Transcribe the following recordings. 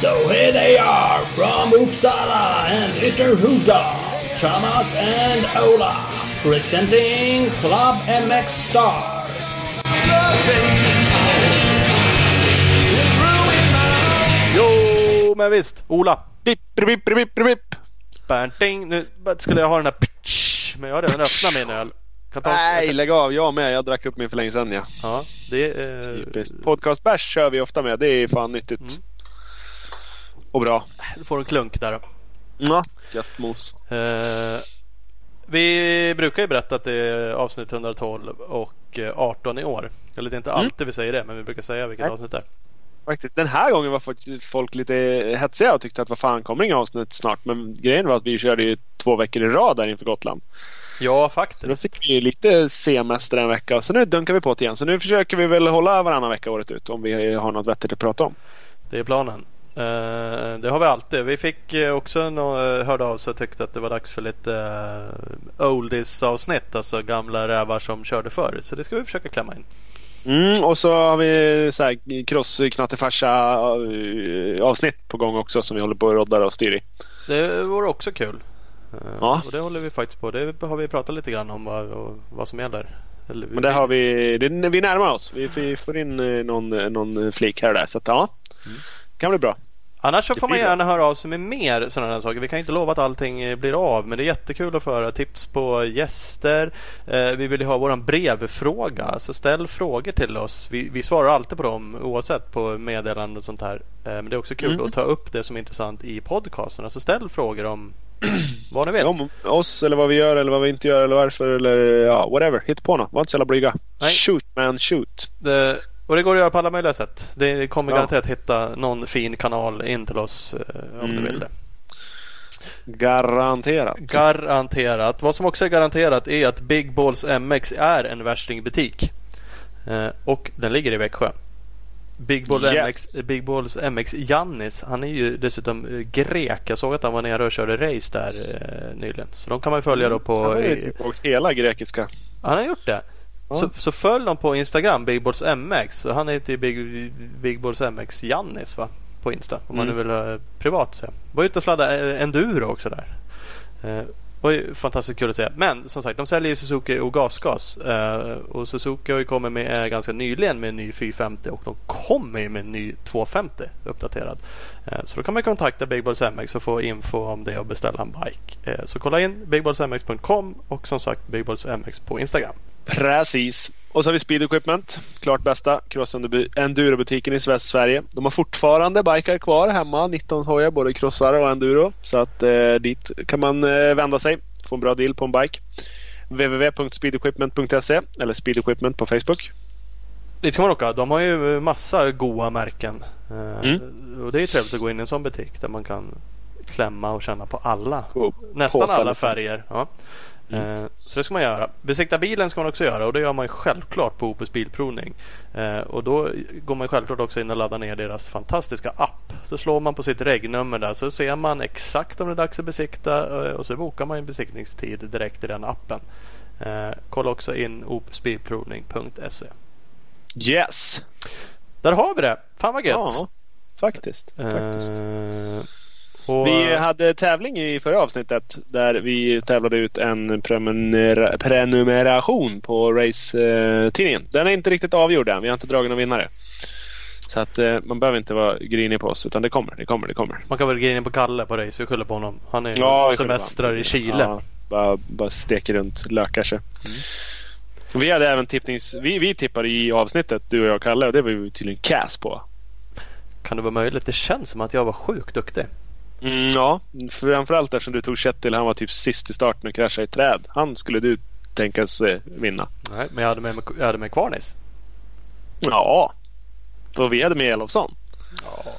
So here they are from Uppsala and Ytterhuda, Thomas and Ola, presenting Club MX Star. Jo, men visst. Ola. Bipp, bipp, bipp, bipp. Bernting. Nu skulle jag ha den här men jag har redan öppnat min öl. Ta- Nej, lägg av. Jag med. Jag drack upp min för länge sedan ja. Ja, det är... Typiskt. Podcastbärs kör vi ofta med. Det är fan nyttigt. Mm. Och bra. Du får en klunk där. Ja, gött mos. Eh, vi brukar ju berätta att det är avsnitt 112 och eh, 18 i år. Eller det är inte Mm. alltid vi säger det, men vi brukar säga vilket Nej. avsnitt det är. Faktiskt. Den här gången var faktiskt folk lite hetsiga och tyckte att vad fan kommer inga avsnitt snart. Men grejen var att vi körde ju två veckor i rad där inför Gotland. Ja, Så då faktiskt. fick vi lite semester en vecka. Så nu dunkar vi på det igen. Så nu försöker vi väl hålla varannan vecka året ut. Om vi har något vettigt att prata om. Det är planen. Eh, det har vi alltid. Vi fick eh, också nå- eh, hörde av sig och tyckte att det var dags för lite oldies avsnitt. Alltså gamla rävar som körde förr. Så det ska vi försöka klämma in. Mm, och så har vi så här cross knattefarsa eh, avsnitt på gång också som vi håller på och roddar och styr i. Det vore också kul. Eh, Ja. Och det håller vi faktiskt på. Det har vi pratat lite grann om vad, vad som gäller. Eller, Men det har vi, det, vi närmar oss. Vi, vi får in eh, någon, någon flik här och där. Så att, ja, kan bli bra. Annars så får man gärna höra av sig med mer sådana här saker. Vi kan inte lova att allting eh, blir av. Men det är jättekul att få höra tips på gäster. Eh, vi vill ju ha våran brevfråga. Så ställ frågor till oss. Vi, vi svarar alltid på dem oavsett på meddelanden och sånt här. Eh, men det är också kul Mm. att ta upp det som är intressant i podcasten. Så ställ frågor om vad ni vill. Om oss eller vad vi gör eller vad vi inte gör eller varför eller ja, whatever. Hitta på något. Var inte så jävla blyga. Shoot man shoot. Det, och det går att göra på alla möjliga sätt. Det kommer Ja. garanterat hitta någon fin kanal in till oss eh, om Mm. du vill det. Garanterat. Garanterat. Vad som också är garanterat är att Big Balls MX är en värstingbutik. Eh, och den ligger i Växjö. Big, Ball Yes. MX, Big Balls MX Jannis, han är ju dessutom eh, grek. Jag såg att han var nere och körde race där nyligen. Så de kan man följa då på... Han har ju typ åkt hela grekiska. han har gjort det. Ja. Så, så följ dem på Instagram, Big Balls MX. Så han heter ju Big, Big Balls MX Jannis va? På Insta. Om man nu Mm. vill ha privat se. Var ute och sladdade eh, enduro också där. Eh, var ju fantastiskt kul att se. Men som sagt, de säljer ju Suzuki och gasgas. Eh, och Suzuki har ju kommit med eh, ganska nyligen med en ny 450 och de kommer med en ny 250 uppdaterad. Eh, så då kan man kontakta Big Balls MX och få info om det och beställa en bike. Eh, så kolla in bigballsmx.com och som sagt Big Balls MX på Instagram. Precis. Och så har vi Speed Equipment. Klart bästa cross enduro-butiken i Västsverige. De har fortfarande bikar kvar hemma. 19 hojar, både crossar och enduro. Så att eh, dit kan man eh, vända sig. Få en bra deal på en bike. www.speedequipment.se eller Speed Equipment på Facebook. Dit kan man åka. De har ju massa goa märken. Eh, Mm. Och det är ju trevligt att gå in i en sån butik där man kan klämma och känna på alla. Och Nästan påta alla färger. Ja. Mm. Eh, Så det ska man göra. Besikta bilen ska man också göra och det gör man självklart på Opus Bilprovning. Eh, Och då går man självklart också in och laddar ner deras fantastiska app. Så slår man på sitt regnummer där så ser man exakt om det är dags att besikta eh, och så bokar man en besiktningstid direkt i den appen. Kolla också in opusbilprovning.se. Yes! Där har vi det. Fan vad gött. Ja, faktiskt. faktiskt. Eh, och, Vi hade tävling i förra avsnittet där vi tävlade ut en prenumer- prenumeration på race-tidningen. Den är inte riktigt avgjord än. Vi har inte dragit någon vinnare. Så att eh, man behöver inte vara grinig på oss utan det kommer, det kommer, det kommer. Man kan väl gå in på Kalle på race. Vi skyller på honom. Han är Ja, semestrar i Chile. Ja, bara, bara steker runt, lökar sig. Vi hade även tippnings... Vi, vi tippade i avsnittet, du och jag och Kalle, och det var vi tydligen cass på. Kan det vara möjligt? Det känns som att jag var sjukt duktig. Mm, ja, framförallt eftersom du tog Kjetil. Han var typ sist i starten och kraschade i träd. Han skulle du tänkas eh, vinna. Nej, men jag hade med, jag hade med Kvarnis. Ja. Och vi hade med Elofsson. Ja.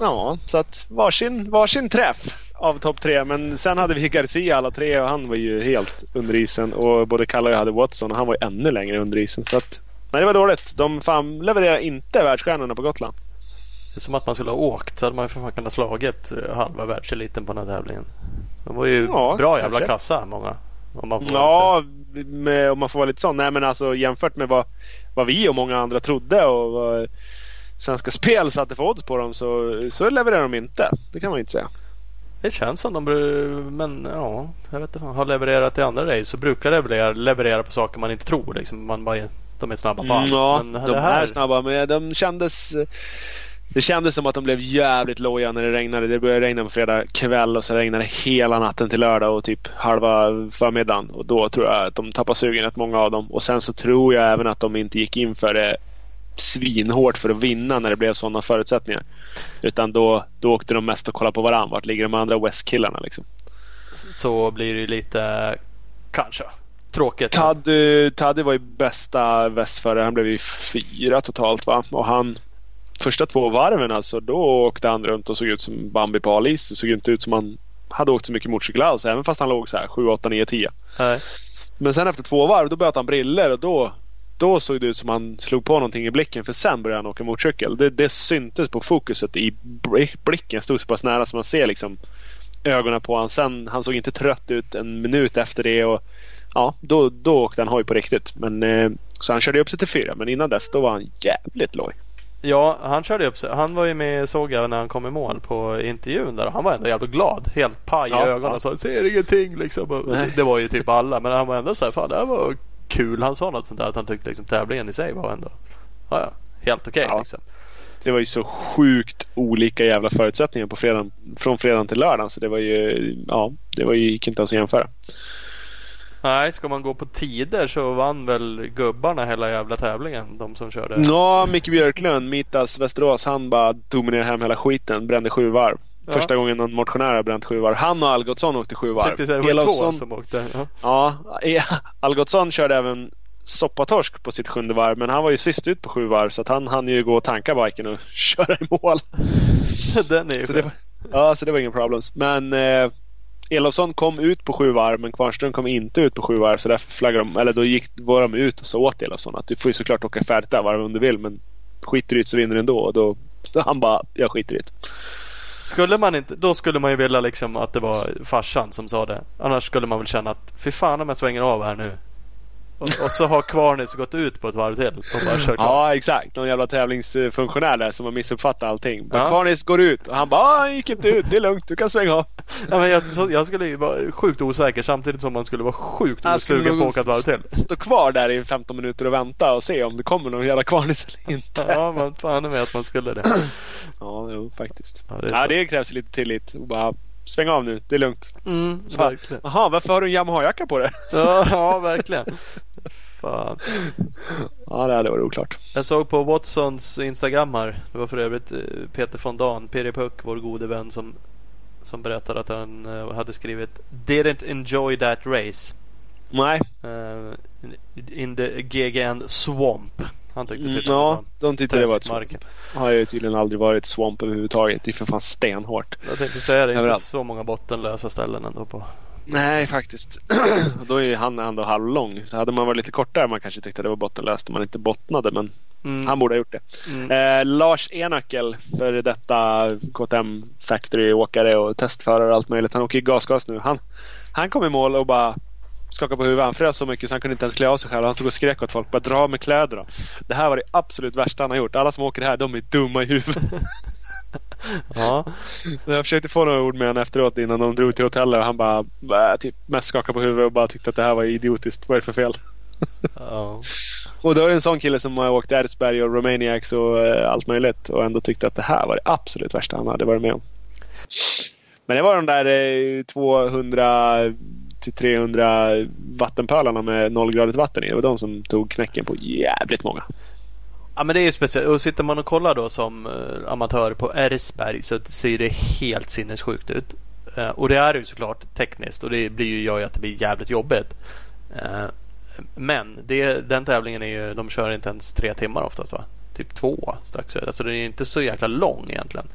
Ja, så att varsin, varsin träff av topp tre. Men sen hade vi Garcia alla tre och han var ju helt under isen. Och både Kalle och jag hade Watson och han var ju ännu längre under isen. Så att, nej, det var dåligt. De fan levererar inte världsstjärnorna på Gotland. Som att man skulle ha åkt så hade man för fan kunnat slagit eh, halva världseliten på den här tävlingen. De var ju Ja, bra jävla kanske. kassa många. Om man får Ja, med, om man får vara lite sån. Nej men alltså jämfört med vad, vad vi och många andra trodde och vad Svenska Spel satte för odds på dem så, så levererar de inte. Det kan man inte säga. Det känns som de men ja, jag vet inte. Har levererat i andra race så brukar leverera, leverera på saker man inte tror. Liksom. Man bara, de är snabba på allt. Mm, ja, men de här, är snabba men de kändes det kändes som att de blev jävligt loja när det regnade. Det började regna på fredag kväll och så regnade det hela natten till lördag och typ halva förmiddagen. Och då tror jag att de tappade sugen, rätt många av dem. Och sen så tror jag även att de inte gick in för det svinhårt för att vinna när det blev sådana förutsättningar. Utan då, då åkte de mest och kollade på varandra. Vart ligger de andra West-killarna liksom? så blir det ju lite kanske tråkigt. Taddy, Taddy var ju bästa västförare. Han blev ju fyra totalt va? Och han första två varven alltså, då åkte han runt och såg ut som Bambi på halis. Det såg inte ut som han hade åkt så mycket motorcykel alls. Även fast han låg så här 7, 8, 9, 10. Nej. Men sen efter två varv då började han briller och då, då såg det ut som han slog på någonting i blicken. För sen började han åka motorcykel. Det, det syntes på fokuset i blicken. Stod så pass nära som man ser liksom ögonen på honom. Sen, han såg inte trött ut en minut efter det. Och, ja, då, då åkte han hoj på riktigt. Men, eh, så han körde upp sig till fyra. Men innan dess då var han jävligt loj. Ja, han körde upp sig. Han var ju med såg jag när han kom i mål på intervjun där. Han var ändå jävligt glad. Helt paj Ja, i ögonen. ja. sa ser ingenting liksom. Det var ju typ alla. Men han var ändå så här, fan det här var kul. Han sa något sånt där att han tyckte liksom tävlingen i sig var ändå ja, ja, helt okej. Ja. liksom. Det var ju så sjukt olika jävla förutsättningar på fredagen, från fredagen till lördagen. Så det var ju, ja, det var ju, gick inte ens att jämföra. Nej, ska man gå på tider så vann väl gubbarna hela jävla tävlingen. De som körde. Ja, Micke Björklund, Mitas Västerås, han bara dominerade hem hela skiten. Brände sju varv. Ja. Första gången någon motionär har bränt sju varv. Han och Algotsson åkte sju varv. Det var ju två Elofsson- som åkte. Ja. Ja, Algotsson körde även soppatorsk på sitt sjunde varv. Men han var ju sist ut på sju varv så att han hann ju gå och tanka biken och köra i mål. Den är ju Så det var, ja, så det var ingen problems. Men eh, Elofsson kom ut på sju varv men Kvarnström kom inte ut på sju varv. Så därför flaggade de, eller då gick, var de ut och sa åt Elofsson att du får ju såklart åka färdigt där varv om du vill. Men skiter du i det så vinner du ändå. Och då, så han bara, jag skiter i det. Skulle man inte, då skulle man ju vilja liksom att det var farsan som sa det. Annars skulle man väl känna att fy fan om jag svänger av här nu. Och, och så har Kvarnis gått ut på ett varv till och bara kört. Ja exakt, någon jävla tävlingsfunktionär där som har missuppfattat allting. Men Ja. Kvarnis går ut och han bara, "Ah, gick inte ut, det är lugnt, du kan svänga av. Ja, men jag, så, jag skulle ju vara sjukt osäker samtidigt som man skulle vara sjukt Han skulle sugen på att åka ett varv till. stå kvar där i 15 minuter och vänta och se om det kommer någon jävla Kvarnis eller inte. Ja, man fan med att man skulle det. Ja, jo, faktiskt. Ja, det Ja, det krävs lite tillit. Och bara, sväng av nu, det är lugnt. Mm, verkligen. Jaha, varför har du en Yamaha-jacka på dig? Ja, ja, verkligen. Fan. Ja, det hade varit oklart. Jag såg på Watsons Instagram här. Det var för övrigt eh, Peter von Dahn, Piri Puck, vår gode vän som, som berättade att han eh, hade skrivit Didn't enjoy that race. Nej, eh, in the GGN Swamp. Han tyckte mm, typ ja, de tyckte det var ett swamp. Har ju tydligen aldrig varit swamp överhuvudtaget. Det är för fan stenhårt. Jag tänkte säga det, är inte så många bottenlösa ställen ändå på. Nej, faktiskt. Då är han ändå halvlång. Så hade man varit lite kortare man kanske tyckte det var bottenlöst om man inte bottnade. Men Mm. han borde ha gjort det. Mm. Eh, Lars Enöckel, för detta KTM Factory-åkare och testförare och allt möjligt. Han åker ju gasgas nu. Han, han kom i mål och bara skakade på huvudet. Han frös så mycket så han kunde inte ens klä av sig själv. Han stod och skrek åt folk. Bara dra med kläderna. Det här var det absolut värsta han har gjort. Alla som åker här, de är dumma i huvudet. Ja. Jag försökte få några ord med honom efteråt innan de drog till hotellet och han bara, bara typ mest skakade på huvudet och bara tyckte att det här var idiotiskt. Vad är det för fel? ja. Och då är det en sån kille som har åkt Edsberg och Romaniacs och eh, allt möjligt och ändå tyckte att det här var det absolut värsta han hade varit med om. Men det var de där eh, 200 till 300 vattenpölarna med nollgradigt vatten i. Det var de som tog knäcken på jävligt många. Ja men det är ju speciellt. Och sitter man och kollar då som eh, amatör på Ersberg så ser det helt sinnessjukt ut. Eh, och det är ju såklart tekniskt och det blir ju, gör ju att det blir jävligt jobbigt. Eh, men det, den tävlingen är ju, de kör inte ens tre timmar oftast va? Typ två strax över. Alltså den är inte så jäkla lång egentligen.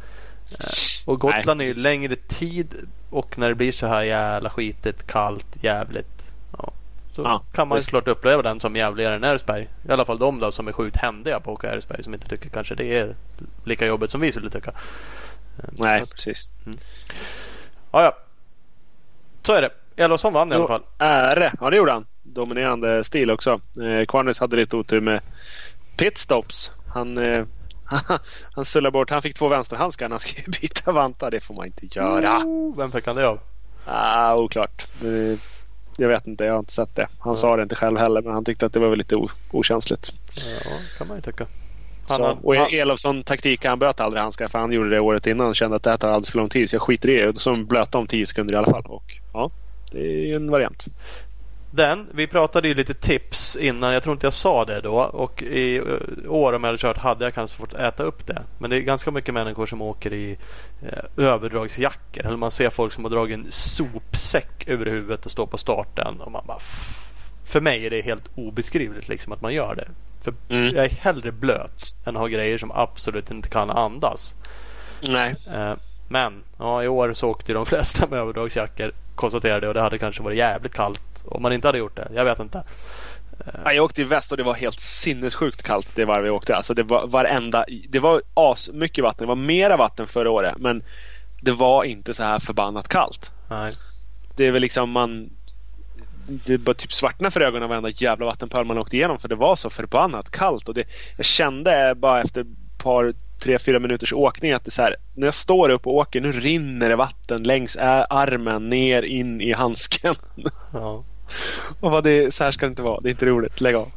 Och Gotland Nej, är ju längre tid och när det blir så här jävla skitigt, kallt, jävligt. Ja, så Ja, kan man ju visst. såklart uppleva den som jävligare än Ersberg. I alla fall de då som är sjukt händiga på att åka Ersberg som inte tycker kanske det är lika jobbigt som vi skulle tycka. Eh, Nej, så precis. Ja, ja. Så är det. Elofsson vann i alla fall. Äre. Ja, det gjorde han. Dominerande stil också. Eh, Kvarnes hade lite otur med pitstops. Han, eh, han sullade bort. Han fick två vänsterhandskar när han skulle byta vantar. Det får man inte göra. Oh, vem fick han det av? Ah, oklart. Jag vet inte. Jag har inte sett det. Han sa det inte själv heller. Men han tyckte att det var lite okänsligt. Ja, kan man ju tycka. Han, Så, och han, Elofsson taktik, han böt aldrig handskar för han gjorde det året innan. Han kände att det här tar alldeles för lång tid så jag skiter i det. Så de blöta om 10 sekunder i alla fall. Och ja, det är ju en variant. Den, vi pratade ju lite tips innan. Jag tror inte jag sa det då. Och i eh, år om jag hade kört hade jag kanske fått äta upp det. Men det är ganska mycket människor som åker i eh, överdragsjackor. Eller man ser folk som har dragit en sopsäck över huvudet och står på starten. Och man bara, för mig är det helt obeskrivligt liksom att man gör det. För Mm. jag är hellre blöt än att ha grejer som absolut inte kan andas. Nej. Eh, Men ja, i år så åkte de flesta med överdragsjackor konstaterade och det hade kanske varit jävligt kallt om man inte hade gjort det. Jag vet inte. Ja, Jag åkte i väst och det var helt sinnessjukt kallt det varv vi åkte. Alltså det var varenda... Det var as mycket vatten. Det var mera vatten förra året. Men det var inte så här förbannat kallt. Nej. Det är väl liksom man... Det bara typ svartnade för ögonen varenda jävla vattenpöl man åkte igenom för det var så förbannat kallt. Och det, jag kände bara efter ett par, tre, fyra minuters åkning att det så här, när jag står upp och åker nu rinner det vatten längs armen ner in i handsken. Ja. och vad det, så här ska det inte vara. Det är inte roligt. Lägg av.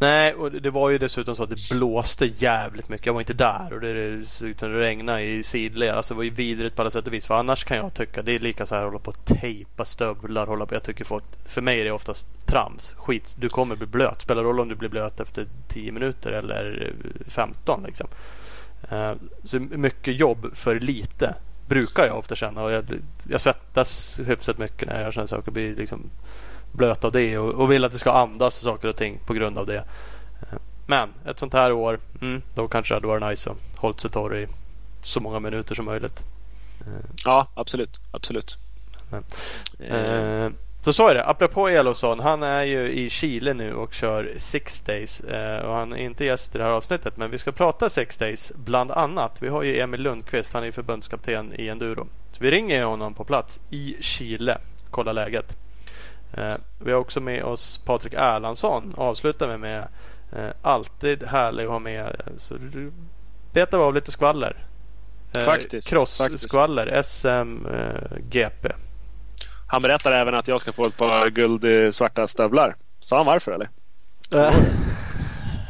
Nej, och det- var ju dessutom så att det blåste jävligt mycket. Jag var inte där och det såg ut att regna i sidled. Alltså det var ju vidrigt på alla sätt och vis. För annars kan jag tycka det är lika så här hålla på och tejpa stövlar. Hålla på. Jag tycker folk, för mig är det oftast trams. Skit, du kommer bli blöt. Spelar roll om du blir blöt efter 10 minuter eller eh, 15 liksom. Eh, Så mycket jobb för lite brukar jag ofta känna. Och jag, jag svettas hyfsat mycket när jag sådana saker. Blir liksom blöt av det och, och vill att det ska andas saker och ting på grund av det. Eh, Men ett sånt här år, mm, då kanske det hade varit nice att hållit sig torr i så många minuter som möjligt. Ja, absolut. Absolut. Men, Eh, Eh, så så är det. Apropå Elofsson. Han är ju i Chile nu och kör Six Days. Eh, och han är inte gäst i det här avsnittet. Men vi ska prata Six Days bland annat. Vi har ju Emil Lundqvist. Han är förbundskapten i enduro. Så vi ringer honom på plats i Chile. Kolla läget. Eh, vi har också med oss Patrik Erlandsson. Avslutar vi med. Eh, alltid härlig att ha med. Så du betar av lite skvaller. Eh, Faktiskt, Cross-skvaller. SM, eh, GP. Han berättar även att jag ska få ett par guldsvarta stövlar. Sa han varför eller? Eh,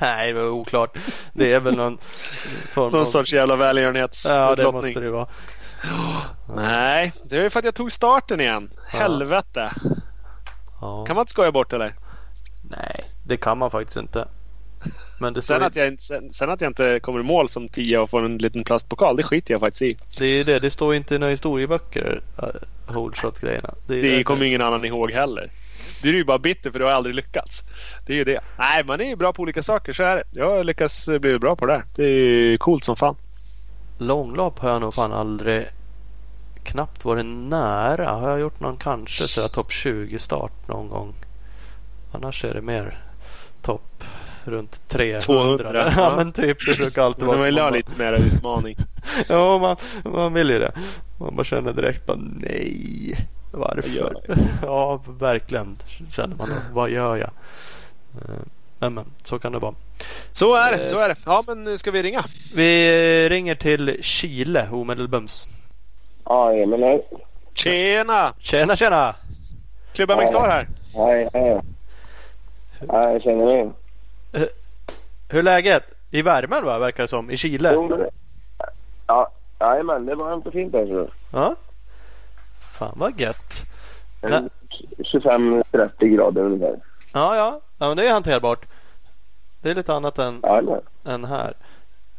Nej, det var oklart. Det är väl någon form Någon av... sorts jävla välgörenhetsutlottning. Ja, det måste det vara. Nej, det är för att jag tog starten igen. Ja. Helvete. Ja. Kan man inte skoja bort eller? Nej, det kan man faktiskt inte. Men Sen att, jag, sen, sen att jag inte kommer i mål som 10 och får en liten plastpokal, det skiter jag faktiskt i. det är det. Det står inte i några historieböcker. Uh, Holshot-grejerna. Det, Det kommer ingen annan ihåg heller. Du är ju bara bitter för du har aldrig lyckats. Det är ju det. Nej, man är ju bra på olika saker. Så är det. Jag lyckats bli bra på det där. Det är coolt som fan. Långlopp har jag nog fan aldrig knappt varit nära. Har jag gjort någon kanske så topp 20 start någon gång. Annars är det mer topp runt 300. 200, ja men typ det brukar alltid Men vara det var ju så många- lite mer utmaning. Ja, man, man vill ju det. Man bara känner direkt bara nej. Varför? Ja, verkligen känner man då. Vad gör jag? Eh, Men, men så kan det vara. Så är det. Så är det. Ja, men ska vi ringa? Vi ringer till Chile omedelbums. Ja, Emil här. Tjena! Tjena, tjena! Klubba MX Star här. Hej, hej. Ja, jag känner dig. Hur är läget? I värmen va, verkar det som. I Chile. Jo, men... Ja, jajamän, det var inte fint alltså. Ja. Fan vad gött. Nej. En 25-30 grader ungefär. Ja, ja. ja men det är hanterbart. Det är lite annat än, än här.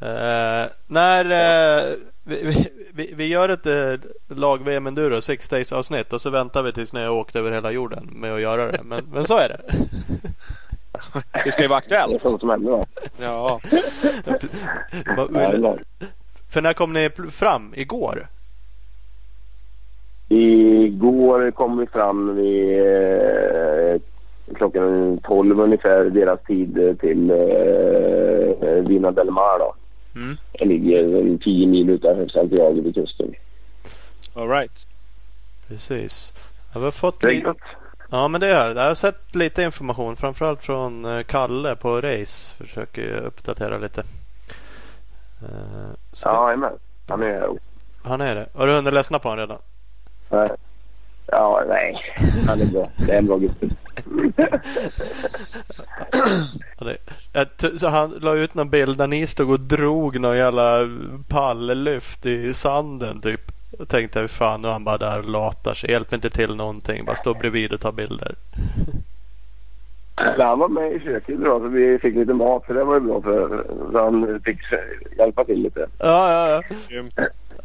Eh, när eh, vi, vi- vi, gör ett eh, lag-VM Enduro, Six Days avsnitt och så väntar vi tills ni har åkt över hela jorden med att göra det. Men, men så är det. Det ska ju vara Det är aktuellt. sånt som händer va? Ja. För när kom ni fram? Igår? Igår kom vi fram vid eh, klockan 12 ungefär deras tid eh, till eh, Vina del Mar då. Mm. Det ligger en 10 mil utanför Santiago vid kusten. All right. Precis. Ja, vi har fått Det är lite... gött. Ja men det är det. Jag har sett lite information. Framförallt från eh, Kalle på Race. Försöker uppdatera lite. Eh, Så Ja, jajamän. Han är... Han är det. Har du hunnit lyssna på honom redan? Nej. Ja, nej. Han är bra. Det är en bra gubbe. Så han la ut någon bild där ni stod och drog någon jävla palllyft i sanden typ. Jag tänkte hur fan nu är han bara där och latar sig. Hjälper inte till någonting. Bara står bredvid och tar bilder. Men Han var med i köket idag så vi fick lite mat så det var ju bra för, han fick hjälpa till lite. Ja, ja, ja. Grymt.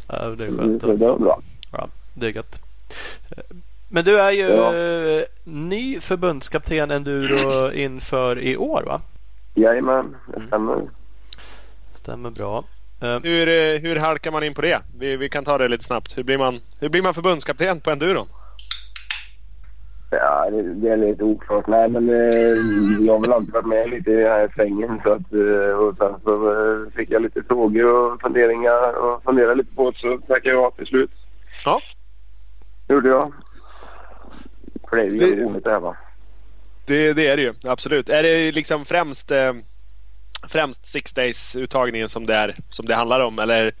ja det är Så skönt. det var bra. Ja, det är gött. Men du är ju Ja. ny förbundskapten Enduro inför i år va? Jajamän, det Mm. stämmer. Stämmer bra. Eh, Hur, eh, hur halkar man in på det? Vi, vi kan ta det lite snabbt. Hur blir man, hur blir man förbundskapten på enduron? Ja, det, det är lite oklart. Nej, men eh, jag har väl alltid varit med lite i den här svängen. Så att, eh, och sen så eh, fick jag lite frågor och funderingar och funderade lite på det så tackade jag ja till slut. Ja. Det gjorde jag. För det är ju Det- roligt det här va. Det, det är det ju. Absolut. Är det liksom främst, eh, främst Six Days-uttagningen som det, är, som det handlar om? Eller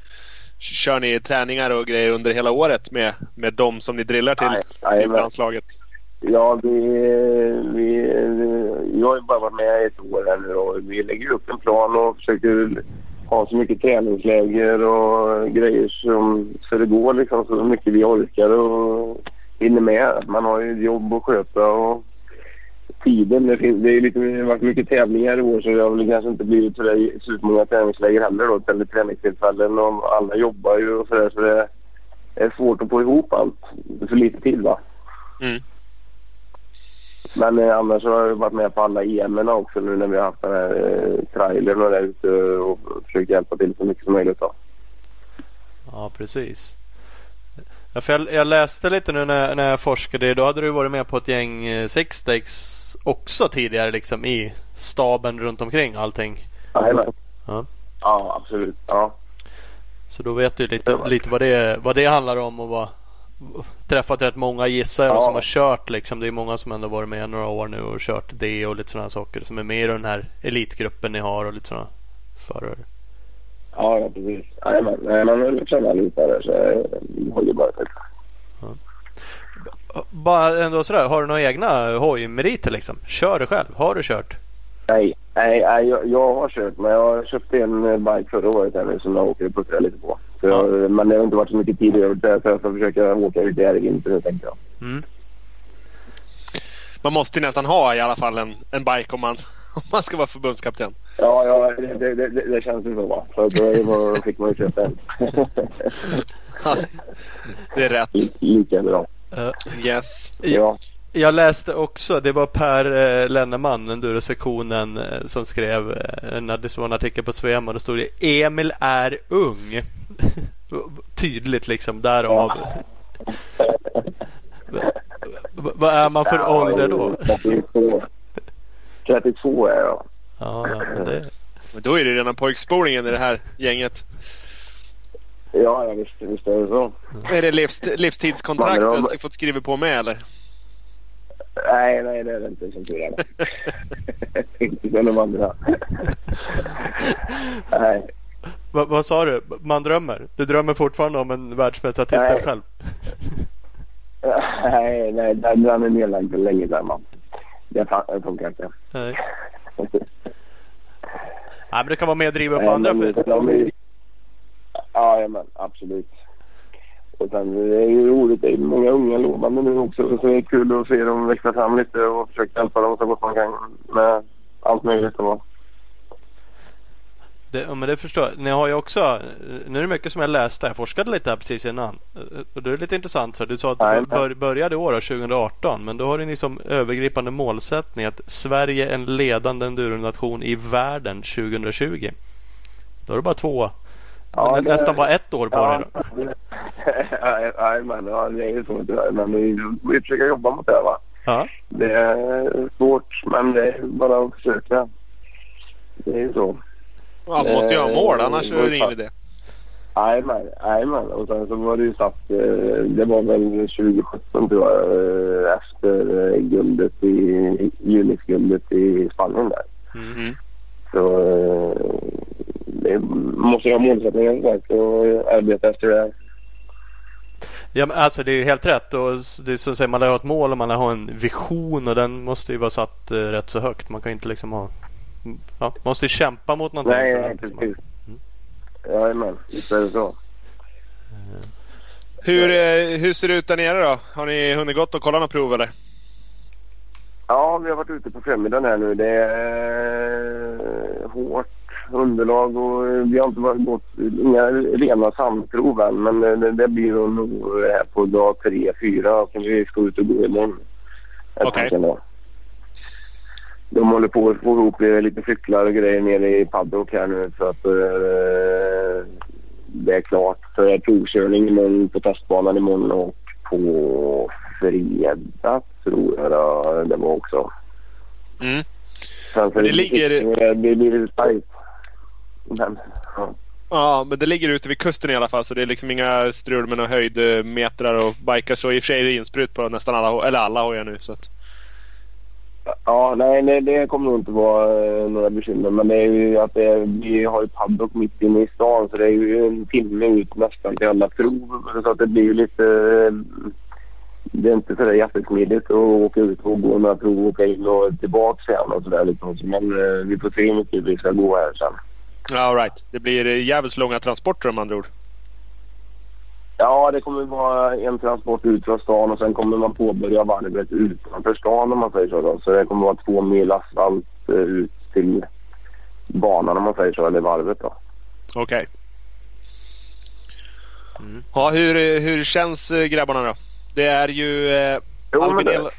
kör ni träningar och grejer under hela året med, med de som ni drillar till, Nej, till landslaget? Ja, vi, vi, jag har ju bara varit med i ett år här nu och vi lägger upp en plan och försöker ha så mycket träningsläger och grejer som, så det går liksom så mycket vi orkar och hinner med. Man har ju ett jobb att sköta och tiden. Det, finns, det är lite, det har varit mycket tävlingar i år så det har väl kanske inte blivit så supermånga träningsläger heller då, eller träningstillfällen och alla jobbar ju och sådär så det är svårt att få ihop allt. För lite tid va. Mm. Men eh, annars har jag varit med på alla EM också nu när vi har haft den här eh, trailern och där ute och försökt hjälpa till så mycket som möjligt. Då. Ja, precis. Ja, för jag, jag läste lite nu när, när jag forskade. Då hade du varit med på ett gäng eh, Six Days också tidigare liksom i staben runt omkring allting. Jajamän. Ja. Ja, absolut. Ja. Så då vet du lite, lite vad, det, vad det handlar om och vad, träffat rätt många gissar jag Ja. som har kört liksom. Det är många som ändå varit med några år nu och kört det och lite sådana saker som är med i den här elitgruppen ni har och lite sådana förare. Ja, ja, precis. Jajamän. Nej, Man har lärt känna allihopa där så jag håller bara till. Bara ändå sådär, har du några egna hojmeriter liksom? Kör du själv? Har du kört? Nej, nej, nej jag, jag har kört men jag köpte en eh, bike förra året här nu som jag åker och puttrar lite på. Så jag, Men det har inte varit så mycket tid över det så jag ska försöka åka ut där i vinter nu tänkte jag. Mm. Man måste ju nästan ha i alla fall en, en bike om man, om man ska vara förbundskapten. Ja, ja det, det, det, det känns ju så va. Så då fick man ju köpa en. Det är rätt. Lika bra. Eh, Yes. Ja. Jag läste också, det var Per eh, Lenneman, Enduro-sektionen, eh, som skrev eh, en, det var en artikel på Svema och det stod det Emil är ung. Tydligt liksom därav. Vad är man för ålder då? 32. 32 är jag. Ja, men det, Men då är det redan pojkspolningen i det här gänget. Ja, ja visst, visst är det så. Är det livs, livstidskontrakt du har fått skriva på med eller? Nej, nej det är det inte som tur är. inte som de andra. nej. vad, vad sa du? Man drömmer? Du drömmer fortfarande om en världsmästartitel själv? nej, nej, den, den är nedlagd för länge sedan. Det funkar inte. Nej. Nej, men det kan vara med att driva upp Nej, andra. För, de ja, men absolut. Och sen det är ju roligt. Det är många unga lovande nu också. Så det är kul att se dem växa fram lite och försöka hjälpa dem så gott man kan med allt möjligt. Och Det, men det förstår jag. Ni har ju också, nu är det mycket som jag läste. Jag forskade lite här precis innan. Och det är lite intressant. Du sa att du bör, började i år, då, 2018. Men då har ni som övergripande målsättning att Sverige är en ledande enduronation i världen 2020. Då är det bara två, Ja, det- nästan bara ett år på ja, dig men ja, det är ju så tyvärr. Men vi, vi försöker jobba mot det. Va? Ja. Det är svårt, men det är bara att försöka. Det är ju så. Ja, man måste ju ha mål annars är det ingen idé. Jajamän. Och sen så var det ju satt, eh, det var väl 2017 tror jag, eh, efter eh, guldet i, Junisguldet i Spanien där. Mm. Så eh, det måste ju ha målsättningen som sagt och arbeta efter det. Ja, men alltså det är ju helt rätt. Och det är som säger, man har ett mål och man har en vision och den måste ju vara satt eh, rätt så högt. Man kan inte liksom ha... Ja, måste ju kämpa mot någonting. Nej, nej precis. Jajamän, visst är det så. Hur, eh, hur ser det ut där nere då? Har ni hunnit gått och kolla några prov eller? Ja, vi har varit ute på förmiddagen här nu. Det är eh, hårt underlag och vi har inte varit gått inga rena sandprov än. Men det, det blir nog här på dag tre, fyra som vi ska ut och gå imorgon. Okej. då. De håller på att få ihop eh, lite cyklar och grejer nere i paddock här nu så att eh, det är klart för provkörning imorgon på testbanan imorgon och på fredag tror jag det- var också. Mm. Sen så Men det ligger- Det blir tajt. Men, ja. Ja, men det ligger ute vid kusten i alla fall så det är liksom inga strul med några höjdmetrar och bikar. Så i och för sig är det insprut på nästan alla, eller alla hojar nu. Så att, Ja, nej, nej, det kommer nog inte vara eh, några bekymmer. Men det är ju att det är, vi har ju paddock mitt inne i stan så det är ju en timme ut nästan till alla prov. Så att det blir ju lite... eh, Det är inte så där jättesmidigt att åka ut och gå några prov och åka in och tillbaka sen och sådär. Liksom. Men eh, vi får se hur mycket vi ska gå här sen. all right. Det blir eh, jävligt långa transporter om andra ord. Ja, det kommer vara en transport ut från stan och sen kommer man påbörja varvet utanför stan om man säger så. Då. Så det kommer vara två mil asfalt eh, ut till banan om man säger så, eller varvet då. Okej. Mm. Ja, hur, hur känns eh, grabbarna då? Det är ju eh, Jo, Albin, det, El-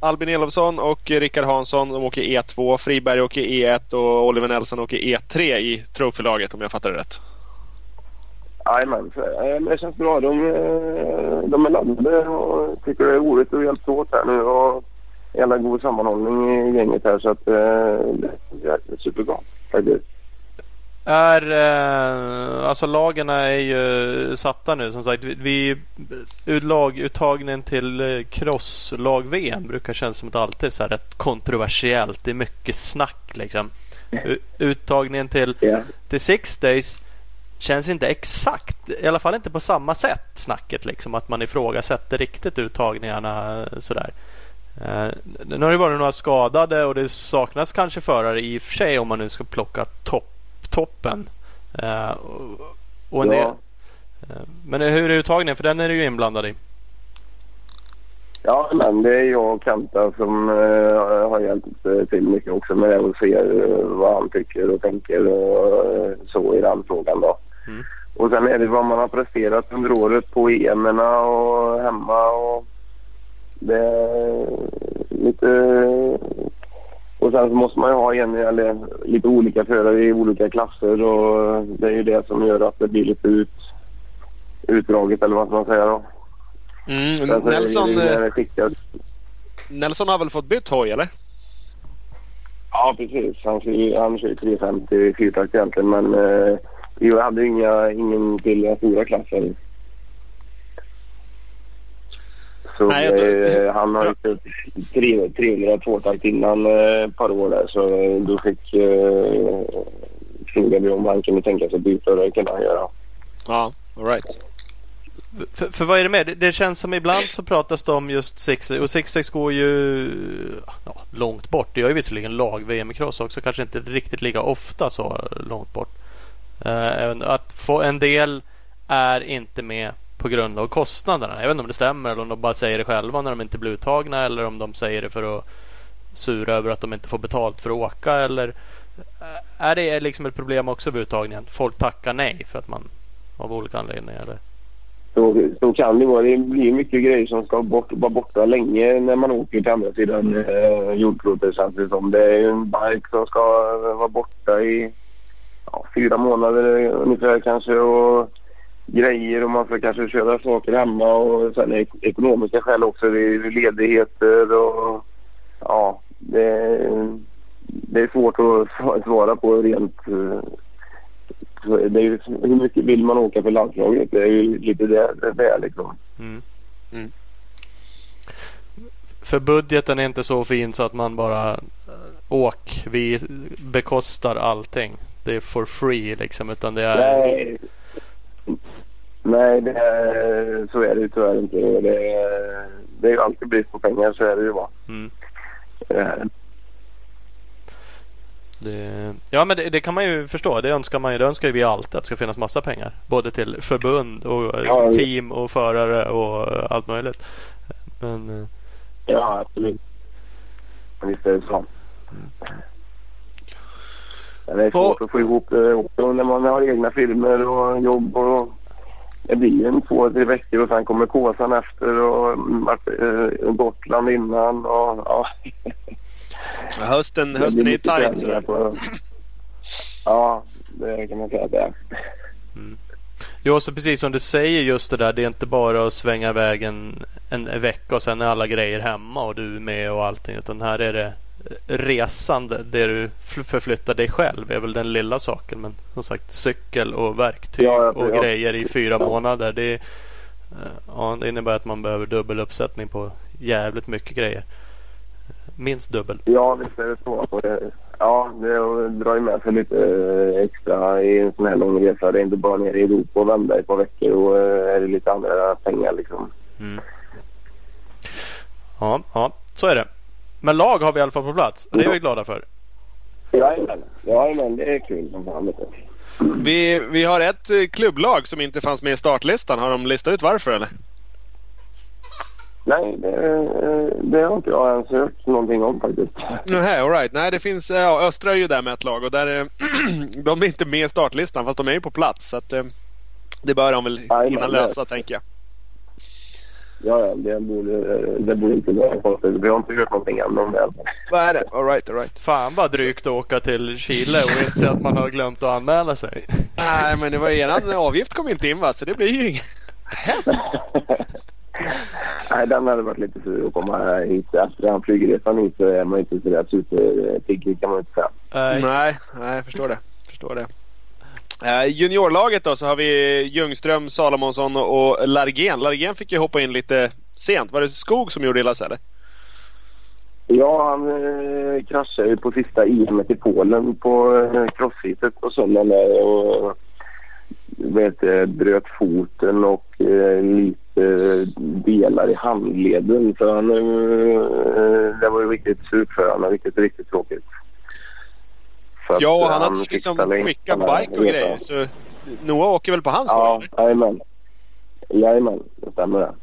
Albin Elofsson och Rickard Hansson de åker E2. Friberg åker E1 och Oliver Nelson åker E3 i Trophylaget om jag fattar det rätt. Jajamän, eh, det känns bra. De, eh, de är laddade och tycker det är roligt att hjälpas åt här nu. Och jävla god sammanhållning i gänget här så att eh, det är superbra faktiskt. Är, alltså lagen är ju satta nu som sagt. Vi, laguttagningen till crosslag-VM brukar kännas som att alltid så här rätt kontroversiellt. Det är mycket snack liksom. Uttagningen till, Ja. till Six Days känns inte exakt, i alla fall inte på samma sätt snacket liksom. Att man ifrågasätter riktigt uttagningarna sådär. Eh, nu har det varit några skadade och det saknas kanske förare i och för sig om man nu ska plocka topp toppen. Eh, och, och en Ja. del, eh, men hur är uttagningen? För den är du ju inblandad i. Ja, men det är jag och Kenta som eh, har hjälpt eh, till mycket också med det och ser vad han tycker och tänker och så i den frågan då. Mm. Och sen är det vad man har presterat under året på em och hemma och det är lite... Och sen så måste man ju ha en eller lite olika förare i olika klasser och det är ju det som gör att det blir lite ut, utdraget eller vad man säga då. Mm. Sen så det Nelson, det eh, där skickat Nelson har väl fått bytt hoj eller? Ja, precis. Han han kör ju 350 fyrtakt egentligen men eh, vi hade inga, ingen till den stora klassen. Så Nej, jag- eh, han har ju kört tre- 300 tvåtakt innan eh, ett par år där så då fick eh, frågade vi om han kunde tänka sig byta och det kunde han göra. Ja, all right. För, för vad är det med? Det, det känns som ibland så pratas det om just Six och Six går ju ja, långt bort. Det gör ju visserligen lag-VM i cross också. Kanske inte riktigt lika ofta så långt bort. Eh, att få en del är inte med på grund av kostnaderna. Jag vet inte om det stämmer eller om de bara säger det själva när de inte blir uttagna eller om de säger det för att sura över att de inte får betalt för att åka eller eh, är det liksom ett problem också vid uttagningen? Folk tackar nej för att man av olika anledningar eller? Så, så kan det vara. Det blir mycket grejer som ska bort, vara borta länge när man åker till andra sidan eh, jordklotet känns det som. Det är en bike som ska vara borta i ja, fyra månader ungefär kanske och grejer och man får kanske köra saker hemma och sen ek- ekonomiska skäl också. Det är ledigheter och ja, det, det är svårt att svara på rent eh, det är hur mycket vill man åka för landslaget? Det är ju lite det det är liksom. Mm. Mm. För budgeten är inte så fin så att man bara eh, åk. Vi bekostar allting. Det är for free liksom. Utan det är... Nej, nej det är, så är det ju tyvärr inte. Det är, det är ju alltid brist på pengar, så är det ju bara. Mm. Eh, Det, ja men det, det kan man ju förstå. Det önskar man ju. Det önskar ju vi alltid att det ska finnas massa pengar. Både till förbund och eh, Ja. team och förare och eh, allt möjligt. Men Ja, absolut. Visst är det så. Men det är svårt att få ihop det också när man har egna filmer och jobb. Och det blir en två, tre veckor och sen kommer Kåsan efter och vart, eh, Gotland innan. Och, ja, Ja, Hösten, det hösten är tajt. träningar sådär. på- Ja, det kan man säga att det är. Jo, så precis som du säger just det där. Det är inte bara att svänga iväg en, en vecka och sen är alla grejer hemma och du är med och allting. Utan här är det resande. Det du fl- förflyttar dig själv är väl den lilla saken. Men som sagt cykel och verktyg Ja, ja, och ja. grejer i fyra månader. Det, är, eh, ja, det innebär att man behöver dubbel uppsättning på jävligt mycket grejer. Minst dubbel. Ja, visst är det så. Ja, det drar ju med sig lite eh, extra i en sån här lång resa. Det är inte bara ner i Europa och vända i ett par veckor och eh, är det lite andra pengar liksom. Mm. Ja, ja, så är det. Men lag har vi i alla fall på plats. Det är vi glada för. Jajamän, jajamän det är kul som fan. Vi, vi har ett eh, klubblag som inte fanns med i startlistan. Har de listat ut varför eller? Nej, det, eh, det har inte jag ens hört någonting om faktiskt. Nej, all right. Nej, det finns, eh, ja, Östra är ju där med ett lag och där är, de är inte med i startlistan fast de är ju på plats. Så att, det bör de väl hinna lösa tänker jag. Ja, ja, det borde, det borde inte vara konstigt. Vi har inte hört någonting än om det. Vad är det? All right, all right. Fan vad drygt att åka till Chile och inse att man har glömt att anmäla sig. Nej, men det var eran avgift kom inte in va? Så det blir ju inget. Nej, den hade varit lite sur att komma hit. Efter den flygresan hit så är man inte sådär superpigg kan man inte säga. Nej. Nej, nej, jag förstår det. Förstår det. Eh, juniorlaget då så har vi Ljungström, Salomonsson och Largen. Largen fick ju hoppa in lite sent. Var det Skog som gjorde illa sig eller? Ja, han eh, kraschade ju på sista EM i Polen på eh, crossfitet på söndagen där och vet, eh, bröt foten och eh, lite delar i handleden. Så han, eh, det var ju riktigt surt för honom. Riktigt, riktigt tråkigt. Ja, eh, han hade liksom skickat bike och grejer. Så Noah åker väl på hans Ja, jajamän. Jajamän, det stämmer det.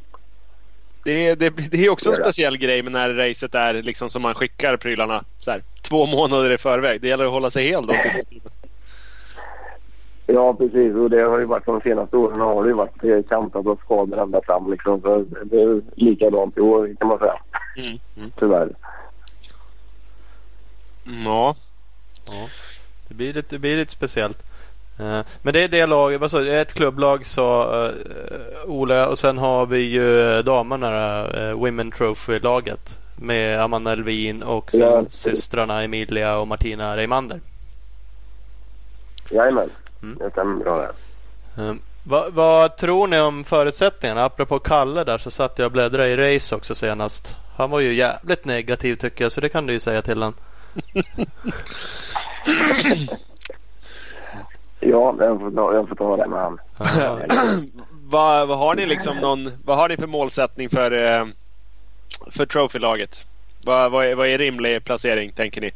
Det, det, det är också en speciell grej med när racet är liksom som man skickar prylarna så här, två månader i förväg. Det gäller att hålla sig hel då sista tiden. Ja, precis. Och det har ju varit de senaste åren har det ju varit eh, kantat av skador ända fram. Liksom. Så det är likadant i år kan man säga. Mm. Mm. Tyvärr. Ja. Det blir lite, det blir lite speciellt. Eh, Men det är det laget, du? Ett klubblag sa uh, Ola och sen har vi ju eh, damerna, uh, Women Trophy-laget. Med Amanda Elvin och sen Ja. systrarna Emilia och Martina Reimander. Jajamän, Mm. det stämmer bra det. Um, vad, vad tror ni om förutsättningarna? Apropå Kalle där så satt jag och bläddrade i race också senast. Han var ju jävligt negativ tycker jag så det kan du ju säga till han. Ja, jag får ta, jag får ta det med han. Vad, vad har ni liksom någon, vad har ni för målsättning för, eh, för Trophy-laget? Vad, vad, är, vad är rimlig placering tänker ni?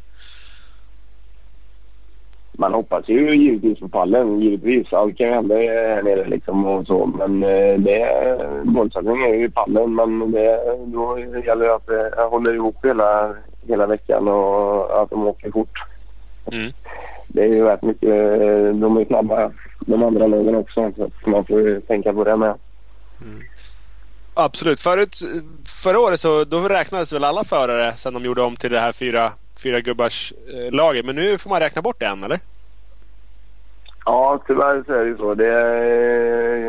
Man hoppas ju givetvis på pallen. Givetvis. Allt kan hända här nere liksom och så. Men eh, det, målsättningen är ju pallen. Men det, då gäller det att det håller ihop hela, hela veckan och att de åker fort. Mm. Det är ju rätt mycket. De är snabba de andra lagen också. Så man får ju tänka på det med. Absolut. Förut, förra året så då räknades väl alla förare sen de gjorde om till det här fyra, fyra gubbars eh, laget. Men nu får man räkna bort en eller? Ja, tyvärr så är det ju så. Det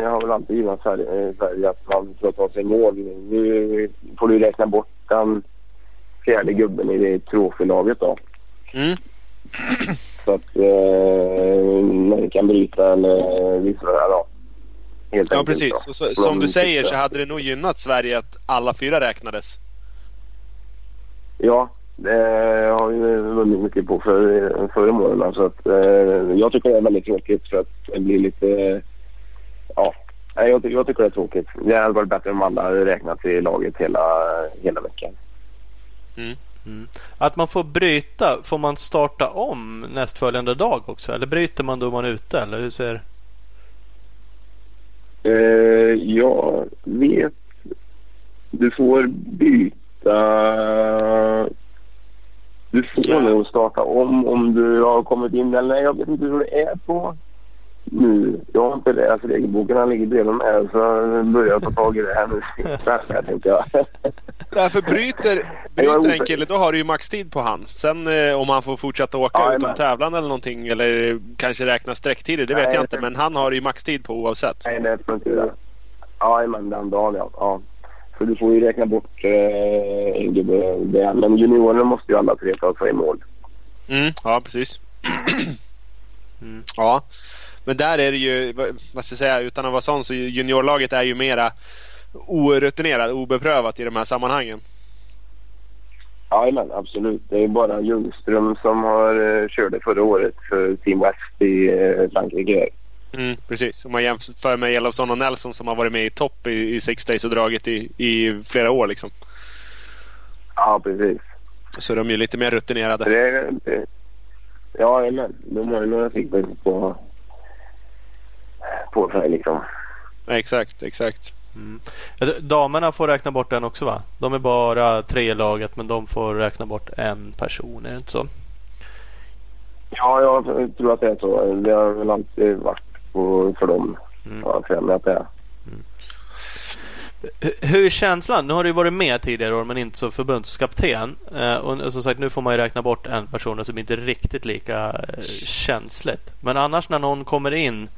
har väl alltid gynnat Sverige, att man får ta sig mål. Nu får du räkna bort den fjärde gubben i det trofélaget då. Mm. så att eh, man kan bryta eller vissa ja, helt Ja precis. Och så, som du säger så hade det nog gynnat Sverige att alla fyra räknades. Ja, det har vi vunnit mycket på för, förra månaden. Så att, eh, jag tycker det är väldigt tråkigt för att det blir lite... Ja, jag, jag tycker det är tråkigt. Det hade varit bättre om alla hade räknat i laget hela, hela veckan. Mm. Mm. Att man får bryta, får man starta om nästföljande dag också? Eller bryter man då man är ute? Eller hur ser uh, Jag vet. Du får byta du får ja. nog starta om om du har kommit in. Eller nej, jag vet inte hur det är på nu. Jag har inte läst regelboken. Han ligger bredvid mig så jag börjar ta tag i det här nu. här, tänkte jag. Därför bryter, bryter en kille då har du ju maxtid på hans. Sen eh, om han får fortsätta åka ja, utom tävlan eller någonting eller kanske räkna sträcktider det nej, vet jag inte. Men han har ju maxtid på oavsett. Nej, det tror inte det. Ja, men den dagen ja. ja. Så du får ju räkna bort eh, en gubbe där. Men juniorerna måste ju alla tre ta sig i mål. Mm, ja, precis. mm. Ja, men där är det ju, vad ska jag säga, utan att vara sån så juniorlaget är ju mera orutinerat, obeprövat i de här sammanhangen. Jajamän, absolut. Det är bara Ljungström som har uh, körde förra året för Team West i uh, Frankrike. Mm, precis. Om man jämför med Elofsson och Nelson som har varit med i topp i, i Six Days och dragit i, i flera år liksom. Ja, precis. Så de är ju lite mer rutinerade. Det, det, ja, men de har ju några stycken på, på sig liksom. Exakt, exakt. Mm. Damerna får räkna bort en också va? De är bara tre i laget men de får räkna bort en person, är det inte så? Ja, jag tror att det är så. Det har väl alltid varit på, för dem. Mm. Ja, för att det är. Mm. Hur är känslan? Nu har du varit med tidigare år men inte som förbundskapten. Eh, och som sagt nu får man ju räkna bort en person som inte är riktigt lika eh, känsligt. Men annars när någon kommer in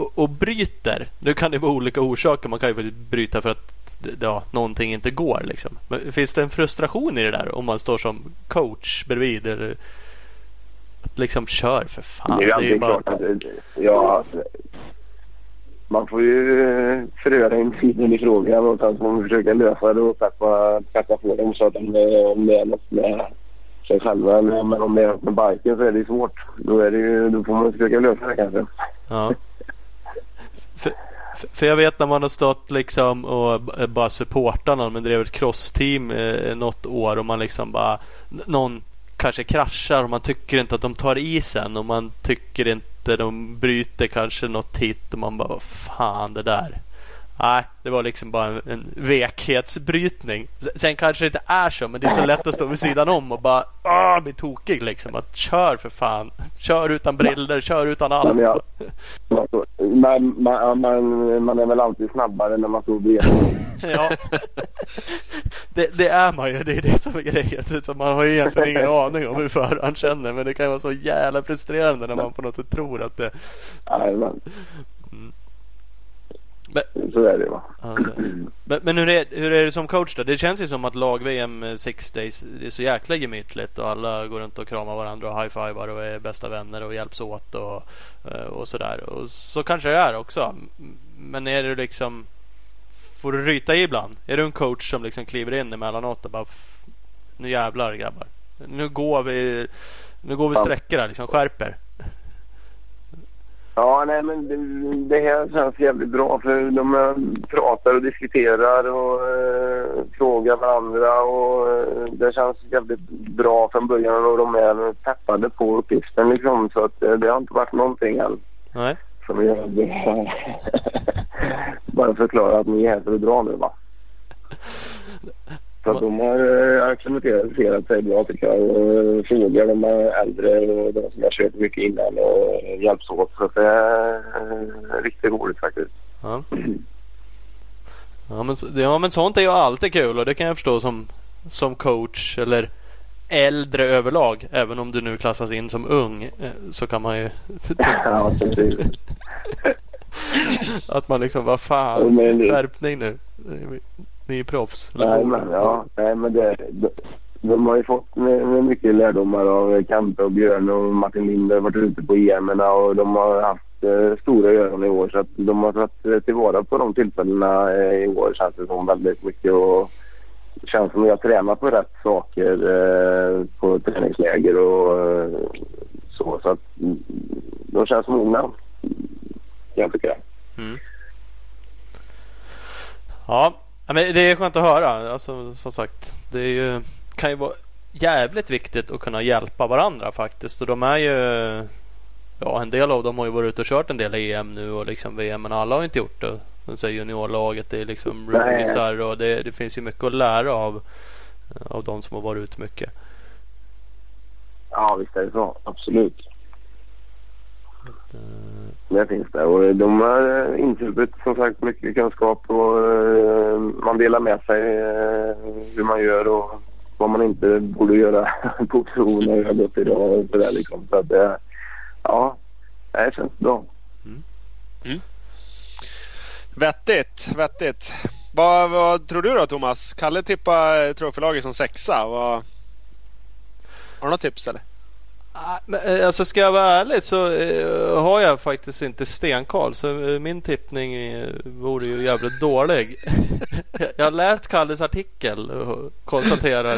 och, och bryter. Nu kan det vara olika orsaker. Man kan ju bryta för att ja, någonting inte går. Liksom. Men finns det en frustration i det där om man står som coach bredvid? Eller att liksom kör för fan. Det är, det är ju bara... klart att, ja, alltså, man får ju eh, förhöra individen i frågan och sen får man försöka lösa det och peppa, peppa på dem så att de, om det är något med sig själva. Men om det är något med biken så är det svårt. Då, är det ju, då får man försöka lösa det kanske. Ja. För, för jag vet när man har stått liksom och bara supportat någon. men drev ett crossteam eh, något år och man liksom bara någon kanske kraschar och man tycker inte att de tar isen och man tycker inte de bryter kanske något hit och man bara vad fan det där. Nej, det var liksom bara en, en vekhetsbrytning. Sen kanske det inte är så, men det är så lätt att stå vid sidan om och bara ah, bli tokig liksom. Att kör för fan. Kör utan briller, kör utan allt. Men ja, man, man, man, man är väl alltid snabbare när man står bredvid. ja, det, det, är man ju. Det är det som är grejen. Så man har ju egentligen ingen aning om hur föraren känner. Men det kan vara så jävla frustrerande när man på något sätt tror att det... Jajamän. Men, så är det va. Alltså. Men, men, hur, är, hur är det som coach då? Det känns ju som att lag-VM Six Days det är så jäkla gemytligt och alla går runt och kramar varandra och high-fivar och är bästa vänner och hjälps åt och, eh, och sådär. Och så kanske det är också. Men är det liksom Får du ryta i ibland? Är du en coach som liksom kliver in emellanåt och bara Nu jävlar grabbar. Nu går vi Nu går vi sträckor här liksom. Skärper. Ja, nej men det, det, här känns jävligt bra för de pratar och diskuterar och eh, frågar varandra och eh, det känns jävligt bra från början och de är peppade på uppgiften liksom så att eh, det har inte varit någonting än. Nej. Som jag bara förklara att ni är här för att dra nu va. Så att de har eh, acklimatiserat sig bra tycker jag och frågar de äldre och de som har kört mycket innan och hjälps åt. Så det är eh, riktigt roligt faktiskt. Ja. Ja men, ja men sånt är ju alltid kul och det kan jag förstå som, som coach eller äldre överlag. Även om du nu klassas in som ung eh, så kan man ju ja, Att man liksom, vad fan, skärpning nu. Ni är proffs. Nej men, ja, nej, men det, det, de har ju fått mycket lärdomar av Kampe och Björn och Martin Lind har varit ute på EM och de har haft eh, stora öron i år så att de har tagit tillvara på de tillfällena eh, i år känns det som väldigt mycket och det känns som att jag tränar på rätt saker eh, på träningsläger och eh, så så att de känns mogna. Jag tycker det. Mm. Ja, men det är skönt att höra. Alltså, som sagt, det ju, kan ju vara jävligt viktigt att kunna hjälpa varandra faktiskt. Och de är ju... Ja, en del av dem har ju varit ute och kört en del EM nu och liksom VM, men alla har inte gjort det. Så juniorlaget, det är liksom rookiesar och det, det, finns ju mycket att lära av, av de som har varit ute mycket. Ja, visst är det så. Absolut. Det finns det. Och de har insupit som sagt mycket kunskap och uh, man delar med sig hur man gör och vad man inte borde göra på prov när jag gått idag och så där liksom. Så att uh, ja, det känns bra. Mm. Mm. Vettigt, vettigt. Vad, vad, tror du då Thomas? Kalle tippar trofélaget som sexa. Vad... Har du något tips eller? Ah, eh, alltså ska jag vara ärlig så uh, har jag faktiskt inte stenkoll. Så uh, min tippning vore ju jävligt dålig. jag har läst Kalles artikel och konstaterar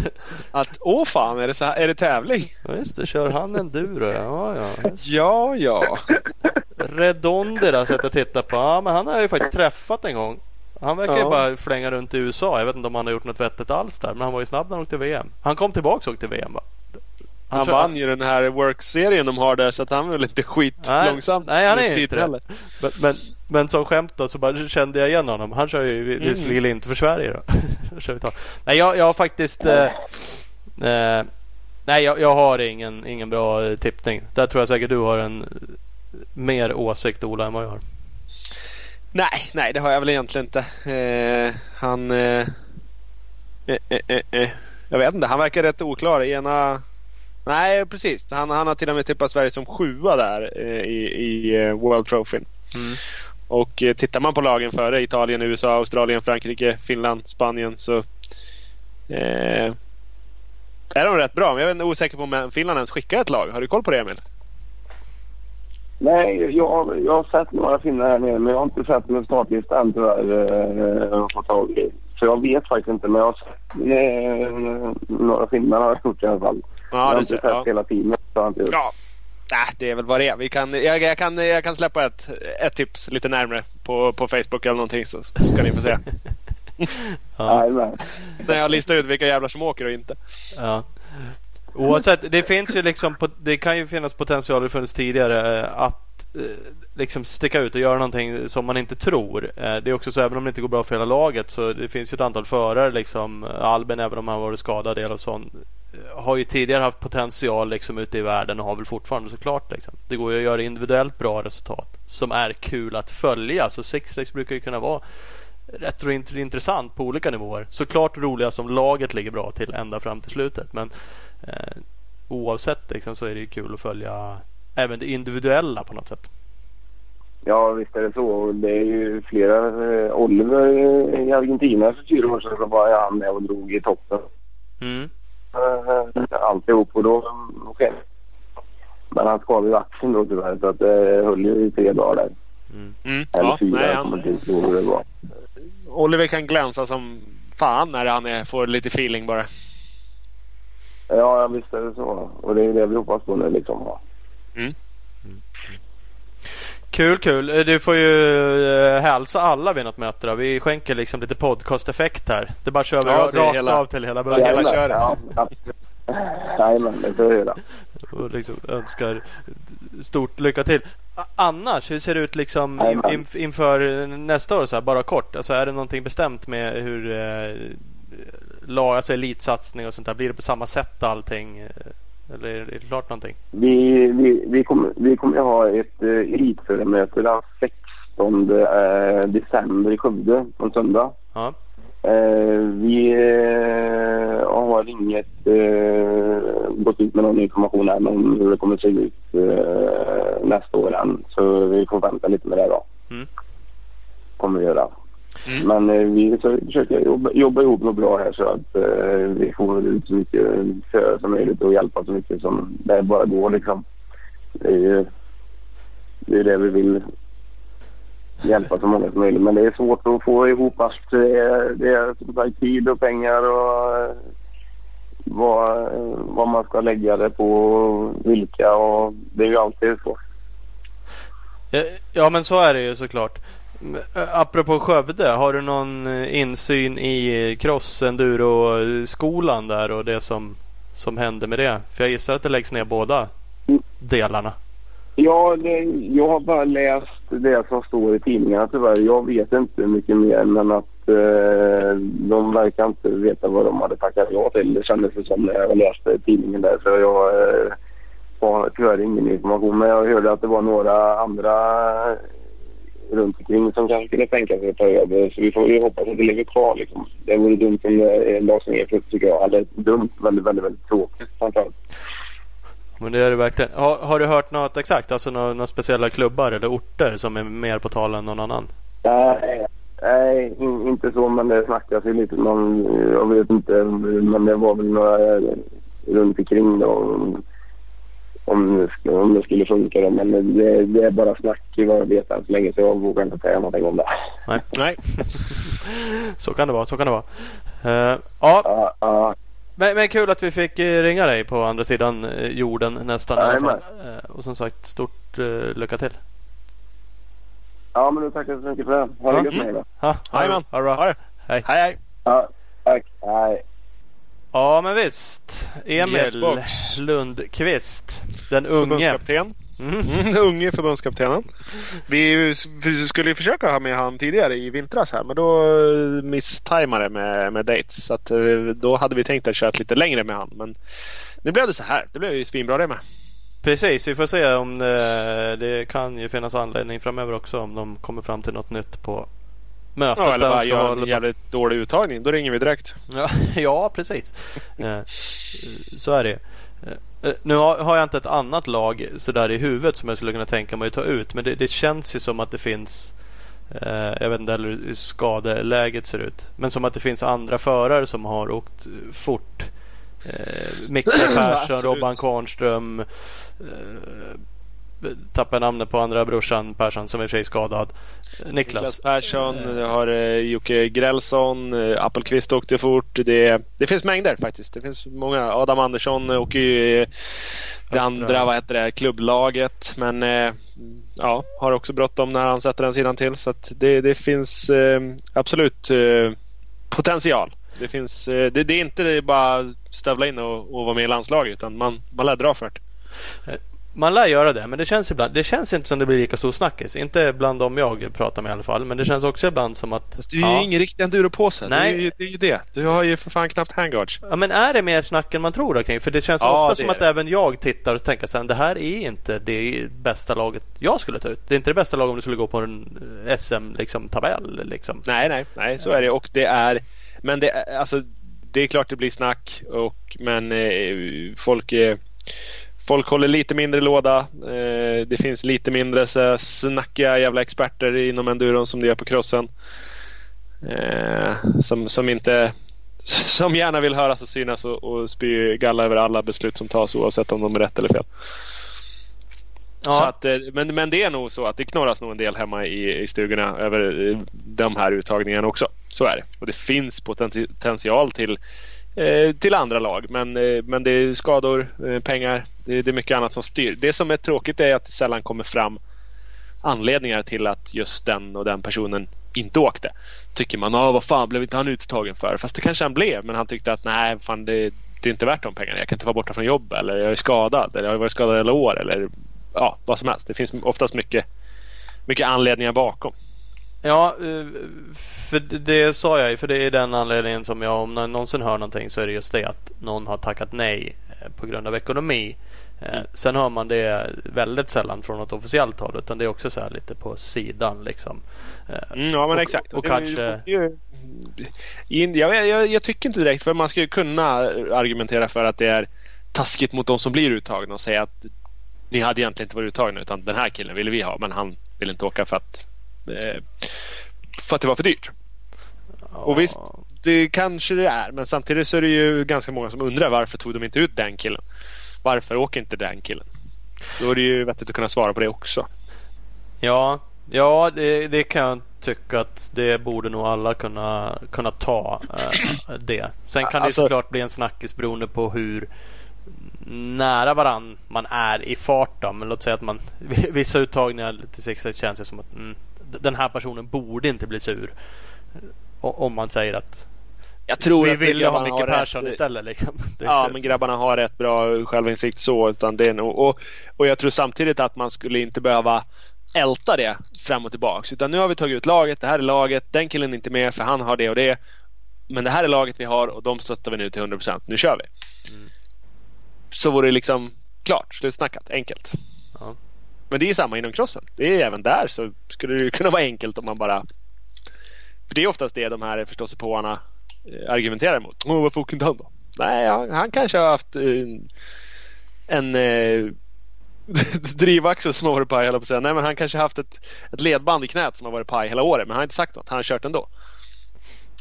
att åh fan är det, så här, är det tävling? Ja just det, kör han enduro? Ja ja. Ja ja. Redondi har sett och tittat på. Ja men han har jag ju faktiskt träffat en gång. Han verkar ja. ju bara flänga runt i USA. Jag vet inte om han har gjort något vettigt alls där. Men han var ju snabb när han åkte VM. Han kom tillbaka och åkte VM va? Han, han vann ju den här work-serien de har där så att han är väl inte skitlångsam. Nej, nej han är inte det. Men, men, men som skämt då så bara kände jag igen honom. Han kör ju mm. visserligen inte för Sverige då. nej jag, jag har faktiskt eh, eh, Nej jag, jag, har ingen, ingen bra eh, tippning. Där tror jag säkert du har en mer åsikt Ola än vad jag har. Nej, nej det har jag väl egentligen inte. Eh, han... Eh, eh, eh, eh jag vet inte, han verkar rätt oklar. Ena Nej, precis. Han, han har till och med tippat Sverige som sjua där eh, i, i eh, World Trophyn. Mm. Och eh, tittar man på lagen före Italien, USA, Australien, Frankrike, Finland, Spanien så eh, är de rätt bra. Men jag är osäker på om Finland ens skickar ett lag. Har du koll på det Emil? Nej, jag, jag har sett några finnar här nere men jag har inte sett någon startlista än tyvärr. Få tag i. Så jag vet faktiskt inte men jag har sett äh, några finnar har jag gjort i alla fall. Ja, inte sett ja. hela teamet. Ja. Äh, det är väl vad det är. Vi kan, jag, jag, kan, jag kan släppa ett, ett tips lite närmre på, på Facebook eller någonting så ska ni få se. ja. När jag listar ut vilka jävlar som åker och inte. Ja. Oavsett, det finns ju liksom, det kan ju finnas potential, det funnits tidigare, eh, att Eh, liksom sticka ut och göra någonting som man inte tror. Eh, det är också så även om det inte går bra för hela laget så det finns ju ett antal förare liksom. Albin även om han varit skadad del eh, har ju tidigare haft potential liksom ute i världen och har väl fortfarande såklart. Liksom. Det går ju att göra individuellt bra resultat som är kul att följa. Så Six brukar ju kunna vara rätt intressant på olika nivåer. Såklart roliga som laget ligger bra till ända fram till slutet. Men eh, oavsett liksom, så är det ju kul att följa även det individuella på något sätt. Ja visst är det så. Det är ju flera. Eh, Oliver i Argentina för fyra år sedan så var han med och drog i toppen. Mm. Eh, alltihop och då skedde Men han skadade ju axeln då tyvärr så att det höll ju i tre dagar där. Mm. Mm. Eller ja, fyra, nej, han... inte det var. Oliver kan glänsa som fan när han är, får lite feeling bara. Ja, visst är det så. Och det är det vi hoppas på nu liksom. Mm. Kul, kul. Eh, du får ju eh, hälsa alla vid något möte då. Vi skänker liksom lite podcast-effekt här. Det bara kör vi ja, rakt hela, av till hela början. Hela köret. Ja, Jajamän, det får vi. Och liksom önskar stort lycka till. Annars, hur ser det ut liksom in, inför nästa år? Så här, bara kort. Alltså, är det någonting bestämt med hur eh, lag, alltså elitsatsning och sånt där? Blir det på samma sätt allting? Eller är det klart någonting? Vi, vi, vi kommer vi kommer att ha ett eh, elitföremöte den 16 eh, december i Skövde på en söndag. Ja. Eh, vi eh, har inget eh, gått ut med någon information än om hur det kommer att se ut eh, nästa år än. Så vi får vänta lite med det då. Mm. kommer vi göra. Mm. Men eh, vi försöker jobba, jobba ihop något bra här så att eh, vi får ut så mycket förare som möjligt och hjälpa så mycket som det bara går liksom. Det är ju det, är det vi vill hjälpa så många som möjligt. Men det är svårt att få ihop allt. Det är, tid och pengar och eh, vad, vad man ska lägga det på vilka och det är ju alltid så. Ja men så är det ju såklart. Eh, apropå Skövde, har du någon eh, insyn i cross enduro skolan där och det som, som händer med det? För jag gissar att det läggs ner båda delarna. Ja, det, jag har bara läst det som står i tidningarna tyvärr. Jag vet inte mycket mer men att eh, de verkar inte veta vad de hade tackat ja till. Det kändes som när jag läste tidningen där. Så jag eh, har tyvärr ingen information. Men jag hörde att det var några andra runt omkring som kanske skulle tänka sig att ta över. Så vi får ju hoppas att det ligger kvar. Liksom. Det vore dumt om det lades ner tycker jag. Eller dumt, väldigt, väldigt, väldigt tråkigt framförallt. Men det är det verkligen. Har, har du hört något exakt? Alltså några, några speciella klubbar eller orter som är mer på tal än någon annan? Nej, nej inte så men det snackas ju lite. Man, jag vet inte men det var väl några runt omkring då. Om, om det skulle funka då. Men det, det är bara snack vad jag vet än så länge så jag vågar inte säga någonting om det. Nej. nej. så kan det vara. Så kan det vara. Uh, ja. Uh, uh. Men, men kul att vi fick eh, ringa dig på andra sidan eh, jorden nästan. Ja, i alla och som sagt, stort uh, lycka till. Ja, men då tackar så mycket för det. Ha det gött med då. Ja, Jajamän. Ha det bra. Hej. Hej, hej. Ja, tack. Hej. Ja, men visst. Emil yes, Lundqvist. Den unge. Förbundskapten. Mm. Mm, unge förbundskaptenen. Vi skulle ju försöka ha med han tidigare i vintras här men då misstajmade det med, med dates. Så att, eh, då hade vi tänkt att köra lite längre med han. Men nu blev det så här. Det blev ju svinbra det med. Precis, vi får se om det, det kan ju finnas anledning framöver också om de kommer fram till något nytt på mötet. Ja, eller bara gör en jävligt dålig uttagning. Då ringer vi direkt. Ja, ja precis. Eh, så är det. Eh, nu har jag inte ett annat lag sådär i huvudet som jag skulle kunna tänka mig att ta ut. Men det, det känns ju som att det finns eh, Jag vet inte hur skadeläget ser ut. Men som att det finns andra förare som har åkt fort. Eh, Micke Persson, Robban Kvarnström. Eh, tappar namnet på andra brorsan Persson som är i sig skadad. Niklas. Niklas Persson, har eh, Jocke Grälsson, eh, Appelqvist åkte fort. Det, det finns mängder faktiskt. Det finns många. Adam Andersson åker ju det andra, vad heter det, klubblaget. Men eh, ja, har också bråttom när han sätter den sidan till. Så det, det finns eh, absolut eh, potential. Det, finns, eh, det, det, är inte bara stövla in och, och vara med i landslaget utan man, man lär dra för det. Man lär göra det, men det känns ibland. Det känns inte som det blir lika stor snackis. Inte bland dem jag pratar med i alla fall. Men det känns också ibland som att... Fast du är ja. ju ingen riktig enduropåse. Nej. Det är, ju, det är ju det. Du har ju för fan knappt handguards. Ja, men är det mer snack än man tror då? För det känns ja, ofta det som att även jag tittar och tänker att det här är inte det bästa laget jag skulle ta ut. Det är inte det bästa laget om du skulle gå på en eh, SM-tabell. Liksom, liksom. Nej, nej, nej, så är det. Och det är... Men det, alltså, det är klart det blir snack. Och, men eh, folk är Folk håller lite mindre låda. Eh, det finns lite mindre så snackiga jävla experter inom enduron som det gör på crossen. Eh, som, som inte som gärna vill höras och synas och, och spy galla över alla beslut som tas oavsett om de är rätt eller fel. Ja. Att, eh, men, men det är nog så att det knorras nog en del hemma i, i stugorna över de här uttagningarna också. Så är det. Och det finns potential till Eh, till andra lag. Men, eh, men det är skador, eh, pengar, det, det, är mycket annat som styr. Det som är tråkigt är att det sällan kommer fram anledningar till att just den och den personen inte åkte. Tycker man, ah, vad fan blev inte han uttagen för? Fast det kanske han blev, men han tyckte att nej, fan det, det är inte värt de pengarna. Jag kan inte vara borta från jobb eller jag är skadad eller jag har varit skadad alla år eller ja, vad som helst. Det finns oftast mycket, mycket anledningar bakom. Ja, eh, för det sa jag ju. För det är den anledningen som jag om jag någonsin hör någonting så är det just det att någon har tackat nej eh, på grund av ekonomi. Eh, mm. Sen hör man det väldigt sällan från något officiellt håll utan det är också så här lite på sidan liksom. Mm, ja men och, exakt. Och, kanske... Jag, jag, jag, tycker inte direkt för man skulle kunna argumentera för att det är taskigt mot de som blir uttagna och säga att ni hade egentligen inte varit uttagna utan den här killen ville vi ha men han vill inte åka för att För att det var för dyrt. Och visst, det kanske det är. Men samtidigt så är det ju ganska många som undrar varför tog de inte ut den killen? Varför åker inte den killen? Då är det ju vettigt att kunna svara på det också. Ja, ja det, det kan jag tycka att det borde nog alla kunna, kunna ta eh, det. Sen kan Alltså- det såklart bli en snackis beroende på hur nära varann man är i fart. Då. Men låt säga att man vissa uttagningar till 6 känns det som att mm, den här personen borde inte bli sur. Om man säger att Jag tror vi att vill ju ha Micke Persson rätt- istället. Liksom. Ja, men grabbarna har rätt bra självinsikt så. Utan det är nog, och, och jag tror samtidigt att man skulle inte behöva älta det fram och tillbaks. Utan nu har vi tagit ut laget. Det här är laget. Den killen är inte med för han har det och det. Men det här är laget vi har och de stöttar vi nu till 100%. Nu kör vi. Mm. Så vore det liksom klart. Slutsnackat. Enkelt. Ja. Men det är samma inom crossen. Det är även där så skulle det kunna vara enkelt om man bara... För det är oftast det de här förståsigpåarna eh, argumenterar emot. Åh, varför åker inte han då? Nej, han, han kanske har haft eh, en, en eh, drivaxel som har varit paj, hela på säga. Nej, men han kanske har haft ett, ett ledband i knät som har varit paj hela året. Men han har inte sagt något. Han har kört ändå.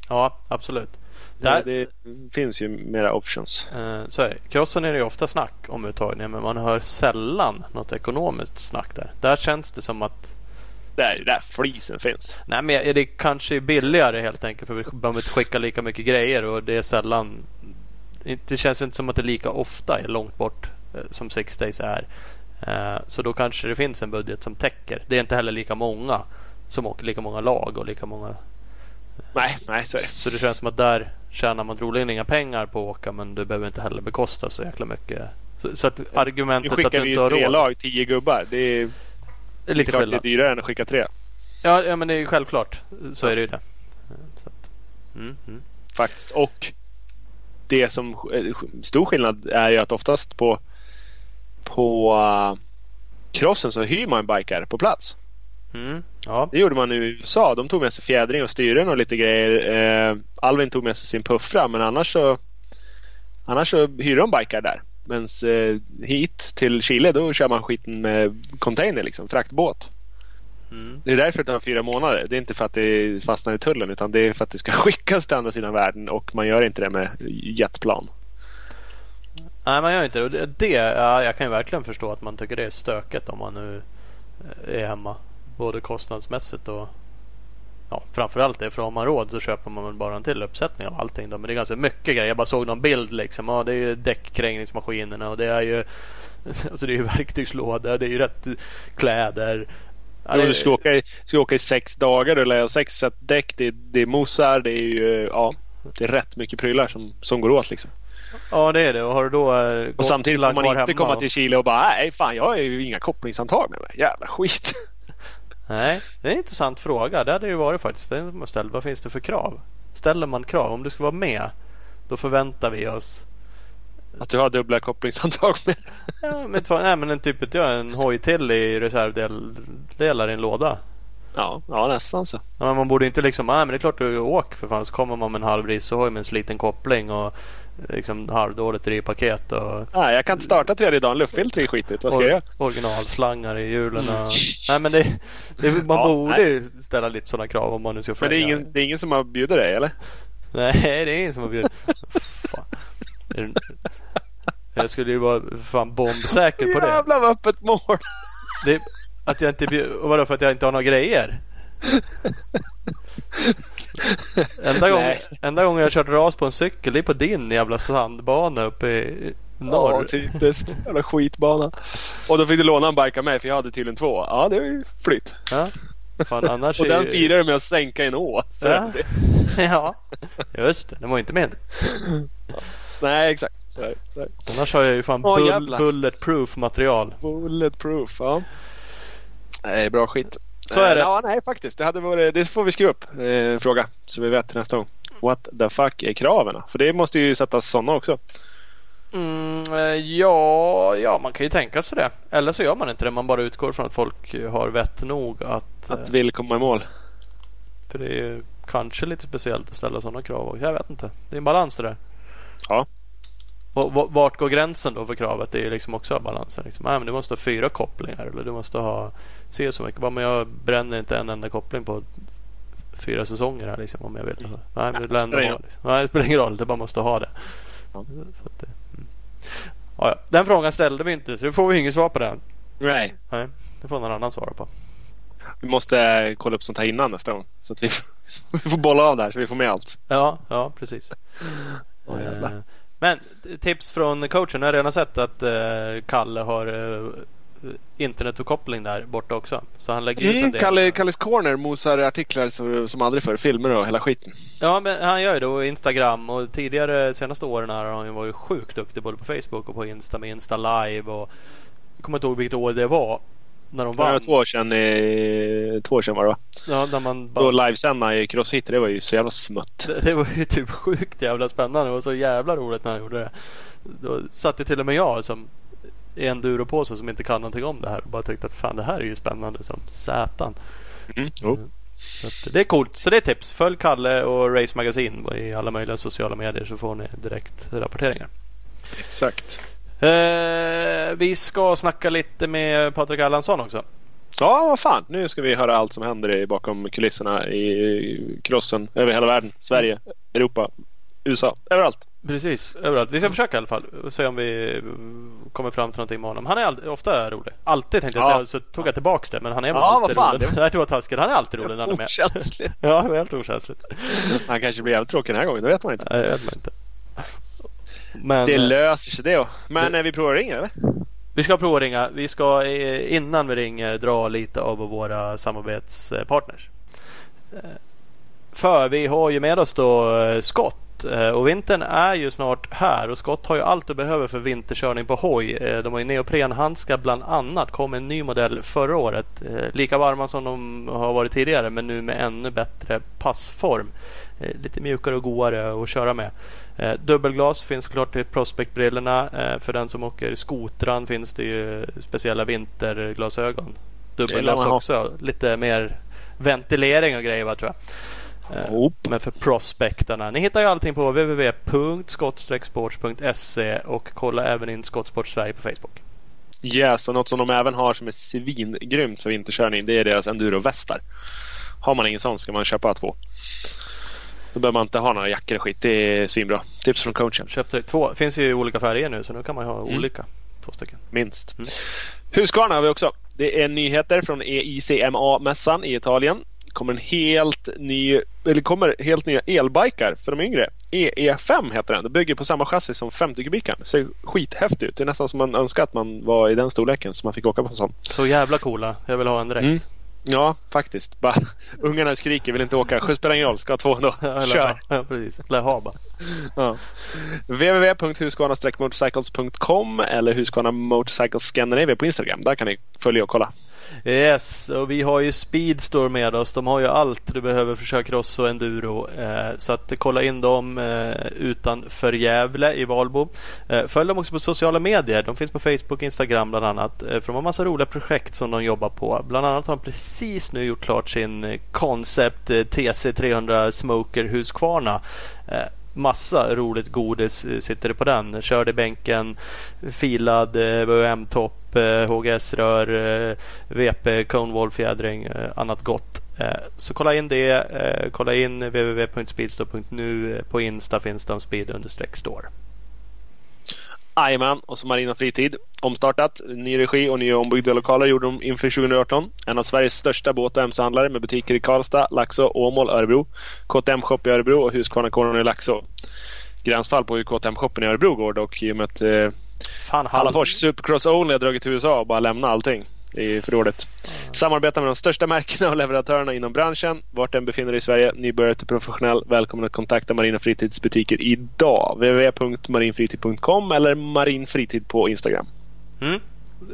Ja, absolut. Där, det finns ju mera options. Eh, Så är det. Crossen är det ju ofta snack om uttagningar men man hör sällan något ekonomiskt snack där. Där känns det som att Det är där flisen finns. Nej men det kanske är billigare helt enkelt för vi behöver inte skicka lika mycket grejer och det är sällan Det känns inte som att det lika ofta är långt bort eh, som Six Days är. Eh, Så då kanske det finns en budget som täcker. Det är inte heller lika många som åker lika många lag och lika många Nej, nej så är det. Så det känns som att där tjänar man troligen inga pengar på att åka men du behöver inte heller bekosta så jäkla mycket. Så, så att Nu argumentet att skickar du vi inte har tre råd. lag, tio gubbar. Det är, är det är lite klart det är dyrare än att skicka tre. Ja, ja men det är självklart. Så Ja. är det ju det. Att, mm, mm. Faktiskt. Och det som eh, stor skillnad är ju att oftast på på uh, crossen så hyr man bikar på plats. Mm, ja. Det gjorde man i USA. De tog med sig fjädring och styren och lite grejer. Eh, Alvin tog med sig sin puffra men annars så Annars så hyr de bikar där. Men eh, hit till Chile då kör man skiten med container liksom, fraktbåt. Mm. Det är därför det tar fyra månader. Det är inte för att det fastnar i tullen utan det är för att det ska skickas till andra sidan världen och man gör inte det med jetplan. Nej, man gör inte det. det ja, jag kan ju verkligen förstå att man tycker det är stökigt om man nu eh, är hemma. Både kostnadsmässigt och ja, framförallt det. För om man råd så köper man väl bara en till uppsättning av allting. Då. Men det är ganska mycket grejer. Jag bara såg någon bild liksom. Ja, det är ju däckkrängningsmaskinerna och det är ju Alltså det är ju verktygslådor, det är ju rätt kläder. Ja, det- du ska åka, i, ska åka i sex dagar och lära sex set däck. Det, är- det är mosar, det är ju ja, det är rätt mycket prylar som, som går åt liksom. Ja det är det. Och har du då eh, Och samtidigt får man inte komma och- till Chile och bara nej fan jag har ju inga kopplingshandtag med mig. Jävla skit. Nej, det är en intressant fråga. Det hade ju varit faktiskt. Man ställt. Vad finns det för krav? Ställer man krav? Om du ska vara med då förväntar vi oss Att du har dubbla kopplingshandtag med ja, men, nej, men en typ ja, en hoj till i reservdelar i en låda. Ja, ja nästan så. Ja, men man borde inte liksom, nej men det är klart du åker för fan. Så kommer man med en halv racerhoj med en sliten koppling och liksom halvdåligt drivpaket och Nej, jag kan inte starta tredje dagen. Luftfilter är skitigt. Vad ska jag göra? originalslangar i hjulen. Och, nej men det, det, man Ja, borde nej. ställa lite sådana krav om man nu ska Men det är, följa. ingen, det är ingen som har bjudit dig eller? Nej, det är ingen som har bjudit. Jag skulle ju vara fan bombsäker på det. Jävlar vad öppet mål! det att jag inte bjud... Vadå för att jag inte har några grejer? Enda gången, Nej. enda gången jag kört ras på en cykel det är på din jävla sandbana uppe i Ja, norr. typiskt. Jävla skitbana. Och då fick du låna en bike av mig för jag hade tydligen två. Ja, det är ju flytt. Ja. Fan, annars Och är den ju- firar du med att sänka en å. Ja. ja, just det. Den var inte min. Nej, exakt. Så är det. Så är det. Annars har jag ju fan Åh, bull, bulletproof material. Bulletproof, ja. Nej, bra skit. Så är det. Eh, Ja, nej faktiskt. Det, hade varit, det får vi skriva upp. Eh, fråga. Så vi vet till nästa gång. What the fuck är kraven? För det måste ju sättas sådana också. Mm, eh, ja, ja, man kan ju tänka sig det. Eller så gör man inte det. Man bara utgår från att folk har vett nog att... Att eh, vill komma i mål. För det är ju kanske lite speciellt att ställa sådana krav. Jag vet inte. Det är en balans det där. Ja. Och vart går gränsen då för kravet? Det är ju liksom också balansen. Liksom. Nej, men du måste ha fyra kopplingar eller du måste ha se så mycket. Bara, Men jag bränner inte en enda koppling på fyra säsonger här liksom, om jag vill. Nej, men det, ändå ha, liksom. Nej, det spelar ingen roll. Det bara måste ha det. Så att, mm. ja, ja. Den frågan ställde vi inte så då får vi inget svar på den. Nej. Nej, det får någon annan svara på. Vi måste kolla upp sånt här innan nästa gång. Så att vi, vi får bolla av där så vi får med allt. Ja, ja precis. Jävlar. Men tips från coachen. Jag har redan sett att eh, Kalle har eh, internetuppkoppling där borta också. Så han lägger ut en Mm, del. Kalle, Kalles Corner mosar artiklar som, som aldrig förr. Filmer och hela skiten. Ja, men han gör ju det. Och Instagram och tidigare senaste åren här har han ju varit sjukt duktig både på Facebook och på Insta med Insta Live. Och jag kommer inte ihåg vilket år det var. När de Det vann. två år sedan, eh, två år sedan var det va? Ja, när man Då livesända i Crossfit. Det var ju så jävla smutt. Det, det var ju typ sjukt jävla spännande. Det var så jävla roligt när han gjorde det. Då satt ju till och med jag som i en duropåse som inte kan någonting om det här och bara tyckte att fan det här är ju spännande som satan. Mm. Att det är coolt. Så det är tips. Följ Kalle och Race Magazine i alla möjliga sociala medier så får ni direkt rapporteringar. Exakt. Eh, vi ska snacka lite med Patrik Erlandsson också. Ja, vad fan. Nu ska vi höra allt som händer bakom kulisserna i crossen över hela världen. Sverige, Europa, USA, överallt. Precis, överallt. Vi ska försöka i alla fall och se om vi eh, kommer fram till någonting med honom. Han är ofta rolig. Alltid tänkte jag Ja. säga, så tog jag tillbaks det. Men han är Ja, alltid vad fan, rolig. det- Nej, det var taskigt. Han är alltid rolig när han är med. Okänsligt. Ja, det var helt okänsligt. Han kanske blir jävligt tråkig den här gången. Det vet man inte. Nej, det vet man inte. Men Det eh, löser sig det. då. Men eh, vi provar ringer eller? vi ska prova att ringa. Vi ska eh, innan vi ringer dra lite av våra samarbetspartners. För vi har ju med oss då Scott. Och vintern är ju snart här och Scott har ju allt du behöver för vinterkörning på hoj. De har ju neoprenhandskar bland annat. Kom en ny modell förra året. Lika varma som de har varit tidigare men nu med ännu bättre passform. Eh, Lite mjukare och godare att köra med. Eh, Dubbelglas finns klart till Prospect-brillorna. Eh, För den som åker skotran finns det ju speciella vinterglasögon. Dubbelglas också. Lite mer ventilering och grejer va, tror jag. Hop. Men för prospektarna. Ni hittar ju allting på www.skott-sports.se och kolla även in Skottsport Sverige på Facebook. Yes, och något som de även har som är svingrymt för vinterkörning det är deras endurovästar. Har man ingen sån ska man köpa två. Då behöver man inte ha några jackor och skit. Det är svinbra. Tips från coachen. Köpte två. Finns ju olika färger nu så nu kan man ha Mm. olika. Två stycken. Minst. Mm. Husqvarna har vi också. Det är nyheter från EICMA-mässan i Italien. kommer en helt ny, eller kommer helt nya elbikar för de yngre. EE5 heter den. Det bygger på samma chassi som 50 kubikaren. Ser skithäftigt ut. Det är nästan som man önskar att man var i den storleken så man fick åka på en sån. Så jävla coola. Jag vill ha en direkt. Mm. Ja, faktiskt. Bara, ungarna skriker, vill inte åka. Skjuts spelar ingen roll, ska ha två ändå. Kör! Ja, precis. Lär ha bara. Ja. www.husqvarna-motorcycles.com eller Husqvarna Motorcycles Scandinavia på Instagram. Där kan ni följa och kolla. Yes, och vi har ju Speedstore med oss. De har ju allt du behöver för körcross och enduro. Eh, så att kolla in dem eh, utanför Gävle i Valbo. Eh, följ dem också på sociala medier. De finns på Facebook och Instagram bland annat. Eh, för de har massa roliga projekt som de jobbar på. Bland annat har de precis nu gjort klart sin eh, koncept, eh, TC300 Smoker Husqvarna. Eh, Massa roligt godis eh, sitter det på den. Körd i bänken, filad eh, VHM-topp, HGS-rör, eh, eh, VP, Conewall fjädring, annat gott. Så kolla in det. Kolla in www.speedstore.nu. På Insta finns de speed-store. Jajamän, och så Marina Fritid. Omstartat, ny regi och nya ombyggda lokaler gjorde de inför 2018. En av Sveriges största båt och MC-handlare med butiker i Karlstad, Laxå, Åmål, Örebro. KTM Shop i Örebro och Husqvarna-kåren i Laxå. Gränsfall på hur KTM-shoppen i Örebro går dock i och med att eh, Fan, Halafors Supercross Only har dragit till USA och bara lämna allting. Det är för dåligt. Samarbetar med de största märkena och leverantörerna inom branschen. Vart den befinner dig i Sverige. Nybörjare till professionell. Välkommen att kontakta Marina Fritids butiker idag. www.marinfritid.com eller marinfritid på Instagram. Mm.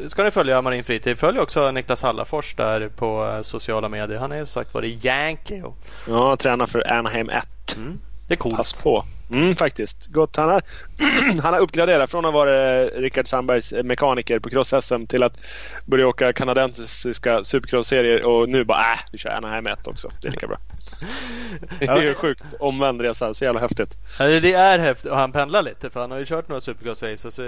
Ska ni följa Marin Fritid. Följ också Niklas Hallafors där på eh, sociala medier. Han är sagt varit Yankee. Och, Ja, tränar för Anaheim 1. mm. Det är coolt. Pass på. Mm, faktiskt. Gott. Han, har, han har uppgraderat från att vara eh, Rickard Sandbergs mekaniker på cross-SM till att börja åka kanadensiska supercross-serier och nu bara äh, vi kör Anaheim 1 också. Det är lika bra. Det är ju sjukt omvänd resa. Så jävla häftigt. Ja, det är häftigt och han pendlar lite för han har ju kört några supercross-race och så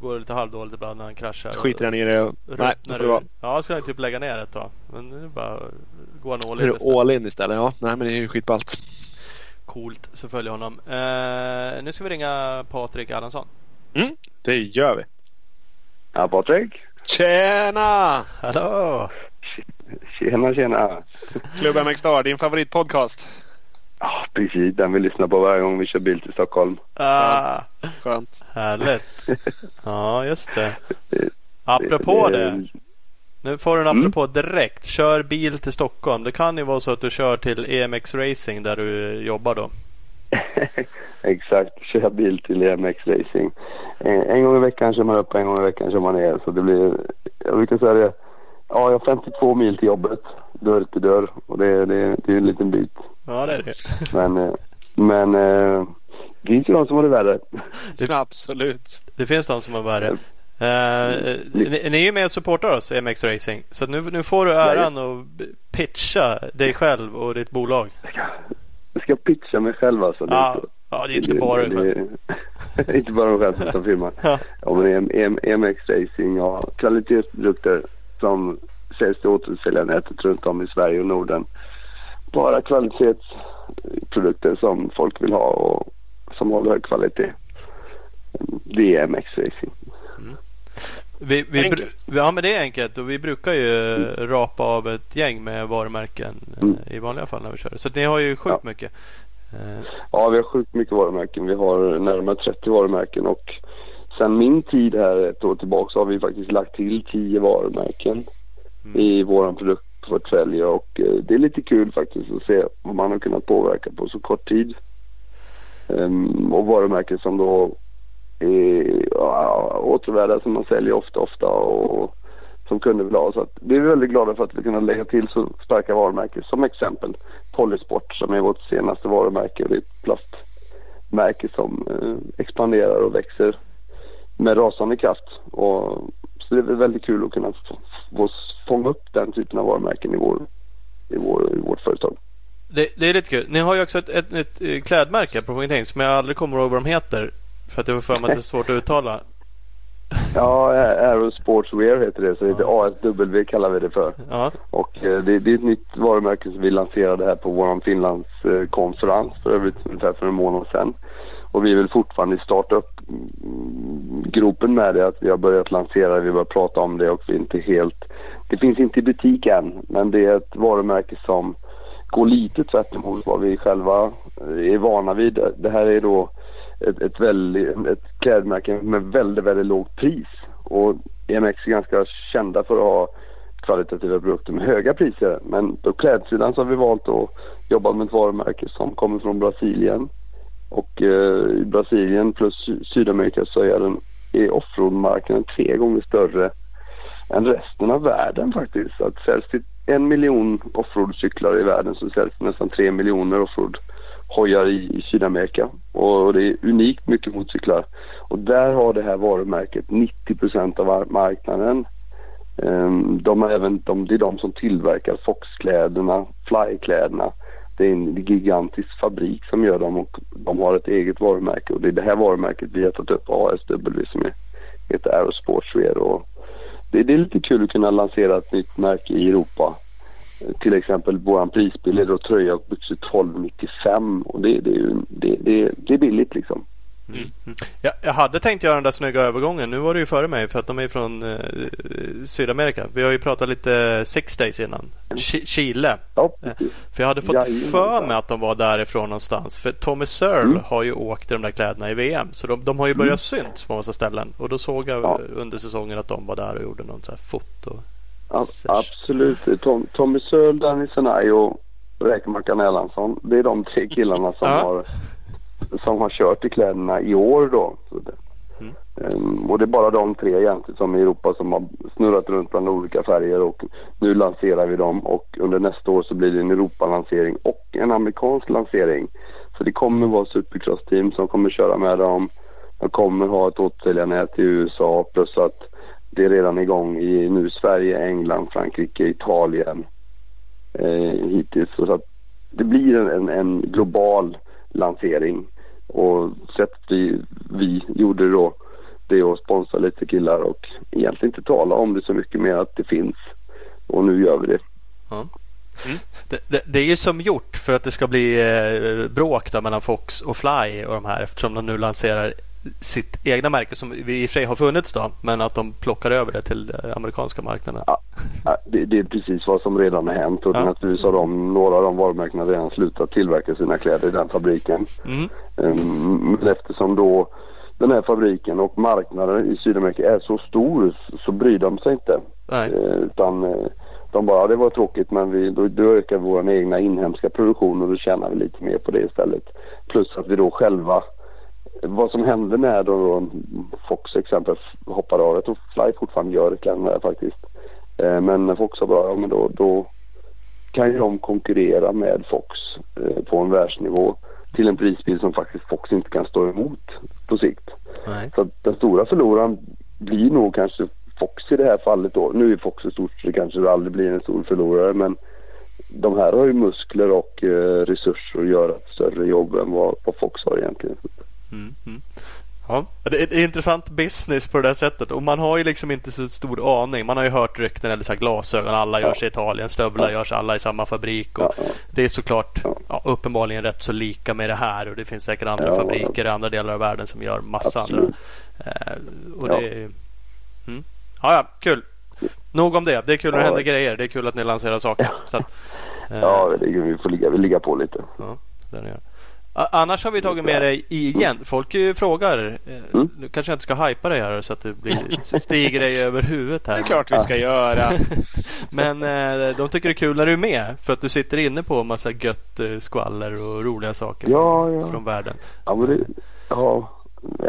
går det lite halvdåligt ibland när han kraschar. Skiter han i det. och- Nej, det får det vara. Ja, ska han typ lägga ner ett tag. Men nu bara går han all in istället. all in istället. Ja, nej men det är ju skitballt. Coolt, så följer honom. Eh, nu ska vi ringa Patrik Allansson. Mm, det gör vi. Ja, Patrik. Tjena! Hallå! Tjena, tjena. Klubb MX Star, din favoritpodcast. Ja, precis. Den vi lyssnar på varje gång vi kör bil till Stockholm. Ah, Skönt. härligt. Ja, just det. Det- Apropå det- det. Nu får du en Mm. apropå direkt. Kör bil till Stockholm. Det kan ju vara så att du kör till EMX Racing där du jobbar då. Exakt, kör bil till EMX Racing. En, en gång i veckan kör man upp, en gång i veckan kör man ner. Så det blir, jag brukar säga det, ja jag har 52 mil till jobbet, dörr till dörr. Och det, det, det är en liten bit. Ja, det är det. Men, eh, men eh, det finns ju de som har det värre. Absolut. Det finns de som har värre. Eh, ni, ni är ju med och supportar oss, EMX Racing. Så nu, nu får du äran att pitcha dig själv och ditt bolag. Jag ska pitcha mig själv alltså. Det Ja, inte- ja det är inte bara dig själv. det inte bara mig själv som firma. Ja. Ja men EMX Racing ja, kvalitetsprodukter som säljs till återförsäljarnätet runt om i Sverige och Norden. Bara kvalitetsprodukter som folk vill ha och som håller hög kvalitet. Det är EMX Racing. Vi, vi, Enkelt. ja men det är enkelt och vi brukar ju rapa av ett gäng med varumärken eh, Mm. i vanliga fall när vi kör. Så ni har ju sjukt Ja. mycket. Eh, Ja, vi har sjukt mycket varumärken. Vi har närmare 30 varumärken och sen min tid här ett år tillbaka så har vi faktiskt lagt till 10 varumärken Mm. i vår produktportfölj och eh, det är lite kul faktiskt att se vad man har kunnat påverka på så kort tid. Ehm, och varumärken som då ja, återvärda som man säljer ofta ofta och som kunder vill ha. Så att vi är väldigt glada för att vi kunnat lägga till så starka varumärken. Som exempel Polysport som är vårt senaste varumärke. och Det är ett plastmärke som eh, expanderar och växer med rasande kraft. Och, så det är väldigt kul att kunna få, få fånga upp den typen av varumärken i, vår, i, vår, i vårt företag. det, det är lite kul. Ni har ju också ett, ett, ett, eh, klädmärke på ingenting som jag aldrig kommer ihåg vad de heter. För att jag får för mig att det är svårt att uttala. Ja, Aero Sportswear heter det. Så det heter ASW kallar vi det för. Ja, Och eh, det, det är ett nytt varumärke som vi lanserade här på vår Finlandskonferens för övrigt ungefär för en månad sedan. Och vi vill fortfarande starta upp mm, gropen med det. Att vi har börjat lansera vi börjar prata om det och vi är inte helt... Det finns inte i butik än men det är ett varumärke som går lite tvärt emot vad vi själva eh, är vana vid. Det här är då ett, ett, väldigt, ett klädmärke med väldigt, väldigt lågt pris. Och EMX är ganska kända för att ha kvalitativa produkter med höga priser. Men på klädsidan så har vi valt att jobba med ett varumärke som kommer från Brasilien. Och eh, i Brasilien plus Sydamerika så är den är offroadmarknaden tre gånger större än resten av världen faktiskt. Att säljs det en miljon offroadcyklar i världen så säljs det nästan tre miljoner offroad hojar i, i Sydamerika. Och det är unikt mycket motorcyklar. Och där har det här varumärket 90 procent av marknaden. Um, de är även, de, det är de som tillverkar Fox-kläderna, Fly-kläderna. Det är en gigantisk fabrik som gör dem och de har ett eget varumärke och det är det här varumärket vi har tagit upp, ASW som är, heter Aerosportswear. Och det, det är lite kul att kunna lansera ett nytt märke i Europa. Eh, Till exempel våran prisbild är då tröja och byxor 12,95 och det, det, är det, det, det är billigt liksom. jag, jag hade tänkt göra den där snygga övergången. Nu var det ju före mig för att de är från eh, Sydamerika. Vi har ju pratat lite Six Days innan. Chi- Chile. Ja, precis. För jag hade fått Jajamän. för mig att de var därifrån någonstans. För Tommy Searle Mm. har ju åkt i de där kläderna i VM. Så de, de har ju börjat syns på massa ställen. Och då såg jag Ja. under säsongen att de var där och gjorde något så här foto. Sesh. absolut. Tom, Tommy Söl, Danny Senai och Räkmackan Erlandsson. Det är de tre killarna som, Ja. har, som har kört i kläderna i år då. Mm. Ehm, och det är bara de tre egentligen som i Europa som har snurrat runt bland olika färger och nu lanserar vi dem och under nästa år så blir det en Europa-lansering och en amerikansk lansering. Så det kommer vara supercross-team som kommer köra med dem. De kommer ha ett återföljarnät i USA plus att det är redan igång i nu Sverige, England, Frankrike, Italien eh, hittills. Så att det blir en, en, en global lansering. Och sättet vi, vi gjorde då det är att sponsra lite killar och egentligen inte tala om det så mycket mer att det finns. Och nu gör vi det. Mm. Det, det, det, är ju som gjort för att det ska bli eh, bråk då mellan Fox och Fly och de här eftersom de nu lanserar sitt egna märke som vi i och för sig har funnits då men att de plockar över det till amerikanska marknaden. Ja, det, det, är precis vad som redan har hänt och ja. naturligtvis har de, några av de varumärkena redan slutat tillverka sina kläder i den fabriken. Mm. Um, men eftersom då den här fabriken och marknaden i Sydamerika är så stor så bryr de sig inte. Nej. Uh, utan uh, de bara, det var tråkigt men vi, då, då ökar vi vår egna inhemska produktion och då tjänar vi lite mer på det istället. Plus att vi då själva vad som hände när då Fox exempel hoppade av. Jag tror Fly fortfarande gör reklam faktiskt. Eh, men Fox sa bra, ja men då, då kan ju de konkurrera med Fox eh, på en världsnivå till en prisbild som faktiskt Fox inte kan stå emot på sikt. Nej. Så den stora förloraren blir nog kanske Fox i det här fallet då. Nu är Fox så stort så det kanske aldrig blir en stor förlorare men de här har ju muskler och eh, resurser att göra ett större jobb än vad, vad Fox har egentligen. Mm, mm. Ja, det är, det är intressant business på det där sättet och man har ju liksom inte så stor aning. Man har ju hört rykten eller så här glasögon, alla görs i Italien, stövlar görs alla i samma fabrik. Och Det är såklart ja, uppenbarligen rätt så lika med det här och det finns säkert andra fabriker i andra delar av världen som gör massa Absolut. andra. Eh, och det är, mm. ja, ja, kul. Nog om det. Det är kul när det händer grejer. Det är kul att ni lanserar saker. Så att, eh, ja, vi får ligga, vi ligga på lite. Ja, det gör. Annars har vi tagit med dig igen. Folk frågar. Eh, mm. Nu kanske jag inte ska hypa dig här så att du blir, stiger dig över huvudet här. Det är klart vi ska göra. Men eh, de tycker det är kul när du är med. För att du sitter inne på en massa gött eh, skvaller och roliga saker ja, från, ja. från världen. Ja, men det, ja,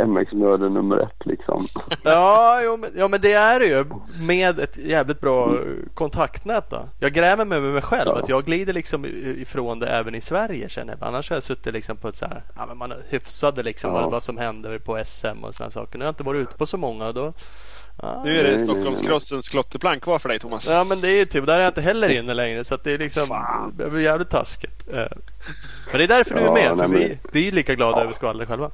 MX-nörden nummer ett liksom. Ja, jo, men, ja, men det är det ju med ett jävligt bra kontaktnät. Då. Jag grämer mig med mig själv ja. att jag glider liksom ifrån det även i Sverige känner jag. Annars har jag suttit liksom på ett så här, ja, men man hyfsade liksom ja. vad, vad som händer på SM och sådana saker. Nu har jag inte varit ute på så många då Ah, nu är det Stockholmscrossens klotterplank kvar för dig Thomas. Ja men det är ju typ, där är jag inte heller inne längre så det är liksom Det blir jävligt taskigt. Eh, men det är därför ja, du är med, för vi, vi är lika glada ja. över skvaller själva.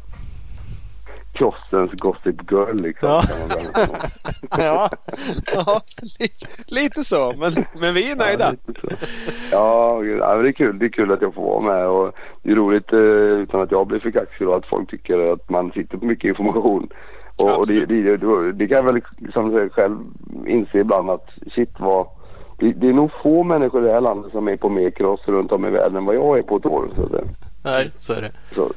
Krossens Gossip Girl liksom. Ja, ja. ja lite, lite, så. Men, men vi är nöjda. Ja, ja det är kul. Det är kul att jag får vara med. Och det är roligt eh, utan att jag blir för kaxig att folk tycker att man sitter på mycket information. Och, och det, det, det, det, kan jag väl som jag själv inse ibland att shit vad det, det, är nog få människor i det här landet som är på mer cross runt om i världen än vad jag är på ett år. Så det. Nej, så är det. Så,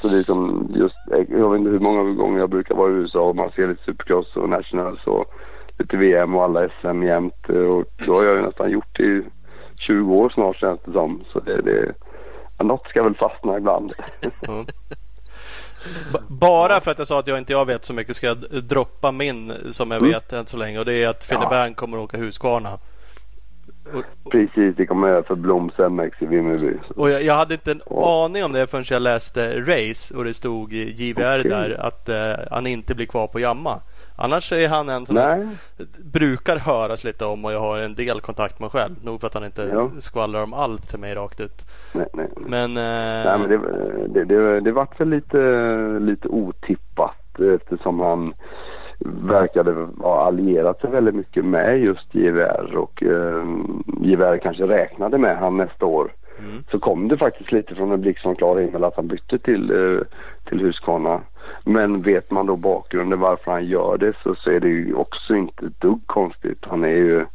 så det är som just, jag vet inte hur många gånger jag brukar vara i USA och man ser lite supercross och nationals och lite VM och alla SM jämt. Och då har jag ju nästan gjort det i 20 år snart känns det som. Så det, det, något ska väl fastna ibland. Mm. Bara för att jag sa att jag inte jag vet så mycket ska jag droppa min som jag mm. vet än så länge och det är att Philip ja. Kommer att åka Husqvarna. Precis, det kommer jag för Bloms MX i Vimmerby. Och jag, jag, hade inte en ja. aning om det förrän jag läste Race och det stod i JVR okay. där att uh, han inte blir kvar på Jamma. Annars är han en som Nej. brukar höras lite om och jag har en del kontakt med själv. Nog för att han inte ja. skvallrar om allt till mig rakt ut. Nej, nej. Men, uh... nej, men det, det, det, det vart väl lite, lite otippat eftersom han verkade ha allierat sig väldigt mycket med just JVR och eh, JVR kanske räknade med han nästa år. Mm. Så kom det faktiskt lite från en blixt från klar himmel att han bytte till, eh, till Husqvarna. Men vet man då bakgrunden varför han gör det så, så är det ju också inte ett dugg konstigt. Han är ju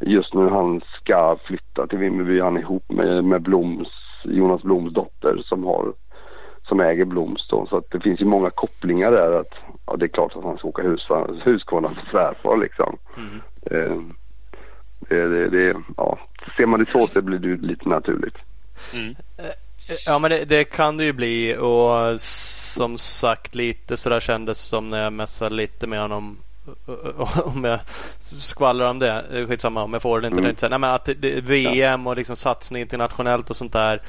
just nu han ska flytta till Vimmerby. Han är ihop med, med Bloms, Jonas Bloms dotter som har som äger Bloms då. Så att det finns ju många kopplingar där att ja, det är klart att han ska åka hus, Husqvarna för svärfar liksom. Mm. Eh, det, det, det, ja. Ser man det så så blir det lite naturligt. Mm. Eh, ja men det, det, kan det ju bli och som sagt lite sådär kändes som när jag mässade lite med honom om jag skvallrar om det, skitsamma om jag får det inte. Mm. Nej, men att det, VM och liksom satsning internationellt och sånt där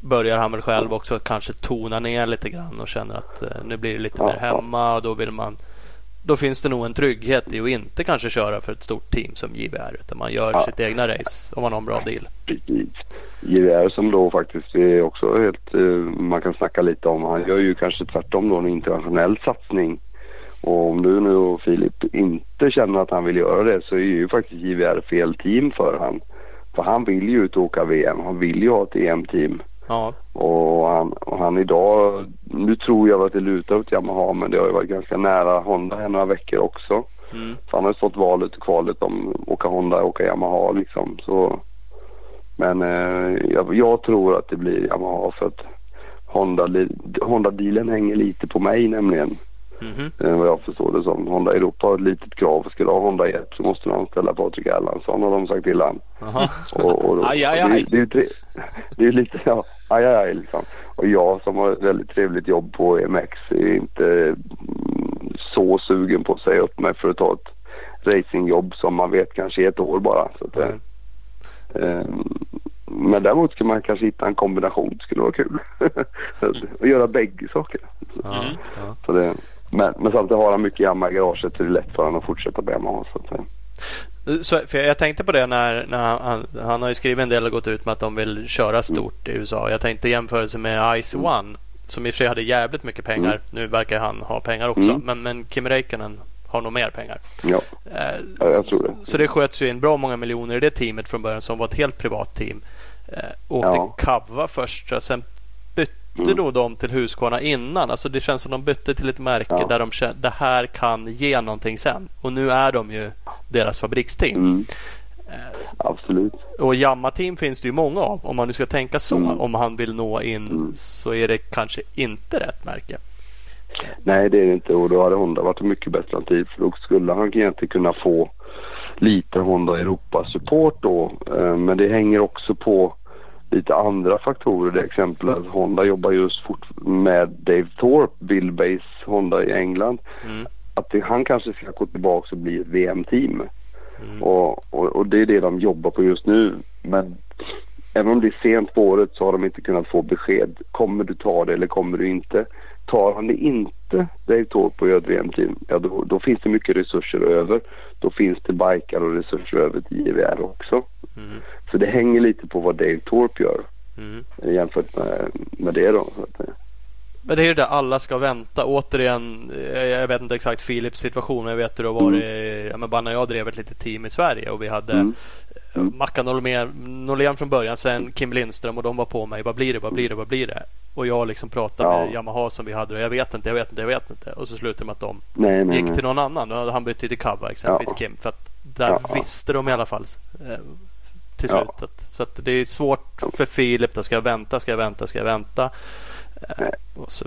börjar han väl själv också kanske tona ner lite grann och känner att eh, nu blir det lite mer hemma och då vill man då finns det nog en trygghet i att inte kanske köra för ett stort team som JVR utan man gör ja. sitt egna race om man har en bra deal. JVR som då faktiskt är också helt, uh, man kan snacka lite om, han gör ju kanske tvärtom då en internationell satsning. Och om du nu och Filip inte känner att han vill göra det så är ju faktiskt JVR fel team för han. För han vill ju ut och åka VM. Han vill ju ha ett EM-team. Ja. Och han, och han idag, nu tror jag att det lutar åt Yamaha men det har ju varit ganska nära Honda här några veckor också. Mm. Så han har ju fått valet och kvalet om åka Honda och åka Yamaha liksom. Så, men eh, jag, jag tror att det blir Yamaha för att Honda, Honda-dealen hänger lite på mig nämligen. Mhm. Eh, vad jag förstår det som. Honda Europa har ett litet krav. Ska du ha Honda hjälp så måste du anställa Patrik Erlandsson har de sagt till. Jaha. Och, och, Aj, aj, och det, aj. det, är ju det är lite, ja, aj, aj, aj liksom. Och jag som har ett väldigt trevligt jobb på MX är inte mm, så sugen på att säga upp mig för att ta ett racingjobb som man vet kanske är ett år bara. Så att, Mm. eh, men däremot skulle man kanske hitta en kombination. Det skulle vara kul. att göra bägge saker. Ja. Ja. Så det, men, men samtidigt har han mycket jamma i garaget så det är lätt för honom att fortsätta Yamaha. Så att, eh, Så, för jag tänkte på det när, när han, han, har ju skrivit en del och gått ut med att de vill köra stort i USA. Jag tänkte jämförelse med Ice One som i och för sig hade jävligt mycket pengar. Mm. Nu verkar han ha pengar också. Mm. Men, men Kim Räikkönen har nog mer pengar. ja. Eh, Ja, jag tror det. Så, så det sköts ju in bra många miljoner i det teamet från början som var ett helt privat team. Eh, åkte Ja. Kava först sen Mm. nog de till Husqvarna innan. Alltså det känns som de bytte till ett märke Ja. där de kände det här kan ge någonting sen. Och nu är de ju deras fabriksteam. Mm, Eh, absolut. och Yamaha-team finns det ju många av. Om man nu ska tänka så. Mm. Om han vill nå in Mm. så är det kanske inte rätt märke. Nej det är det inte och då hade Honda varit mycket bättre alternativ för då skulle han egentligen kunna få lite Honda Europa-support då. Eh, Men det hänger också på lite andra faktorer. Det är exempel att Honda jobbar just fort med Dave Thorpe, Bill Base Honda i England. Mm. Att det, han kanske ska gå tillbaka och bli ett VM-team. Mm. Och, och, och det är det de jobbar på just nu. Men även om det är sent på året så har de inte kunnat få besked. Kommer du ta det eller kommer du inte? Tar han det inte, Dave Thorpe och ett VM-team, ja då, då finns det mycket resurser över. Då finns det bikar och resurser över till JVR också. Mm. Så det hänger lite på vad Dave Thorpe gör Mm. eh, jämfört med, med det då. Så att, Men det är ju där alla ska vänta. Återigen, eh, jag vet inte exakt Philips situation. Men jag vet hur det har varit. Ja, men bara när jag drev ett litet team i Sverige och vi hade Mm. mm. Mackan Norlén, från början. Sen Kim Lindström och de var på mig. Vad blir det? Vad blir det? Vad blir det? Och jag liksom pratade Ja. med Yamaha som vi hade. Och jag vet inte, jag vet inte, jag vet inte. Och så slutade det med att de nej, nej, gick nej. till någon annan. Då hade han bytt till Kava exempelvis Ja. Kim. För att där Ja. visste de i alla fall eh, till Ja. slutet. Så att det är svårt för Filip. Ska jag vänta, ska jag vänta, ska jag vänta. Eh, så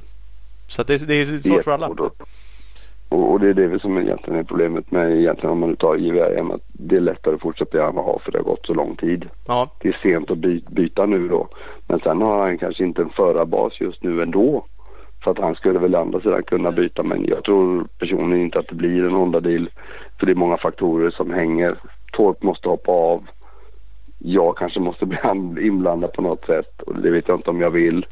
så det, det är svårt för alla. Och, och, det är det som egentligen är problemet med egentligen om man tar JVM att det är lättare att fortsätta Yamaha för det har gått så lång tid. Ja, Det är sent att by, byta nu då. Men sen har han kanske inte en förarbas just nu ändå. För att han skulle väl andra sidan kunna byta men jag tror personligen inte att det blir en Honda-deal. För det är många faktorer som hänger. Torp måste hoppa av. Jag kanske måste bli an- inblandad på något sätt och det vet jag inte om jag vill.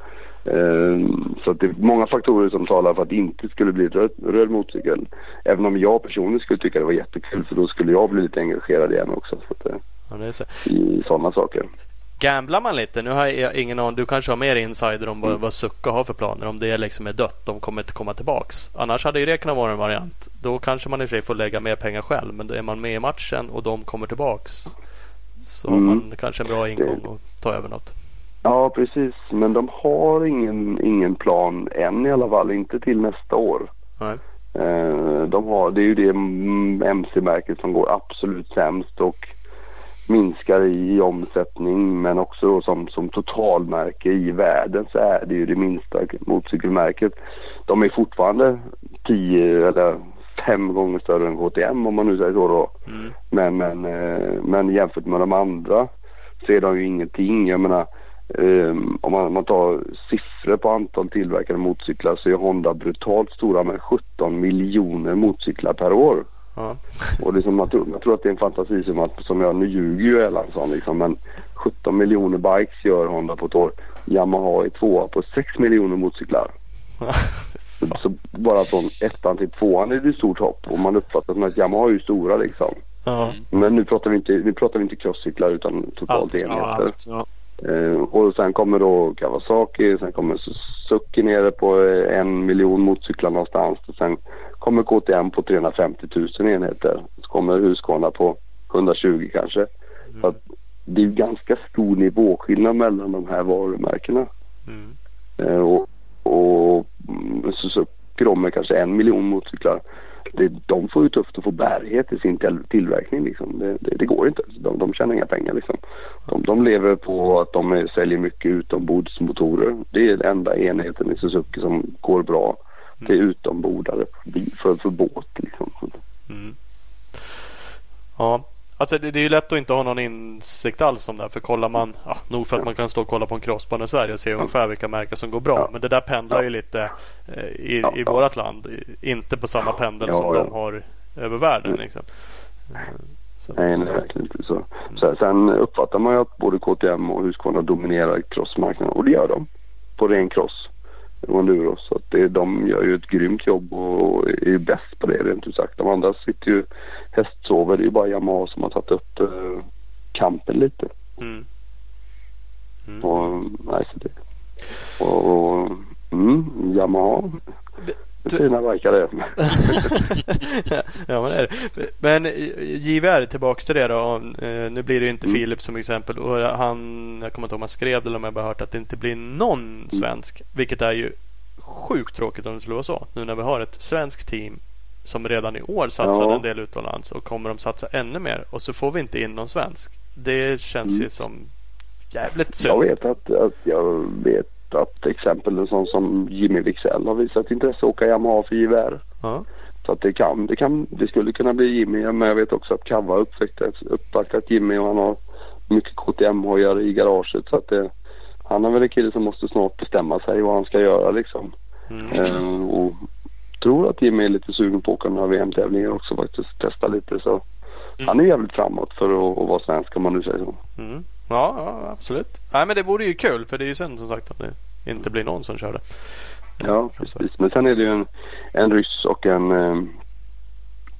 Ehm, Så att det är många faktorer som talar för att det inte skulle bli röd, röd motorcykel. Även om jag personligen skulle tycka det var jättekul för då skulle jag bli lite engagerad igen också. Så att, eh, ja så. I sådana saker. Gamblar man lite? Nu har jag ingen aning. Du kanske har mer insider om vad, Mm. vad Succa har för planer. Om det liksom är dött. De kommer inte komma tillbaks. Annars hade ju det kunnat vara en variant. Då kanske man i och för sig får lägga mer pengar själv. Men då är man med i matchen och de kommer tillbaks. Så har Mm. man kanske en bra ingång och ta över något. Ja, precis. Men de har ingen, ingen plan än i alla fall. Inte till nästa år. Nej. Eh, De har, det är ju det MC-märket som går absolut sämst och minskar i, i omsättning men också då som, som totalmärke i världen så är det ju det minsta motorcykelmärket. De är fortfarande 10 eller fem gånger större än KTM om man nu säger så då. Mm. Men, men, eh, men jämfört med de andra så är de ju ingenting. Jag menar ehm, om man, man tar siffror på antal tillverkade motorcyklar så är Honda brutalt stora med 17 miljoner motorcyklar per år. Ja. Och det är som man, tror, man tror att det är en fantasi som att, som jag, nu ljuger ju Erlandsson liksom men 17 miljoner bikes gör Honda på ett år. Yamaha är tvåa på 6 miljoner motorcyklar. Så, så bara från ettan till tvåan är det ett stort hopp och man uppfattar som att Yamaha är ju stora liksom. Ja. Men nu pratar vi inte, nu pratar vi inte crosscyklar utan totalt Allt. enheter. Ja, allt. Ja. Eh, och sen kommer då Kawasaki, sen kommer Suzuki nere på eh, en miljon motorcyklar någonstans. Och sen kommer KTM på 350 000 enheter. Så kommer Husqvarna på 120 kanske. Så att det är ganska stor nivåskillnad mellan de här varumärkena. Mm. Eh, och, och mm, Suzuki de med kanske en miljon motorcyklar. Det, de får ju tufft att få bärighet i sin till, tillverkning. Liksom. Det, det, det, går inte. De, de tjänar inga pengar. Liksom. De, de lever på att de säljer mycket utombordsmotorer. Det är den enda enheten i Suzuki som går bra. Det är utombordare för, för båt. Liksom. Mm. Ja, Alltså det, det, är ju lätt att inte ha någon insikt alls om det. För kollar man, ja, nog för att man kan stå och kolla på en crossbana i Sverige och se ungefär vilka märken som går bra. Men det där pendlar ju lite eh, i, i ja. vårat land. Inte på samma pendel som de har över världen. Mm. Liksom. Så. Nej, nej, verkligen inte så. så. Sen uppfattar man ju att både KTM och Husqvarna dominerar crossmarknaden och det gör de. På ren cross och enduro. Så att det, de gör ju ett grymt jobb och är bäst på det rent ut sagt. De andra sitter ju hästsover. Det är ju bara Yamaha som har tagit upp eh, kampen lite. Mm. Mm. Och, nej, så det. Och, och mm, Yamaha. Fina verkar det. ja men det är det. Men JVR tillbaks till det då. Eh, nu blir det inte mm. Filip som exempel. Och han, jag kommer inte ihåg om han skrev det eller om jag bara hört att det inte blir någon mm. svensk. Vilket är ju sjukt tråkigt om det skulle vara så. Nu när vi har ett svenskt team som redan i år satsade ja. en del utomlands och kommer de satsa ännu mer och så får vi inte in någon svensk. Det känns mm. ju som jävligt synd. Jag vet att, att jag vet att exempel en sån som Jimmy Wicksell har visat intresse att åka Yamaha för. Ja. Så att det kan, det kan, det skulle kunna bli Jimmy men jag vet också att Kava har uppvaktat Jimmy och han har mycket KTM-hojar i garaget så att det, han är väl en kille som måste snart bestämma sig vad han ska göra liksom. Mm. Ehm, och tror att Jimmy är lite sugen på att åka några VM-tävlingar också faktiskt. Testa lite så. Mm. Han är jävligt framåt för att, att vara svensk om man nu säger så. Mm. Ja, ja, absolut. Nej, men det vore ju kul för det är ju synd som sagt att det inte blir någon som kör det. Ja, precis. Men sen är det ju en, en ryss och en, eh,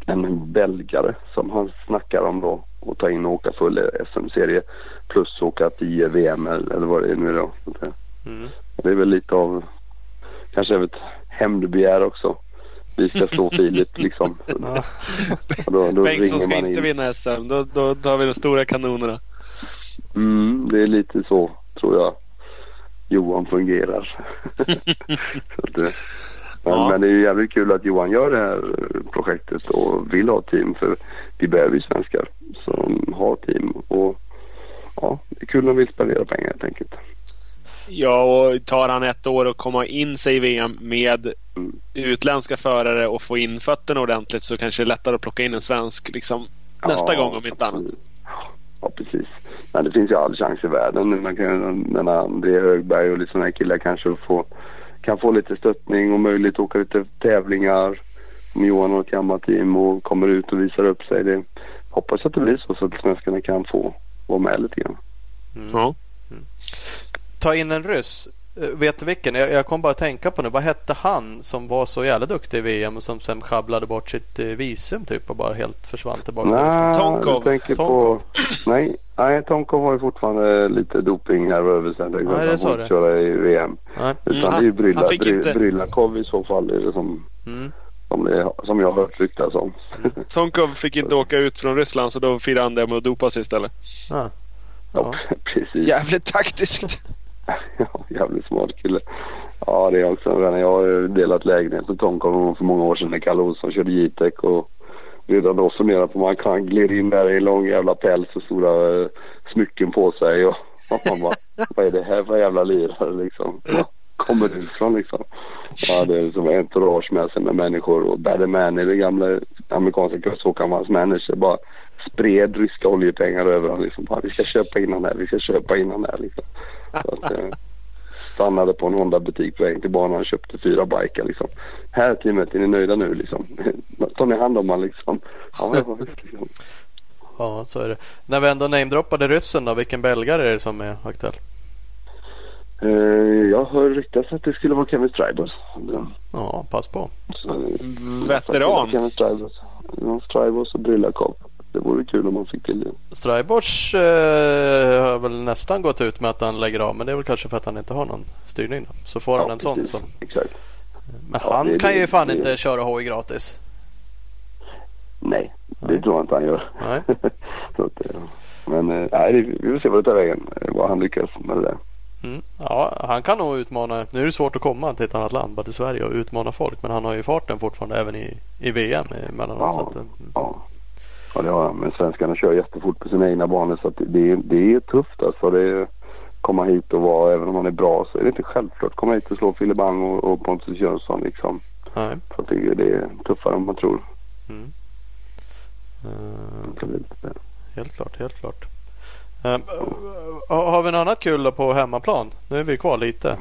en belgare som han snackar om då. Att ta in och åka full SM-serie plus åka 10 VM eller vad det är nu då. Mm. Det är väl lite av kanske ett hämndbegär också. Vi ska slå Filip liksom. då, då Bengtsson ska inte vinna SM. Då, då tar vi de stora kanonerna. Mm, det är lite så tror jag Johan fungerar. det, men, ja. men, det är ju jävligt kul att Johan gör det här projektet och vill ha team för vi behöver ju svenskar som har team och ja, det är kul när de vill spendera pengar helt enkelt. Ja, och tar han ett år att komma in sig i VM med mm. utländska förare och få in fötterna ordentligt så kanske det är lättare att plocka in en svensk liksom, ja, nästa gång om inte annat. Ja, precis. Men det finns ju all chans i världen nu. Man kan, när André Högberg och lite sådana här killar kanske få, kan få lite stöttning och möjlighet att åka lite tävlingar. Om Johan har ett gammalt team och kommer ut och visar upp sig. Det, hoppas att det blir så så att svenskarna kan få vara med lite grann. Mm. Ja. Mm. Ta in en ryss. Eh, vet du vilken? Jag, jag kom bara att tänka på nu. Vad hette han som var så jävla duktig i VM och som sen sjabblade bort sitt eh, visum typ och bara helt försvann tillbaka? Nej, Tonkov. Tänker Tonkov. På, nej, nej, Tonkov har ju fortfarande lite doping här över. Det nej, det sa det. köra i VM. Nej. Utan mm, det är ju Brylla, Bry, inte... Brylakov i så fall. Är det som, mm. som, det, som jag har hört ryktas om. Mm. Tonkov fick inte åka ut från Ryssland så då firade han det med att dopa sig istället. Ah. Ja. ja, precis. Jävligt taktiskt ja, jävligt smart kille. Ja, det är också en vän. Jag har delat lägenhet med Tom för många år sedan när Kalle Olsson körde Jitec. och redan då funderade på om man kan glida in där i lång jävla päls och stora eh, smycken på sig och, man bara, vad är det här för jävla lirare liksom? Var kommer du ifrån liksom? Ja, det är som entourage med sig med människor och Baddy Manny, det gamla amerikanska kuståkaren, hans manager bara spred ryska oljepengar över honom. Liksom. vi ska köpa in honom här, vi ska köpa in honom här. Liksom. Så att, eh, stannade på en Honda-butik på vägen till banan och köpte fyra bikar. Liksom. Här teamet, är ni nöjda nu? Liksom. Tar ni hand om honom liksom? Ja, ja, liksom. ja, så är det. När vi ändå namedroppade ryssen då, vilken belgare är det som är aktuell? Uh, jag har ryktats att det skulle vara Kevin Stribers. Ja, pass på. Så, Veteran. Kevin Stribers. Stribers och Brillakov. Det vore kul om man fick till det. Strybors eh, har väl nästan gått ut med att han lägger av. Men det är väl kanske för att han inte har någon styrning. Då. Så får han en precis. sån. Så. Exakt. Men ja, han kan det, ju fan det, inte köra hoj gratis. Nej, det Nej. tror jag inte han gör. Så att, eh, men eh, nej, vi får se vad det tar vägen. eh, Vad han lyckas med det där. Mm. Ja, han kan nog utmana. Nu är det svårt att komma till ett annat land, bara till Sverige och utmana folk. Men han har ju farten fortfarande även i, i VM emellanåt. Ja. Så att. Ja. det har han. Men svenskarna kör jättefort på sina egna banor så det, är- det är tufft alltså. Det är, komma hit och vara, även om man är bra så är det inte självklart att komma hit och slå Fillebang och, och Pontus Jönsson liksom. Nej. Så att det, det är tuffare än man tror. Mm. Det, helt klart, helt klart. Eh, har vi något annat kul då på hemmaplan? Nu är vi kvar lite.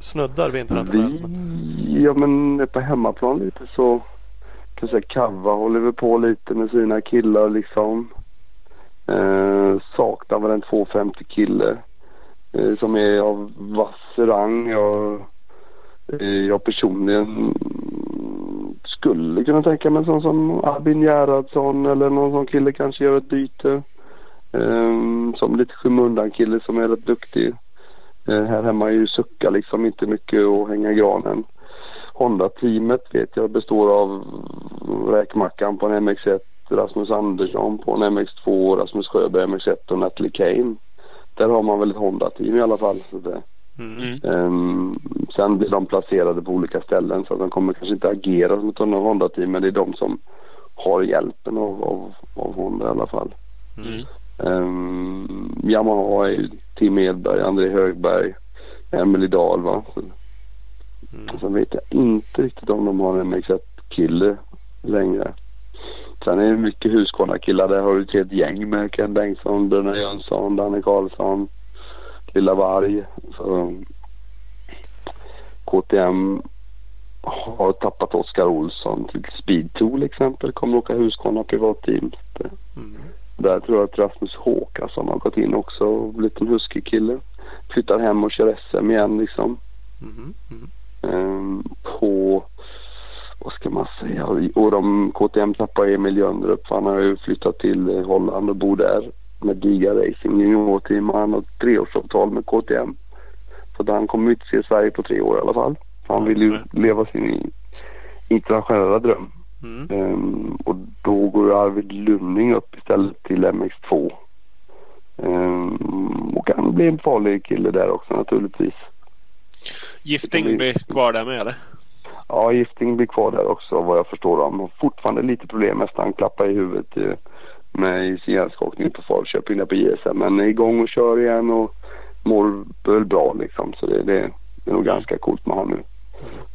Snuddar vi internationellt. Vi, ja men på hemmaplan lite så lite så här, Kava håller väl på lite med sina killar liksom. Eh, saknar väl en 250 kille eh, som är av vass rang. Jag, eh, jag personligen skulle kunna tänka mig sån som Albin Gerhardsson eller någon sån kille kanske gör ett byte. Eh, som lite skymundan kille som är rätt duktig. Eh, här hemma är ju Sucka liksom inte mycket att hänga i granen. Honda-teamet vet jag består av Räkmackan på en MX1, Rasmus Andersson på en MX2, Rasmus Sjöberg MX1 och Natalie Kane. Där har man väl ett Honda-team i alla fall. Så det, Mm. Ehm, sen blir de placerade på olika ställen så att de kommer kanske inte agera som ett Honda-team men det är de som har hjälpen av, av, av Honda i alla fall. Mm. Um, Yamaha är Tim Edberg, André Högberg, Emelie Dahl va. Så, Mm. Sen vet jag inte riktigt om de har en MX1-kille längre. Sen är det mycket Husqvarna-killar. Där har du ett helt gäng med Ken Bengtsson, Bröderna Jönsson, Danne Karlsson, Lilla Varg. Så, KTM har tappat Oskar Olsson till Speedtool exempel. Kommer åka Husqvarna privatteam. Mm. där tror jag att Rasmus Håkansson har gått in också. Blivit en husky-kille. Flyttar hem och kör SM igen liksom. Mm. Mm. Ehm, på, vad ska man säga, och de, KTM tappar Emil Jöndrup han har ju flyttat till Holland och bor där med Diga Racing juniorteam och han har ett treårsavtal med KTM. Så han kommer inte se Sverige på tre år i alla fall. Han vill ju leva sin internationella dröm. Mm. Ehm, och då går Arvid Lunning upp istället till MX2. Ehm, och kan bli en farlig kille där också naturligtvis. Gifting blir kvar där med eller? Ja, Gifting blir kvar där också vad jag förstår. Han har fortfarande lite problem med att han klappar i huvudet eh, med sin hjärnskakning på Falköping där på JSM. Men är igång och kör igen och mår väl bra liksom. Så det, det, det är nog ganska coolt med honom nu.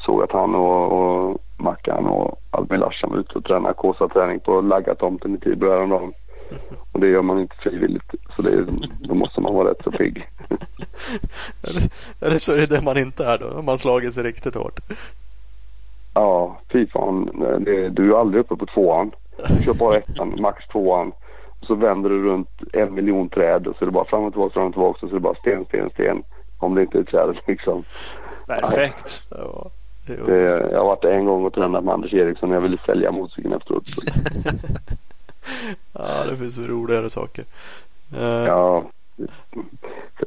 Såg att han och, och Mackan och Albin Larsson var ute och tränade Kåsa-träning på Laggatomten i Tibro häromdagen. Och det gör man inte frivilligt. Så det, då måste man vara rätt så pigg. Eller, eller så är det det man inte är då. Om man slagit sig riktigt hårt. Ja, fy fan. Det, du är aldrig uppe på tvåan. Du kör bara ettan, max tvåan. Och så vänder du runt en miljon träd och så är det bara fram och tillbaka, fram och tillbaka. Och så är det bara sten, sten, sten. Om det inte är träd liksom. Perfekt. Ja. Det, jag har varit en gång och tränat med Anders Eriksson jag ville sälja motorcykeln efteråt. Ja, det finns väl roligare saker. Eh, ja.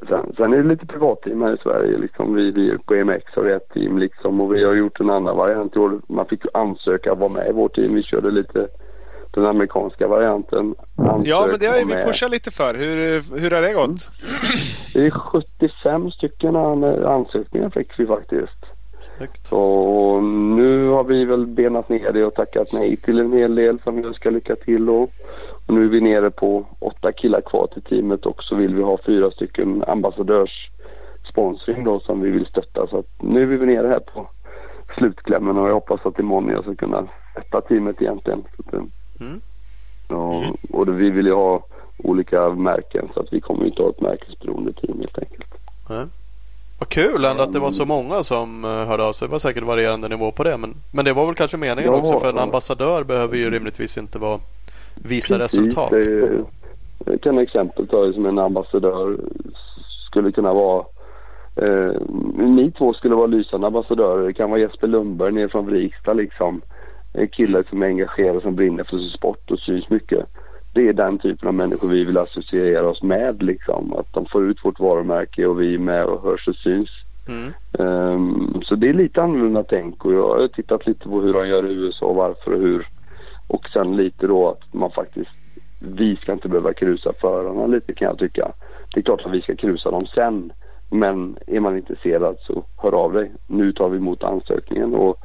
Sen, sen är det lite privatteam här i Sverige. Liksom vi, vi på EMX har vi ett team liksom och vi har gjort en annan variant i år. Man fick ju ansöka vara med i vårt team. Vi körde lite den amerikanska varianten. Ja, Ansök, men det har ju vi pushat lite för. Hur, hur har det gått? Det är 75 stycken an- ansökningar fick vi faktiskt. Snyggt. Så nu har vi väl benat ner det och tackat nej till en hel del som vi önskar lycka till och, och nu är vi nere på åtta killar kvar till teamet och så vill vi ha fyra stycken ambassadörssponsring då som vi vill stötta så att nu är vi nere här på slutklämmen och jag hoppas att imorgon jag ska kunna sätta teamet egentligen. Eh, Mm. och det, vi vill ju ha olika märken så att vi kommer inte ha ett märkesberoende team helt enkelt. Nej. Vad kul ändå att det var så många som eh, hörde av sig. Det var säkert varierande nivå på det. Men, men det var väl kanske meningen Ja, också. För en ambassadör behöver ju rimligtvis inte vara visa Precis, resultat. Det, det kan exempel ta som en ambassadör skulle kunna vara eh, ni två skulle vara lysande ambassadörer. Det kan vara Jesper Lundberg ner från Vrigstad liksom. En kille som är engagerad som brinner för sin sport och syns mycket. Det är den typen av människor vi vill associera oss med liksom. Att de får ut vårt varumärke och vi är med och hörs och syns. Mm. Ehm, så det är lite annorlunda tänk och jag har tittat lite på hur de gör i USA och varför och hur. Och sen lite då att man faktiskt vi ska inte behöva krusa förarna lite kan jag tycka. Det är klart att vi ska krusa dem sen. Men är man intresserad så hör av dig. Nu tar vi emot ansökningen och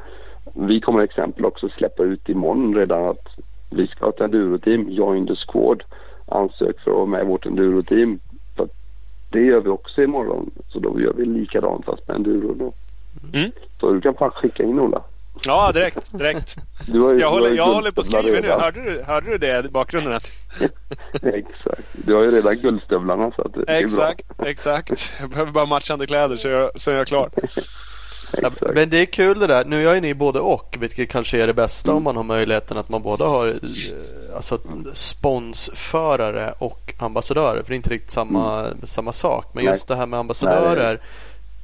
vi kommer exempel också släppa ut imorgon redan att vi ska ha ett enduro-team, Join the Squad. Ansök för att vara med i vårt enduro-team. Det gör vi också imorgon. Så då gör vi likadant fast med enduro då. Mm. Så du kan bara skicka in Ola. Ja, direkt. direkt. Ju, Jag håller, jag håller på och skriver nu. Hörde du, hörde du det i bakgrunden? Att, Exakt. Du har ju redan guldstövlarna så att det är bra. exakt, exakt. Jag behöver bara matchande kläder så jag, så är jag klar. Ja, men det är kul det där. Nu är ni både och, vilket kanske är det bästa om man har möjligheten att man både har eh, alltså, sponsförare och ambassadörer. För det är inte riktigt samma, samma sak. Men Nej. just det här med ambassadörer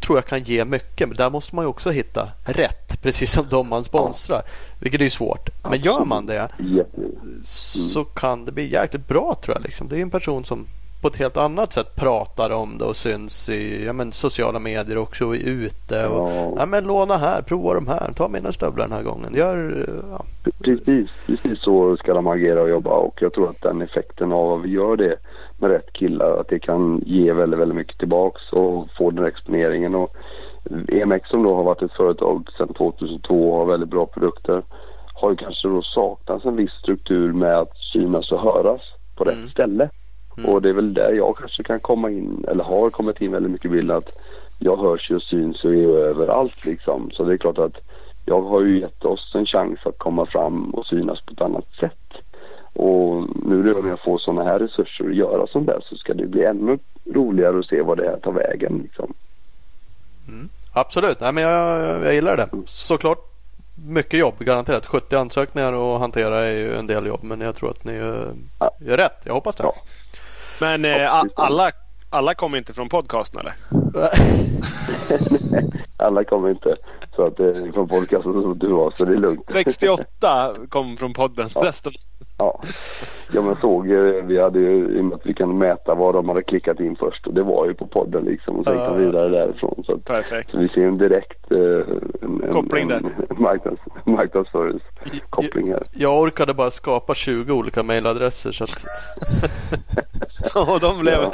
tror jag kan ge mycket. Men där måste man ju också hitta rätt, precis som de man sponsrar. Vilket är ju svårt. Men gör man det Jätte... så kan det bli jäkligt bra tror jag. Liksom. Det är en person som på ett helt annat sätt pratar om det och syns i ja, men, sociala medier också och ute. Och, Ja. ja, men låna här, prova de här, ta mina stövlar den här gången. Gör, ja. Precis, precis så ska de agera och jobba och jag tror att den effekten av att vi gör det med rätt killar att det kan ge väldigt, väldigt mycket tillbaks och få den exponeringen och EMX som då har varit ett företag sedan 2002 och har väldigt bra produkter har ju kanske då saknats en viss struktur med att synas och höras på rätt Mm. ställe. Mm. Och det är väl där jag kanske kan komma in eller har kommit in väldigt mycket i bilden att jag hörs ju och syns och är överallt liksom. Så det är klart att jag har ju gett oss en chans att komma fram och synas på ett annat sätt. Och nu när jag får sådana här resurser att göra sånt där så ska det bli ännu roligare att se vad det här tar vägen. Liksom. Absolut, Nej, men jag, jag gillar det. Såklart mycket jobb garanterat. 70 ansökningar att hantera är ju en del jobb. Men jag tror att ni gör, Ja. gör rätt. Jag hoppas det. Ja. Men eh, alla, alla kommer inte från podcasten eller? Alla kommer inte så att är från podcasten som du har så det är lugnt. 68 kom från podden. Resten. Ja. ja men såg, eh, vi hade ju, i och med att vi kan mäta vad de hade klickat in först och det var ju på podden liksom och sen Ja. kom vidare därifrån. Så, att, så vi ser en direkt eh, en, Koppling där. en marknads, marknadsföringskoppling här. Jag orkade bara skapa 20 olika mejladresser. Så att, Och de blev... Ja,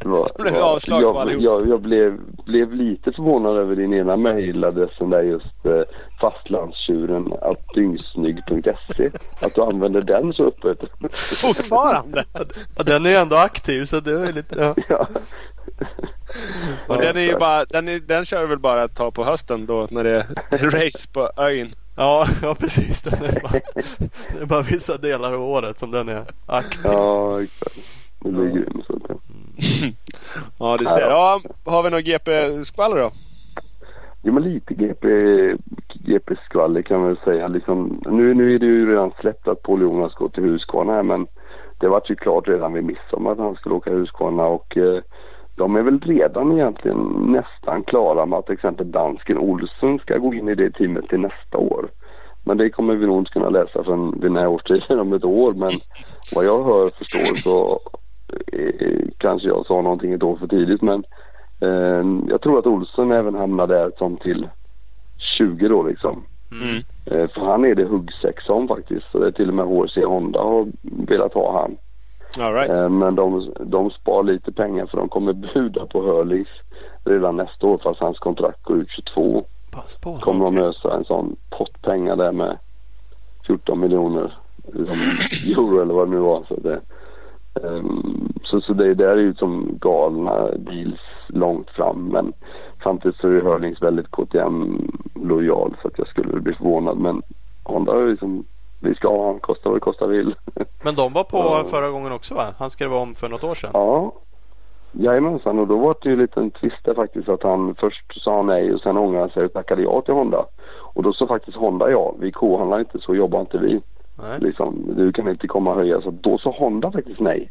var, Det blev var- avslag på jag, allihop. jag, jag blev, blev lite förvånad över din ena mejladressen där just eh, fastlandstjuren att dyngsnygg.se. Att du använder den så öppet. Fortfarande. ja, den är ju ändå aktiv så det är lite... Ja. ja. Och den, är ju bara, den, är, den kör väl bara ett tag på hösten då när det är race på ön. Ja, ja precis. Den är bara, det är bara vissa delar av året som den är aktiv. ja, exakt. Det blir grym. Så att, ja. Ja, du ser. Ja, har vi något GP-skvaller då? Jo men lite GP, GP-skvaller kan man väl säga. Liksom, nu, nu är det ju redan släppt att Paul Jonas går till Husqvarna här men det var ju klart redan vid midsommar att han skulle åka Husqvarna och eh, de är väl redan egentligen nästan klara med att till exempel dansken Olsson ska gå in i det teamet till nästa år. Men det kommer vi nog inte kunna läsa vid den här årstiden om ett år men vad jag hör och förstår så kanske jag sa någonting ett år för tidigt men Eh, jag tror att Olsson även hamnar där som till 20 då liksom. Mm. Eh, för han är det huggsex som faktiskt. Så det är till och med HRC Honda har velat ha han. All right. Eh, men de, de spar lite pengar för de kommer buda på Hurlings redan nästa år fast hans kontrakt går ut 22. Pass på. Kommer de ösa en sån pott pengar där med 14 miljoner liksom, euro eller vad det nu var. Så det, så, så det där är ju som galna deals långt fram men samtidigt så är ju Hurlings väldigt KTM lojal så att jag skulle bli förvånad men Honda är ju liksom vi ska ha han, kosta vad det kostar vill. Men de var på Ja. förra gången också va? Han skrev om för något år sedan. ja. Jajamensan och då var det ju en liten twist där faktiskt att han först sa nej och sen ångrade han sig och tackade ja till Honda. Och då sa faktiskt Honda ja, vi kohandlar inte så jobbar inte vi. Nej, Liksom, du kan inte komma och höja. Så då sa Honda faktiskt nej.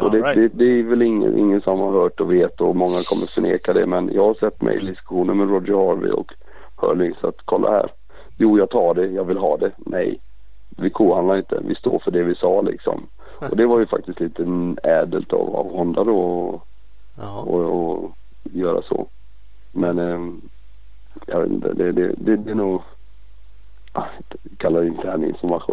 Och det, right. det, det är väl ingen, ingen som har hört och vet och många kommer förneka det. Men jag har sett mejldiskussioner med Roger Harvey och Hurling så att kolla här. Jo jag tar det, jag vill ha det. Nej. Vi kohandlar inte, vi står för det vi sa liksom. Och det var ju faktiskt lite ädelt av, av Honda då att Ja. och, och göra så. Men eh, jag vet inte, det, det, det, det är nog Jag kallar det intern information.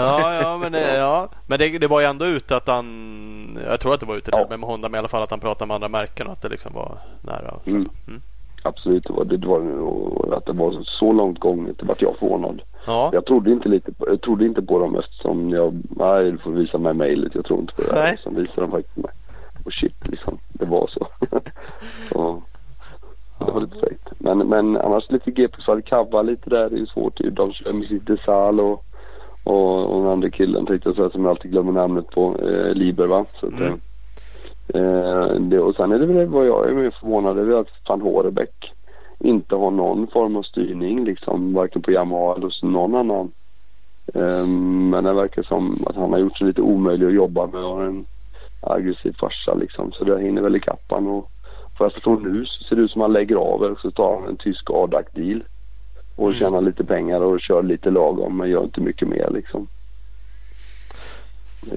Ja, ja men, det, ja. men det, det var ju ändå ute att han Jag tror att det var ute Ja. med Honda men i alla fall att han pratade med andra märken och att det liksom var nära. Mm. Mm. Absolut, det var det. Var, att det var så långt gånget, det vart jag förvånad. Ja, Jag trodde inte, lite på, jag trodde inte på dem eftersom jag, nej du får visa mig mejlet, jag tror inte på det Nej. Sen visade de faktiskt mig. Och shit liksom, det var så. så det var lite fegt. Men, men annars lite GP så hade Kava lite där, det är ju svårt. De kör med sitt Desal och, och, och den andra killen tänkte jag säga som jag alltid glömmer namnet på, eh, Liber va. Så att, Mm. eh, det, och sen är det väl vad jag är mer förvånad över att van Horebäck inte har någon form av styrning liksom varken på Yamaha eller hos någon annan. Ehm, men det verkar som att han har gjort sig lite omöjlig att jobba med och en aggressiv farsa liksom. Så det hinner väl ikapp och vad jag förstår nu så ser det ut som att han lägger av och så tar han en tysk ADAC deal. Och Mm. tjänar lite pengar och kör lite lagom men gör inte mycket mer liksom.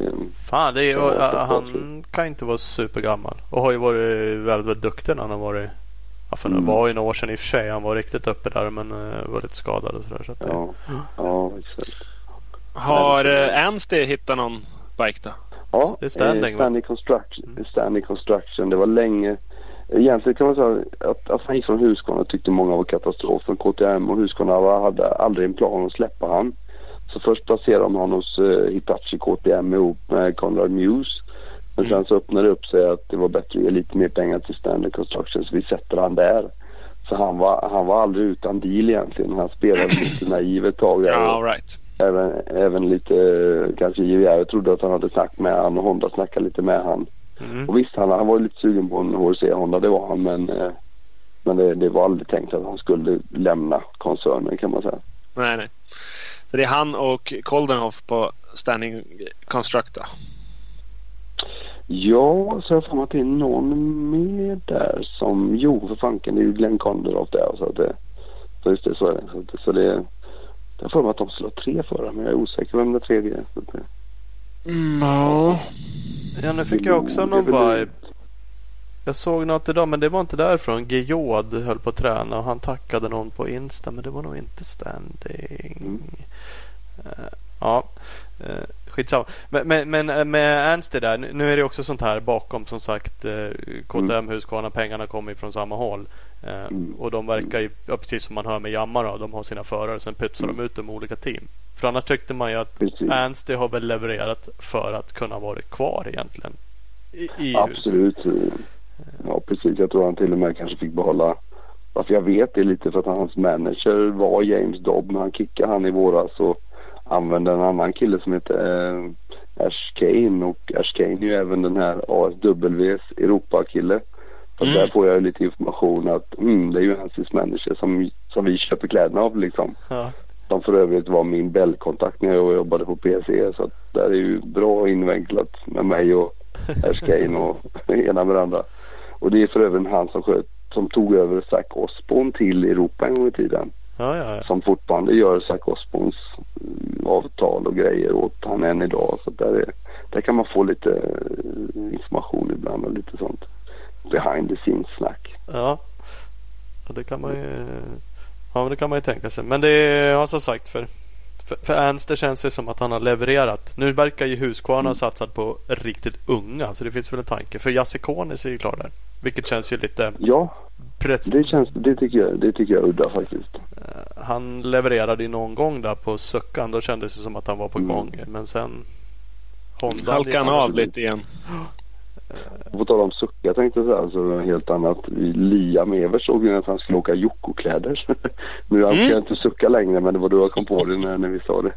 Ehm, fan det är, Ja, och, han kan inte vara supergammal och har ju varit väldigt, väldigt duktig när han har varit Ja, för det Mm. var ju några år sedan i och för sig. Han var riktigt uppe där men uh, var lite skadad och sådär. Så det, ja, ja exakt. Har eh, Anstey hittat någon bike då? Ja, Det är Standing, eh? Standing Construction. Standing Construction. Det var länge. Egentligen kan man säga att, att han gick från Husqvarna tyckte många var katastrof. Från KTM och Husqvarna hade aldrig en plan att släppa han. Så först placerade de honom hos eh, Hitachi KTM ihop med Conrad Muse. Men sen så öppnade det upp sig att det var bättre att ge lite mer pengar till Standing Construction så vi sätter han där. Så han var, han var aldrig utan deal egentligen. Han spelade lite naiv ett tag. Ja, all right. Även, även lite eh, kanske JVR. Trodde att han hade snack med han och Honda snackade lite med han. Mm. Och visst, han, han var ju lite sugen på en HRC Honda, det var han. Men, eh, men det, det var aldrig tänkt att han skulle lämna koncernen kan man säga. Nej, nej. Så det är han och Koldenhoff på Standing Construct då. Ja, så jag mig att det är någon mer där som... Jo, för fanken, det är ju Glenn Konderoff där. Så, att det, så just det, så är det. Så, att- så det jag för mig att de ha tre förare, men jag är osäker vem den tredje är. Så att det, Ja. Ja nu fick jag också någon vibe. Jag såg något idag men det var inte därifrån. Geod höll på att träna och han tackade någon på Insta men det var nog inte standing. Mm. Eh, ja, uh, skitsamma. Men, men, men eh, med Ernst där. nu- är det också sånt här bakom som sagt. Uh, KTM Husqvarna pengarna kommer ju från samma håll. Eh, Mm. Och de verkar ju, ja, precis som man hör med Yamaha då, de har sina förare sen pytsar de ut dem i olika team. För annars tyckte man ju att. Ernst har väl levererat för att kunna vara kvar egentligen. I, i Absolut. Ja, precis. Jag tror han till och med kanske fick behålla... Varför jag vet det är lite för att hans manager var James Dobb, men han kickade han i våras och använde en annan kille som heter eh, Ash Kane och Ash Kane är ju även den här ASWs Europa-kille. Så Mm. där får jag lite information att mm, det är ju hans manager som, som vi köper kläderna av liksom. Ja. Som för övrigt var min Bell-kontakt när jag jobbade på PC. Så att där är ju bra invecklat med mig och Ash Kane och ena med andra. Och det är för övrigt han som, sköt, som tog över Zac Osborne till Europa en gång i tiden. Ja, ja. Som fortfarande gör Zac Osborns mm, avtal och grejer åt han än idag. Så där, är, där kan man få lite eh, information ibland och lite sånt behind the scenes snack. ja. ja det kan man ju Ja, det kan man ju tänka sig. Men det är, ja, som sagt för för, för Ernst det känns det som att han har levererat. Nu verkar ju Husqvarna Mm. satsat på riktigt unga. Så det finns väl en tanke. För Jasse Konis är ju klar där. Vilket känns ju lite Ja, det, känns, det, tycker jag, det tycker jag är udda faktiskt. Han levererade ju någon gång där på Suckan. Då kändes det som att han var på Mm. gång. Men sen Honda. Halkade han av lite igen. På tal om sucka jag tänkte så här, så helt annat. Liam Evers såg ju att han skulle åka Jocko-kläder. nu Mm. ska jag inte sucka längre men det var då jag kom på det när, när vi sa det.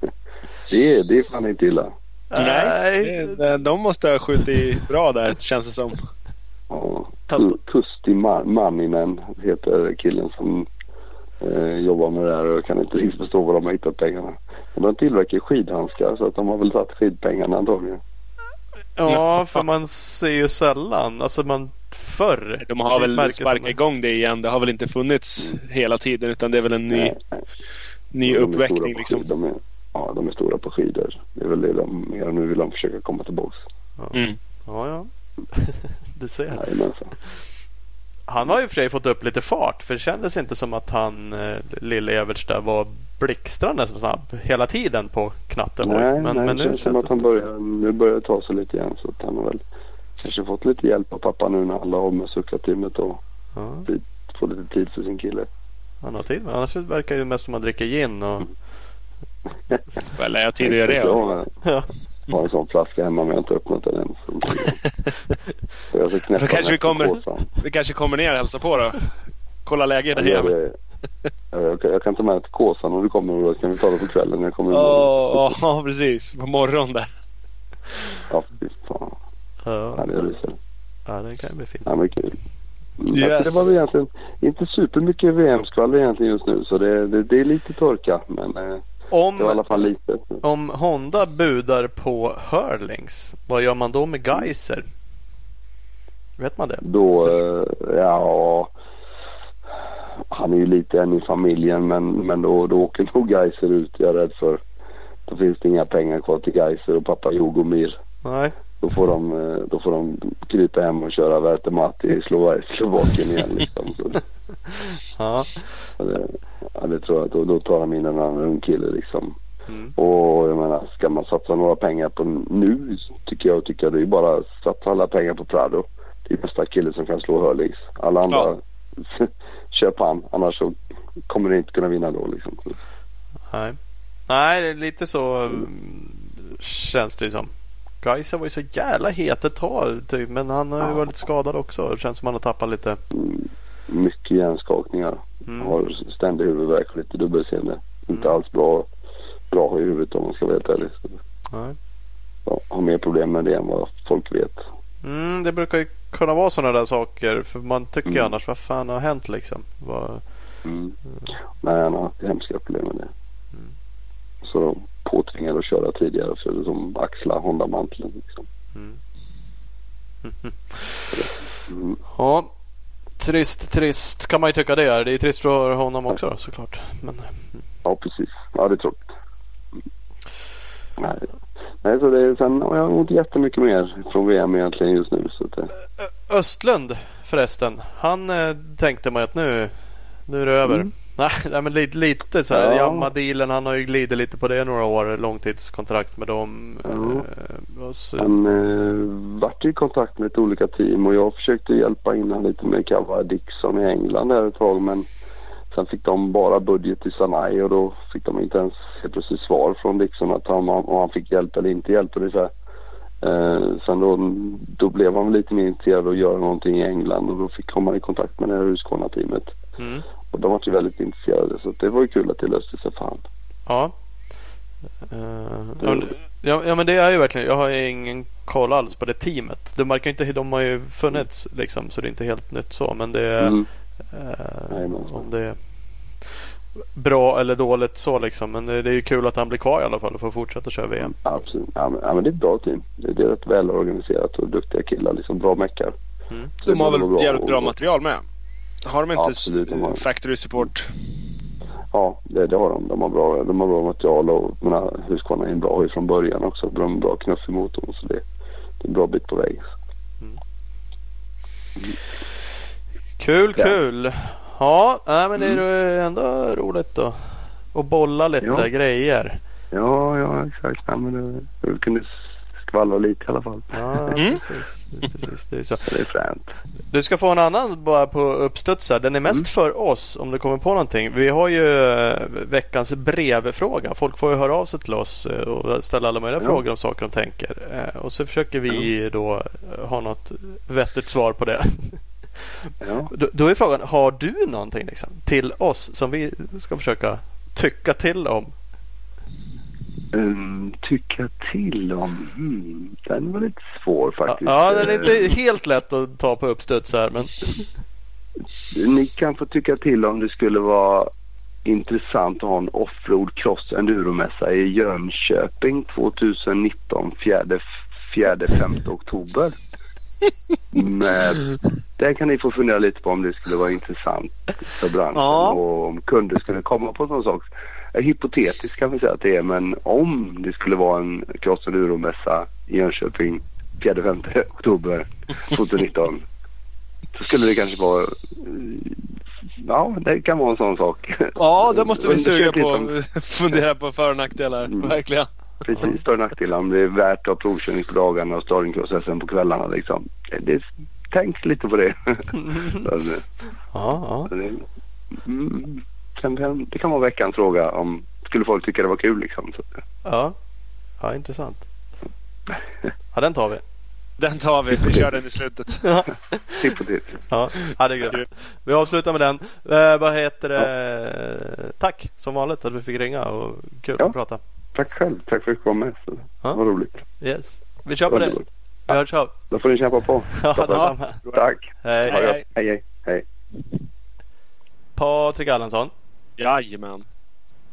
Det det är fan inte illa. Nej. Det- De måste ha skjutit bra där känns det som. Ja, Ku- Kusti Ma- Manninen heter killen som eh, jobbar med det här och jag kan inte riktigt förstå var de har hittat pengarna. Men de tillverkar skidhandskar så att de har väl tagit skidpengarna antagligen. Ja, för man ser ju sällan. Alltså man förr. De har väl sparkat igång det igen. Det har väl inte funnits hela tiden utan det är väl en ny, Nej, nej. ny De uppväckning liksom. De är, ja, de är stora på skidor. Det är väl det de mer nu vill de försöka komma tillbaks. Mm. Ja, ja. du ser. Jajamensan. Han har ju för sig fått upp lite fart för det kändes inte som att han eh, lille Everts där var blixtrande snabb hela tiden på knatten. Nej, men, nej men det nu känns som att det han börjar, nu börjar ta sig lite igen. Så att han har väl kanske fått lite hjälp av pappa nu när han la av med suckarteamet och ja, får lite tid för sin kille. han har tid. Men annars verkar det ju mest som att man dricker gin och Väl är jag tid att göra det. Jag va? har, ja. Har en sån flaska hemma men jag har inte öppnat den än. Så, jag ska knäppa Då kanske den vi kommer-. Vi kanske kommer ner och hälsar på då. Kolla läget där hemma. jag, jag, kan- ta med till Kåsan om du kommer då kan vi ta det på kvällen jag kommer Ja, imorgon. ja, precis. På morgonen där. Ja, fan. Ja, Ja, det är rusel. ja, det kan bli fint. Ja, men kul. Yes. Det var egentligen inte supermycket VM-skvaller egentligen just nu så det, det, det är lite torka men det var i alla Om, fall lite. om Honda budar på Hurlings, vad gör man då med Geiser? Vet man det? Då, eh, ja. Han är ju lite en i familjen men, men då, då åker nog Geiser ut jag är rädd för. Då finns det inga pengar kvar till Geiser och pappa Jogomir. Nej. Då får de, eh, då får de krypa hem och köra Vertemati i Slova- Slovakien igen liksom. Ja. det, ja, det tror jag. Då, då tar de in en annan ung kille liksom. Mm. Och jag menar, ska man satsa några pengar på nu tycker jag, tycker jag det är bara att satsa alla pengar på Prado. Det är bästa killen som kan slå Hurlings. Alla andra, köp han. Annars så kommer ni inte kunna vinna då liksom. Nej. Nej, lite så mm, känns det som. Geiser var ju så jävla het ett tag typ, men han har ju varit lite skadad också. Det känns som han har tappat lite. Mm, Mycket hjärnskakningar. Mm. Har ständig huvudvärk och lite dubbelseende. Inte Mm. alls bra, bra i huvudet om man ska vara helt ärlig. Nej. ja, har mer problem med det än vad folk vet. Mm, det brukar ju kunna vara sådana där saker. För man tycker Mm. annars, vad fan har hänt liksom? Vad... Mm. Nej, han har haft hemska problem med det. Mm. Så de påtvingade att köra tidigare för de axlar Honda-manteln. Liksom. Mm. Mm. Ja, trist, trist kan man ju tycka det är. Det är trist för honom också då, såklart. Men, Ja, precis. Ja, det är tråkigt. Nej. Nej, så det är, sen har jag inte jättemycket mer från VM egentligen just nu. Så det, Östlund förresten. Han eh, tänkte man att nu, nu är det över. Mm. Nej, men lite, lite så här. Ja. Jamma-dealen. Han har ju glidit lite på det några år. Långtidskontrakt med dem. Ja. Eh, så, han eh, vart i kontakt med ett olika team och jag försökte hjälpa in honom lite med Cava Dixon i England där ett tag men sen fick de bara budget till Sanai och då fick de inte ens helt plötsligt svar från Dixon att han, om han fick hjälp eller inte hjälp. Och det så här. Eh, sen då, då blev han lite mer intresserad av att göra någonting i England och då fick komma i kontakt med det här Husqvarna-teamet. mm, Och de var ju väldigt intresserade så det var ju kul att det löste sig för han. ja. Eh, ja, men- ja, men det är ju verkligen. Jag har ju ingen koll alls på det teamet. De, verkar inte, de har ju funnits liksom så det är inte helt nytt så. Men det är Mm. Jajamän. om det är bra eller dåligt så liksom. Men det det är ju kul att han blir kvar i alla fall och får fortsätta köra VM. Absolut. Ja men, ja men det är ett bra team. Det, det är rätt välorganiserat och duktiga killar. Liksom bra meckar. Mm. Så De har väl jävligt bra material med? Har de inte Absolut, de har. factory support? Ja, det, det har de. De har bra, de har bra material och mina Husqvarna är bra ju från början också. De har bra knuff i motorn så det, det är en bra bit på väg. Kul, Ja. kul. Ja, nej, men det är ju ändå roligt att, att bolla lite Ja. grejer. Ja, ja exakt. Ja, men det, vi kunde skvallra lite i alla fall. Ja, Mm. precis. precis det är så. Det är fränt. Du ska få en annan bara på uppstuds. Den är mest för oss om du kommer på någonting. Vi har ju eh, veckans brevfråga. Folk får ju höra av sig till oss eh, och ställa alla möjliga Ja. frågor om saker de tänker. Eh, Och så försöker vi då eh, ha något vettigt svar på det. Ja. Då, då är frågan, har du någonting liksom, till oss som vi ska försöka tycka till om? Um, tycka till om? Hmm, den var lite svår faktiskt. ja, den är inte helt lätt att ta på uppstuds här men Ni kan få tycka till om det skulle vara intressant att ha en offroad cross enduromässa i Jönköping 2019 4 5 oktober. Men där kan ni få fundera lite på om det skulle vara intressant för branschen Ja. och om kunder skulle komma på sån sak. Hypotetiskt kan vi säga att det är men om det skulle vara en cross enduromässa i Jönköping 4 5 oktober 2019 så skulle det kanske vara... Ja, det kan vara en sån sak. Ja, det måste vi suga på. lite om- Fundera på för och nackdelar. Mm. Verkligen. Precis, för och nackdelar. Om det är värt att ha provkörning på dagarna och startingprocessen på kvällarna liksom. Det, det, tänk lite på det. Eh, Ja, ja. mm, kan, det kan vara veckans fråga om skulle folk tycka det var kul liksom. Så, Ja, ja intressant. Ja, den tar vi. Den tar vi. Vi kör den i slutet. tipp och titt. Ja, ja det är grymt. Vi avslutar med den. Eh, vad heter det? Tack som vanligt att vi fick ringa och kul Ja. att prata. Tack själv. Tack för att du kom med. Så, Ja. Var roligt. Yes. Vi kör på det. Vi hörs av. Då får ni kämpa på. Ja, detsamma. Tack. Hej. Hej. Hej, hej. hej. Patrik Allensson. Jajamän.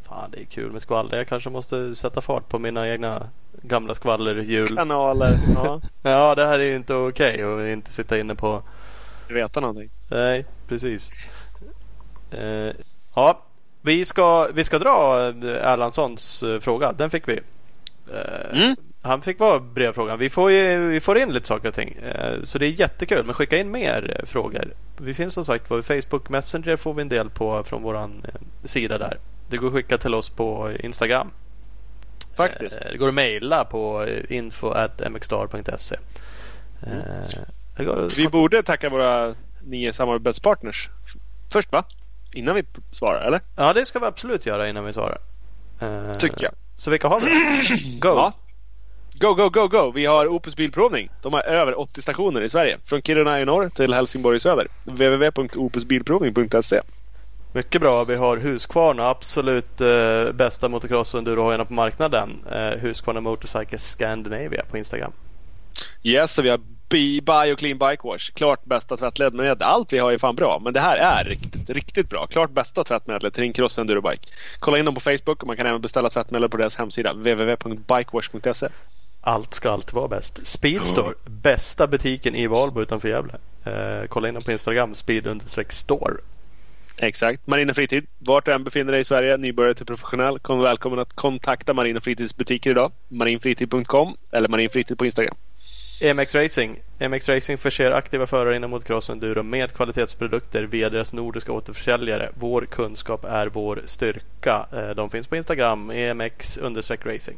Fan, det är kul med skvaller. Jag kanske måste sätta fart på mina egna gamla skvallerhjul. Kanaler. Ja, Ja, det här är ju inte okej att inte sitta inne på. veta någonting. Nej, precis. Eh, ja, vi ska, vi ska dra eh, Erlandssons eh, fråga. Den fick vi. Eh, Mm. Han fick vara brevfrågan. Vi får, ju, vi får in lite saker och ting. Eh, så det är jättekul. Men skicka in mer eh, frågor. Vi finns som sagt på Facebook Messenger får vi en del på från våran eh, sida där. Det går att skicka till oss på Instagram. Faktiskt. Eh, Det går att mejla på eh, info.mxstar.se. Att- Vi borde tacka våra nio samarbetspartners först va? Innan vi svarar eller? Ja, det ska vi absolut göra innan vi svarar. Tycker jag. Så vilka har vi? Go! Ja. Go, go, go, go! Vi har Opus Bilprovning. De har över 80 stationer i Sverige. Från Kiruna i norr till Helsingborg i söder. www.opusbilprovning.se Mycket bra. Vi har Husqvarna, absolut eh, bästa motocross endurohojarna på marknaden. Eh, Husqvarna Motorcycle Scandinavia på Instagram. Yes, och vi har B- Bio Clean Bike Wash. Klart bästa tvättmedlet. Allt vi har är fan bra. Men det här är riktigt, riktigt bra. Klart bästa tvättmedlet till din cross endurobike. Kolla in dem på Facebook och man kan även beställa tvättmedel på deras hemsida. www.bikewash.se Allt ska alltid vara bäst. Speedstore, bästa butiken i Valbo utanför Gävle. Eh, kolla in dem på Instagram, speed-store. Exakt. Marina Fritid. Vart du än befinner dig i Sverige, nybörjare till professionell, kom välkommen att kontakta Marina Fritids butiker idag. Marinfritid.com eller Marinfritid på Instagram. MX Racing. MX Racing förser aktiva förare inom motocross och enduro med kvalitetsprodukter via deras nordiska återförsäljare. Vår kunskap är vår styrka. Eh, De finns på Instagram, emx-racing.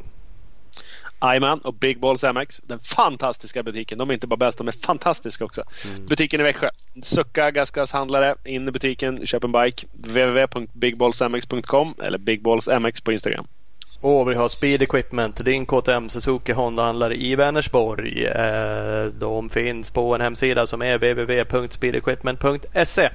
Iman och Big Balls MX. Den fantastiska butiken. De är inte bara bäst, de är fantastiska också. Butiken i Växjö. Sucka gasgashandlare. In i butiken, köp en bike. www.bigballsmx.com eller bigballsmx på Instagram. Och vi har Speed Equipment, din KTM Suzuki Honda-handlare i Vänersborg. Eh, De finns på en hemsida som är www.speedequipment.se.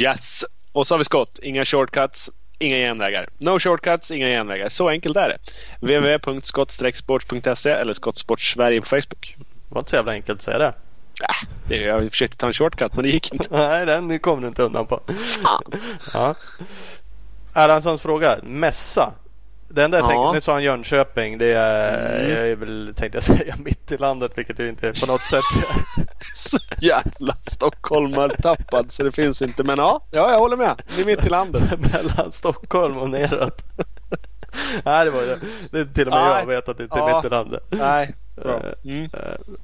Yes! Och så har vi skott. Inga shortcuts, inga genvägar. No shortcuts, inga genvägar. Så enkelt är det. www.skott-sport.se eller Skottsport Sverige på Facebook. Det var inte så jävla enkelt att säga det. Äh, det, jag försökte ta en shortcut men det gick inte. Nej, den kom du inte undan på. Ja. Erlandssons fråga. Mässa. Det enda jag Ja. tänkte, nu sa han Jönköping. Det är, Mm. jag är väl, tänkte jag säga, mitt i landet. Vilket det inte på något sätt är. Så jävla stockholmartappad så det finns inte. Men ja, ja jag håller med. Det är mitt i landet. Mellan Stockholm och neråt. Nej, det var det. det är till och med Nej. jag vet att det inte är Ja. mitt i landet. Nej. Eh, Mm. eh,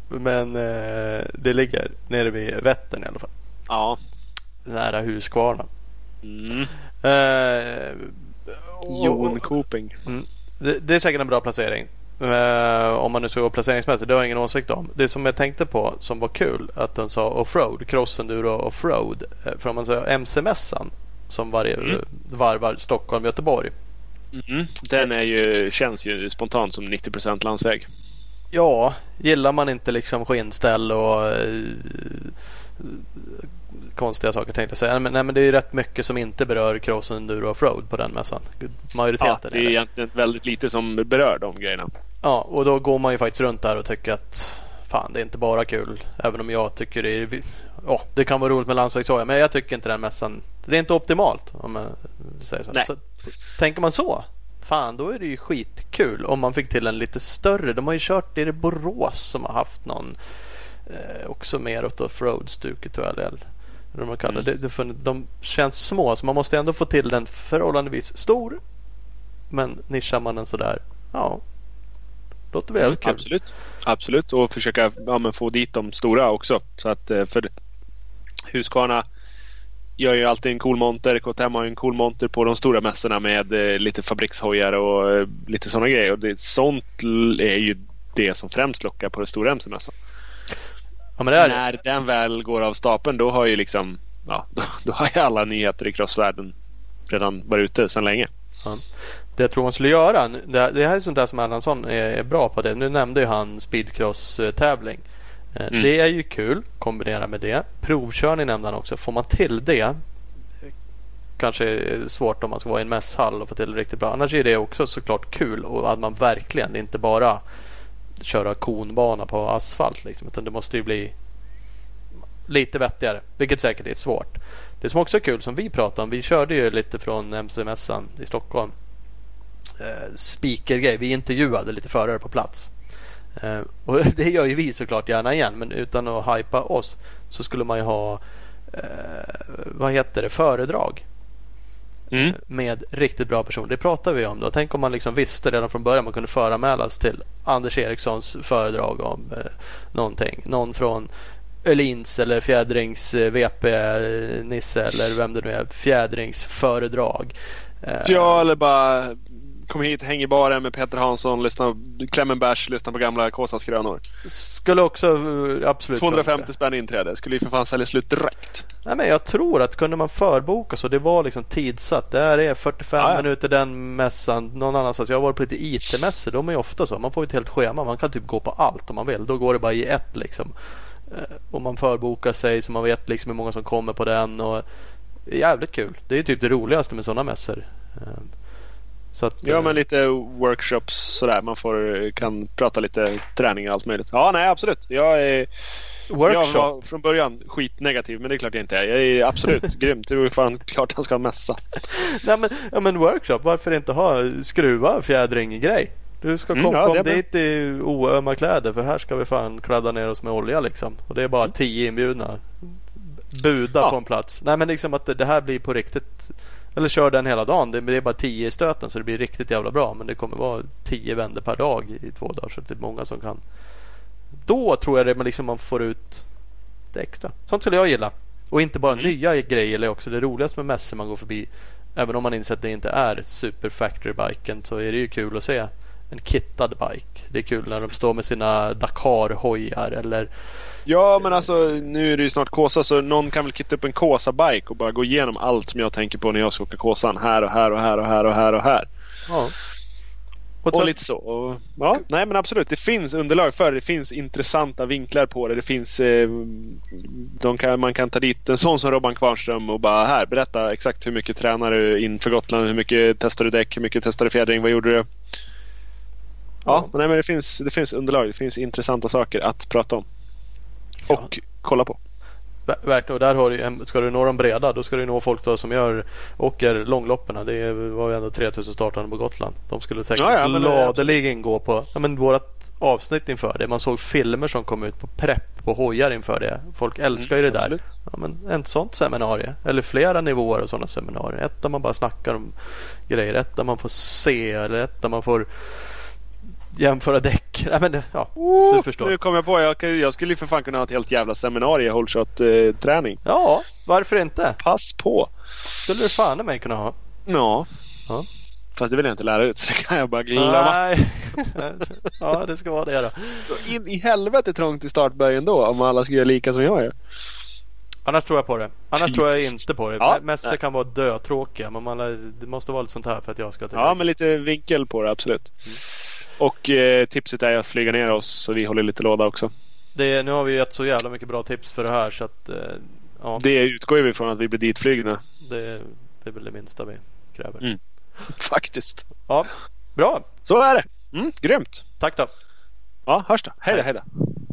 Men eh, det ligger nere vid Vättern i alla fall. Ja. Nära Huskvarna. Mm. Eh, och- Jonkoping. Det, det är säkert en bra placering. Eh, om man nu ska gå placeringsmässigt. Det har jag ingen åsikt om. Det som jag tänkte på som var kul. Att den sa offroad. Crossenduro offroad. Eh, för om man säger MC-mässan. Som varje, Mm. varvar Stockholm, Göteborg. Mm. Den är ju, känns ju spontant som 90% landsväg. Ja, gillar man inte liksom skinnställ och eh, konstiga saker tänkte jag säga. Men, nej, men det är ju rätt mycket som inte berör cross enduro offroad på den mässan. Ja, Majoriteten det är är det. egentligen väldigt lite som berör de grejerna. Ja, och då går man ju faktiskt runt där och tycker att fan, det är inte bara kul. Även om jag tycker det är... Ja, det kan vara roligt med landsvägshojar, men jag tycker inte den mässan... Det är inte optimalt om man säger så. Nej. så. Tänker man så, fan då är det ju skitkul om man fick till en lite större. De har ju kört det i Borås som har haft någon eh, också mer åt offroad-stuket tror jag. Eller man kallar det. Mm. det. det. De känns små, så man måste ändå få till den förhållandevis stor. Men nischar man den sådär, ja. Låter väl kul. Absolut. Absolut. Och försöka ja, få dit de stora också. Så att, eh, för Husqvarna gör ju alltid en cool monter. KTM har ju en cool monter på de stora mässorna med eh, lite fabrikshojar och eh, lite sådana grejer. Och det, sånt är ju det som främst lockar på den stora MC-mässan. Ja, men det. När den väl går av stapeln då har ju liksom ja, då, då har ju alla nyheter i crossvärlden redan varit ute sedan länge. Det jag tror man skulle göra. Det, det här är sånt där som Erlandsson är, är bra på. det. Nu nämnde ju han speedcross-tävling. Eh, Mm. Det är ju kul. Kombinera med det. Provkörning nämnde han också. Får man till det. Kanske är svårt om man ska vara i en mässhall och få till det riktigt bra. Annars är det också såklart kul. Och att man verkligen inte bara köra konbana på asfalt. Liksom, utan det måste ju bli lite vettigare. Vilket säkert är svårt. Det som också är kul som vi pratade om. Vi körde ju lite från MC-mässan i Stockholm. Eh, speakergrej. Vi intervjuade lite förare på plats. Eh, och det gör ju vi såklart gärna igen. Men utan att hypa oss så skulle man ju ha eh, vad heter det? Föredrag Mm. med riktigt bra personer. Det pratar vi om då. Tänk om man liksom visste redan från början man kunde föranmälas till Anders Erikssons föredrag om eh, någonting. Någon från Öhlins eller Fjädrings eh, VP Nisse eller vem det nu är. Fjädrings föredrag. Eh, Ja, eller bara kom hit, häng i baren med Peter Hansson, lyssna, kläm en bärs, lyssna på gamla Kåsaskrönor. Skulle också eh, absolut 250 funka. spänn inträde. Skulle ju för fan sälja slut direkt. Nej, men jag tror att kunde man förboka så det var liksom tidsatt. Det här är 45 Ja, ja. minuter den mässan någon annanstans. Jag har varit på lite IT-mässor. De är ju ofta så. Man får ett helt schema. Man kan typ gå på allt om man vill. Då går det bara i ett liksom. Eh, Och man förbokar sig så man vet liksom hur många som kommer på den. Och är jävligt kul. Det är typ det roligaste med sådana mässor. Eh, Så att, Ja, eh, men lite workshops sådär. Man får, kan prata lite träning och allt möjligt. Ja, nej absolut. Jag är... workshop. Jag var från början skitnegativ, men det är klart jag inte är. Jag är absolut grymt. Det är fan klart han ska ha mässa. Nej, men, ja, men workshop. Varför inte ha skruva fjädring grej? Du ska Mm, kom, ja, bra. dit i oömma kläder för här ska vi fan kladda ner oss med olja liksom. Och det är bara tio inbjudna. Buda Ja. på en plats. Nej men liksom att det, det här blir på riktigt. Eller kör den hela dagen. Det, är bara tio i stöten så det blir riktigt jävla bra. Men det kommer vara tio vändor per dag i två dagar. Så det är många som kan. Då tror jag det man liksom man får ut det extra. Sånt skulle jag gilla. Och inte bara Mm. nya grejer eller också det roligaste med mässor man går förbi. Även om man inser att det inte är super factory biken så är det ju kul att se en kittad bike. Det är kul när de står med sina Dakar-hojar eller Ja, men alltså nu är det ju snart Kåsa så någon kan väl kitta upp en Kåsa-bike och bara gå igenom allt som jag tänker på när jag ska åka Kåsan. Här och här och här och här och här och här. ja. Och, så- lite så. Och, ja, nej men absolut. Det finns underlag för det. Det finns intressanta vinklar på det. Det finns... Eh, de kan, man kan ta dit en sån som Robban Kvarnström och bara här berätta exakt hur mycket tränar du inför Gotland? Hur mycket testar du däck? Hur mycket testar du fjädring? Vad gjorde du? Ja, Ja. men nej, men det finns, det finns underlag. Det finns intressanta saker att prata om. Och kolla på. Verkligen. Och där har du, en- ska du nå de breda då ska du nå folk då som gör, åker långloppen. Det var ju ändå 3000 startande på Gotland. De skulle säkert Ja, ja, gladeligen gå på ja, men vårat avsnitt inför det. Man såg filmer som kom ut på prepp på hojar inför det. Folk älskar ju det där. Mm, absolut. Ja, men ett sånt seminarium. Eller flera nivåer av sådana seminarier. Ett där man bara snackar om grejer. Ett där man får se. Eller ett där man får jämföra däck. Nej, men det, ja, du förstår. Nu kom jag på. Jag, jag skulle ju för fan kunna ha ett helt jävla seminarium hållshot-träning. Ja, varför inte? Pass på! Skulle du fan i mig kunna ha. Ja. Ja. Fast det vill jag inte lära ut så det kan jag bara glömma. Nej. ja, det ska vara det då. In i helvete trångt i startböjen då om alla ska göra lika som jag gör. Annars tror jag på det. Annars Typiskt. tror jag inte på det. Ja, Mässor kan vara dötråkiga. Men man, det måste vara lite sånt här för att jag ska tycka Ja, men lite vinkel på det absolut. Och eh, tipset är att flyga ner oss så vi håller lite låda också. det, Nu har vi gett så jävla mycket bra tips för det här så att eh, ja, Det utgår vi från att vi blir ditflygna. det, det är väl det minsta vi kräver. Mm. Faktiskt. Ja, bra. Så är det. Mm, grymt. Tack då. Ja, hörs då. Hej då, hej då.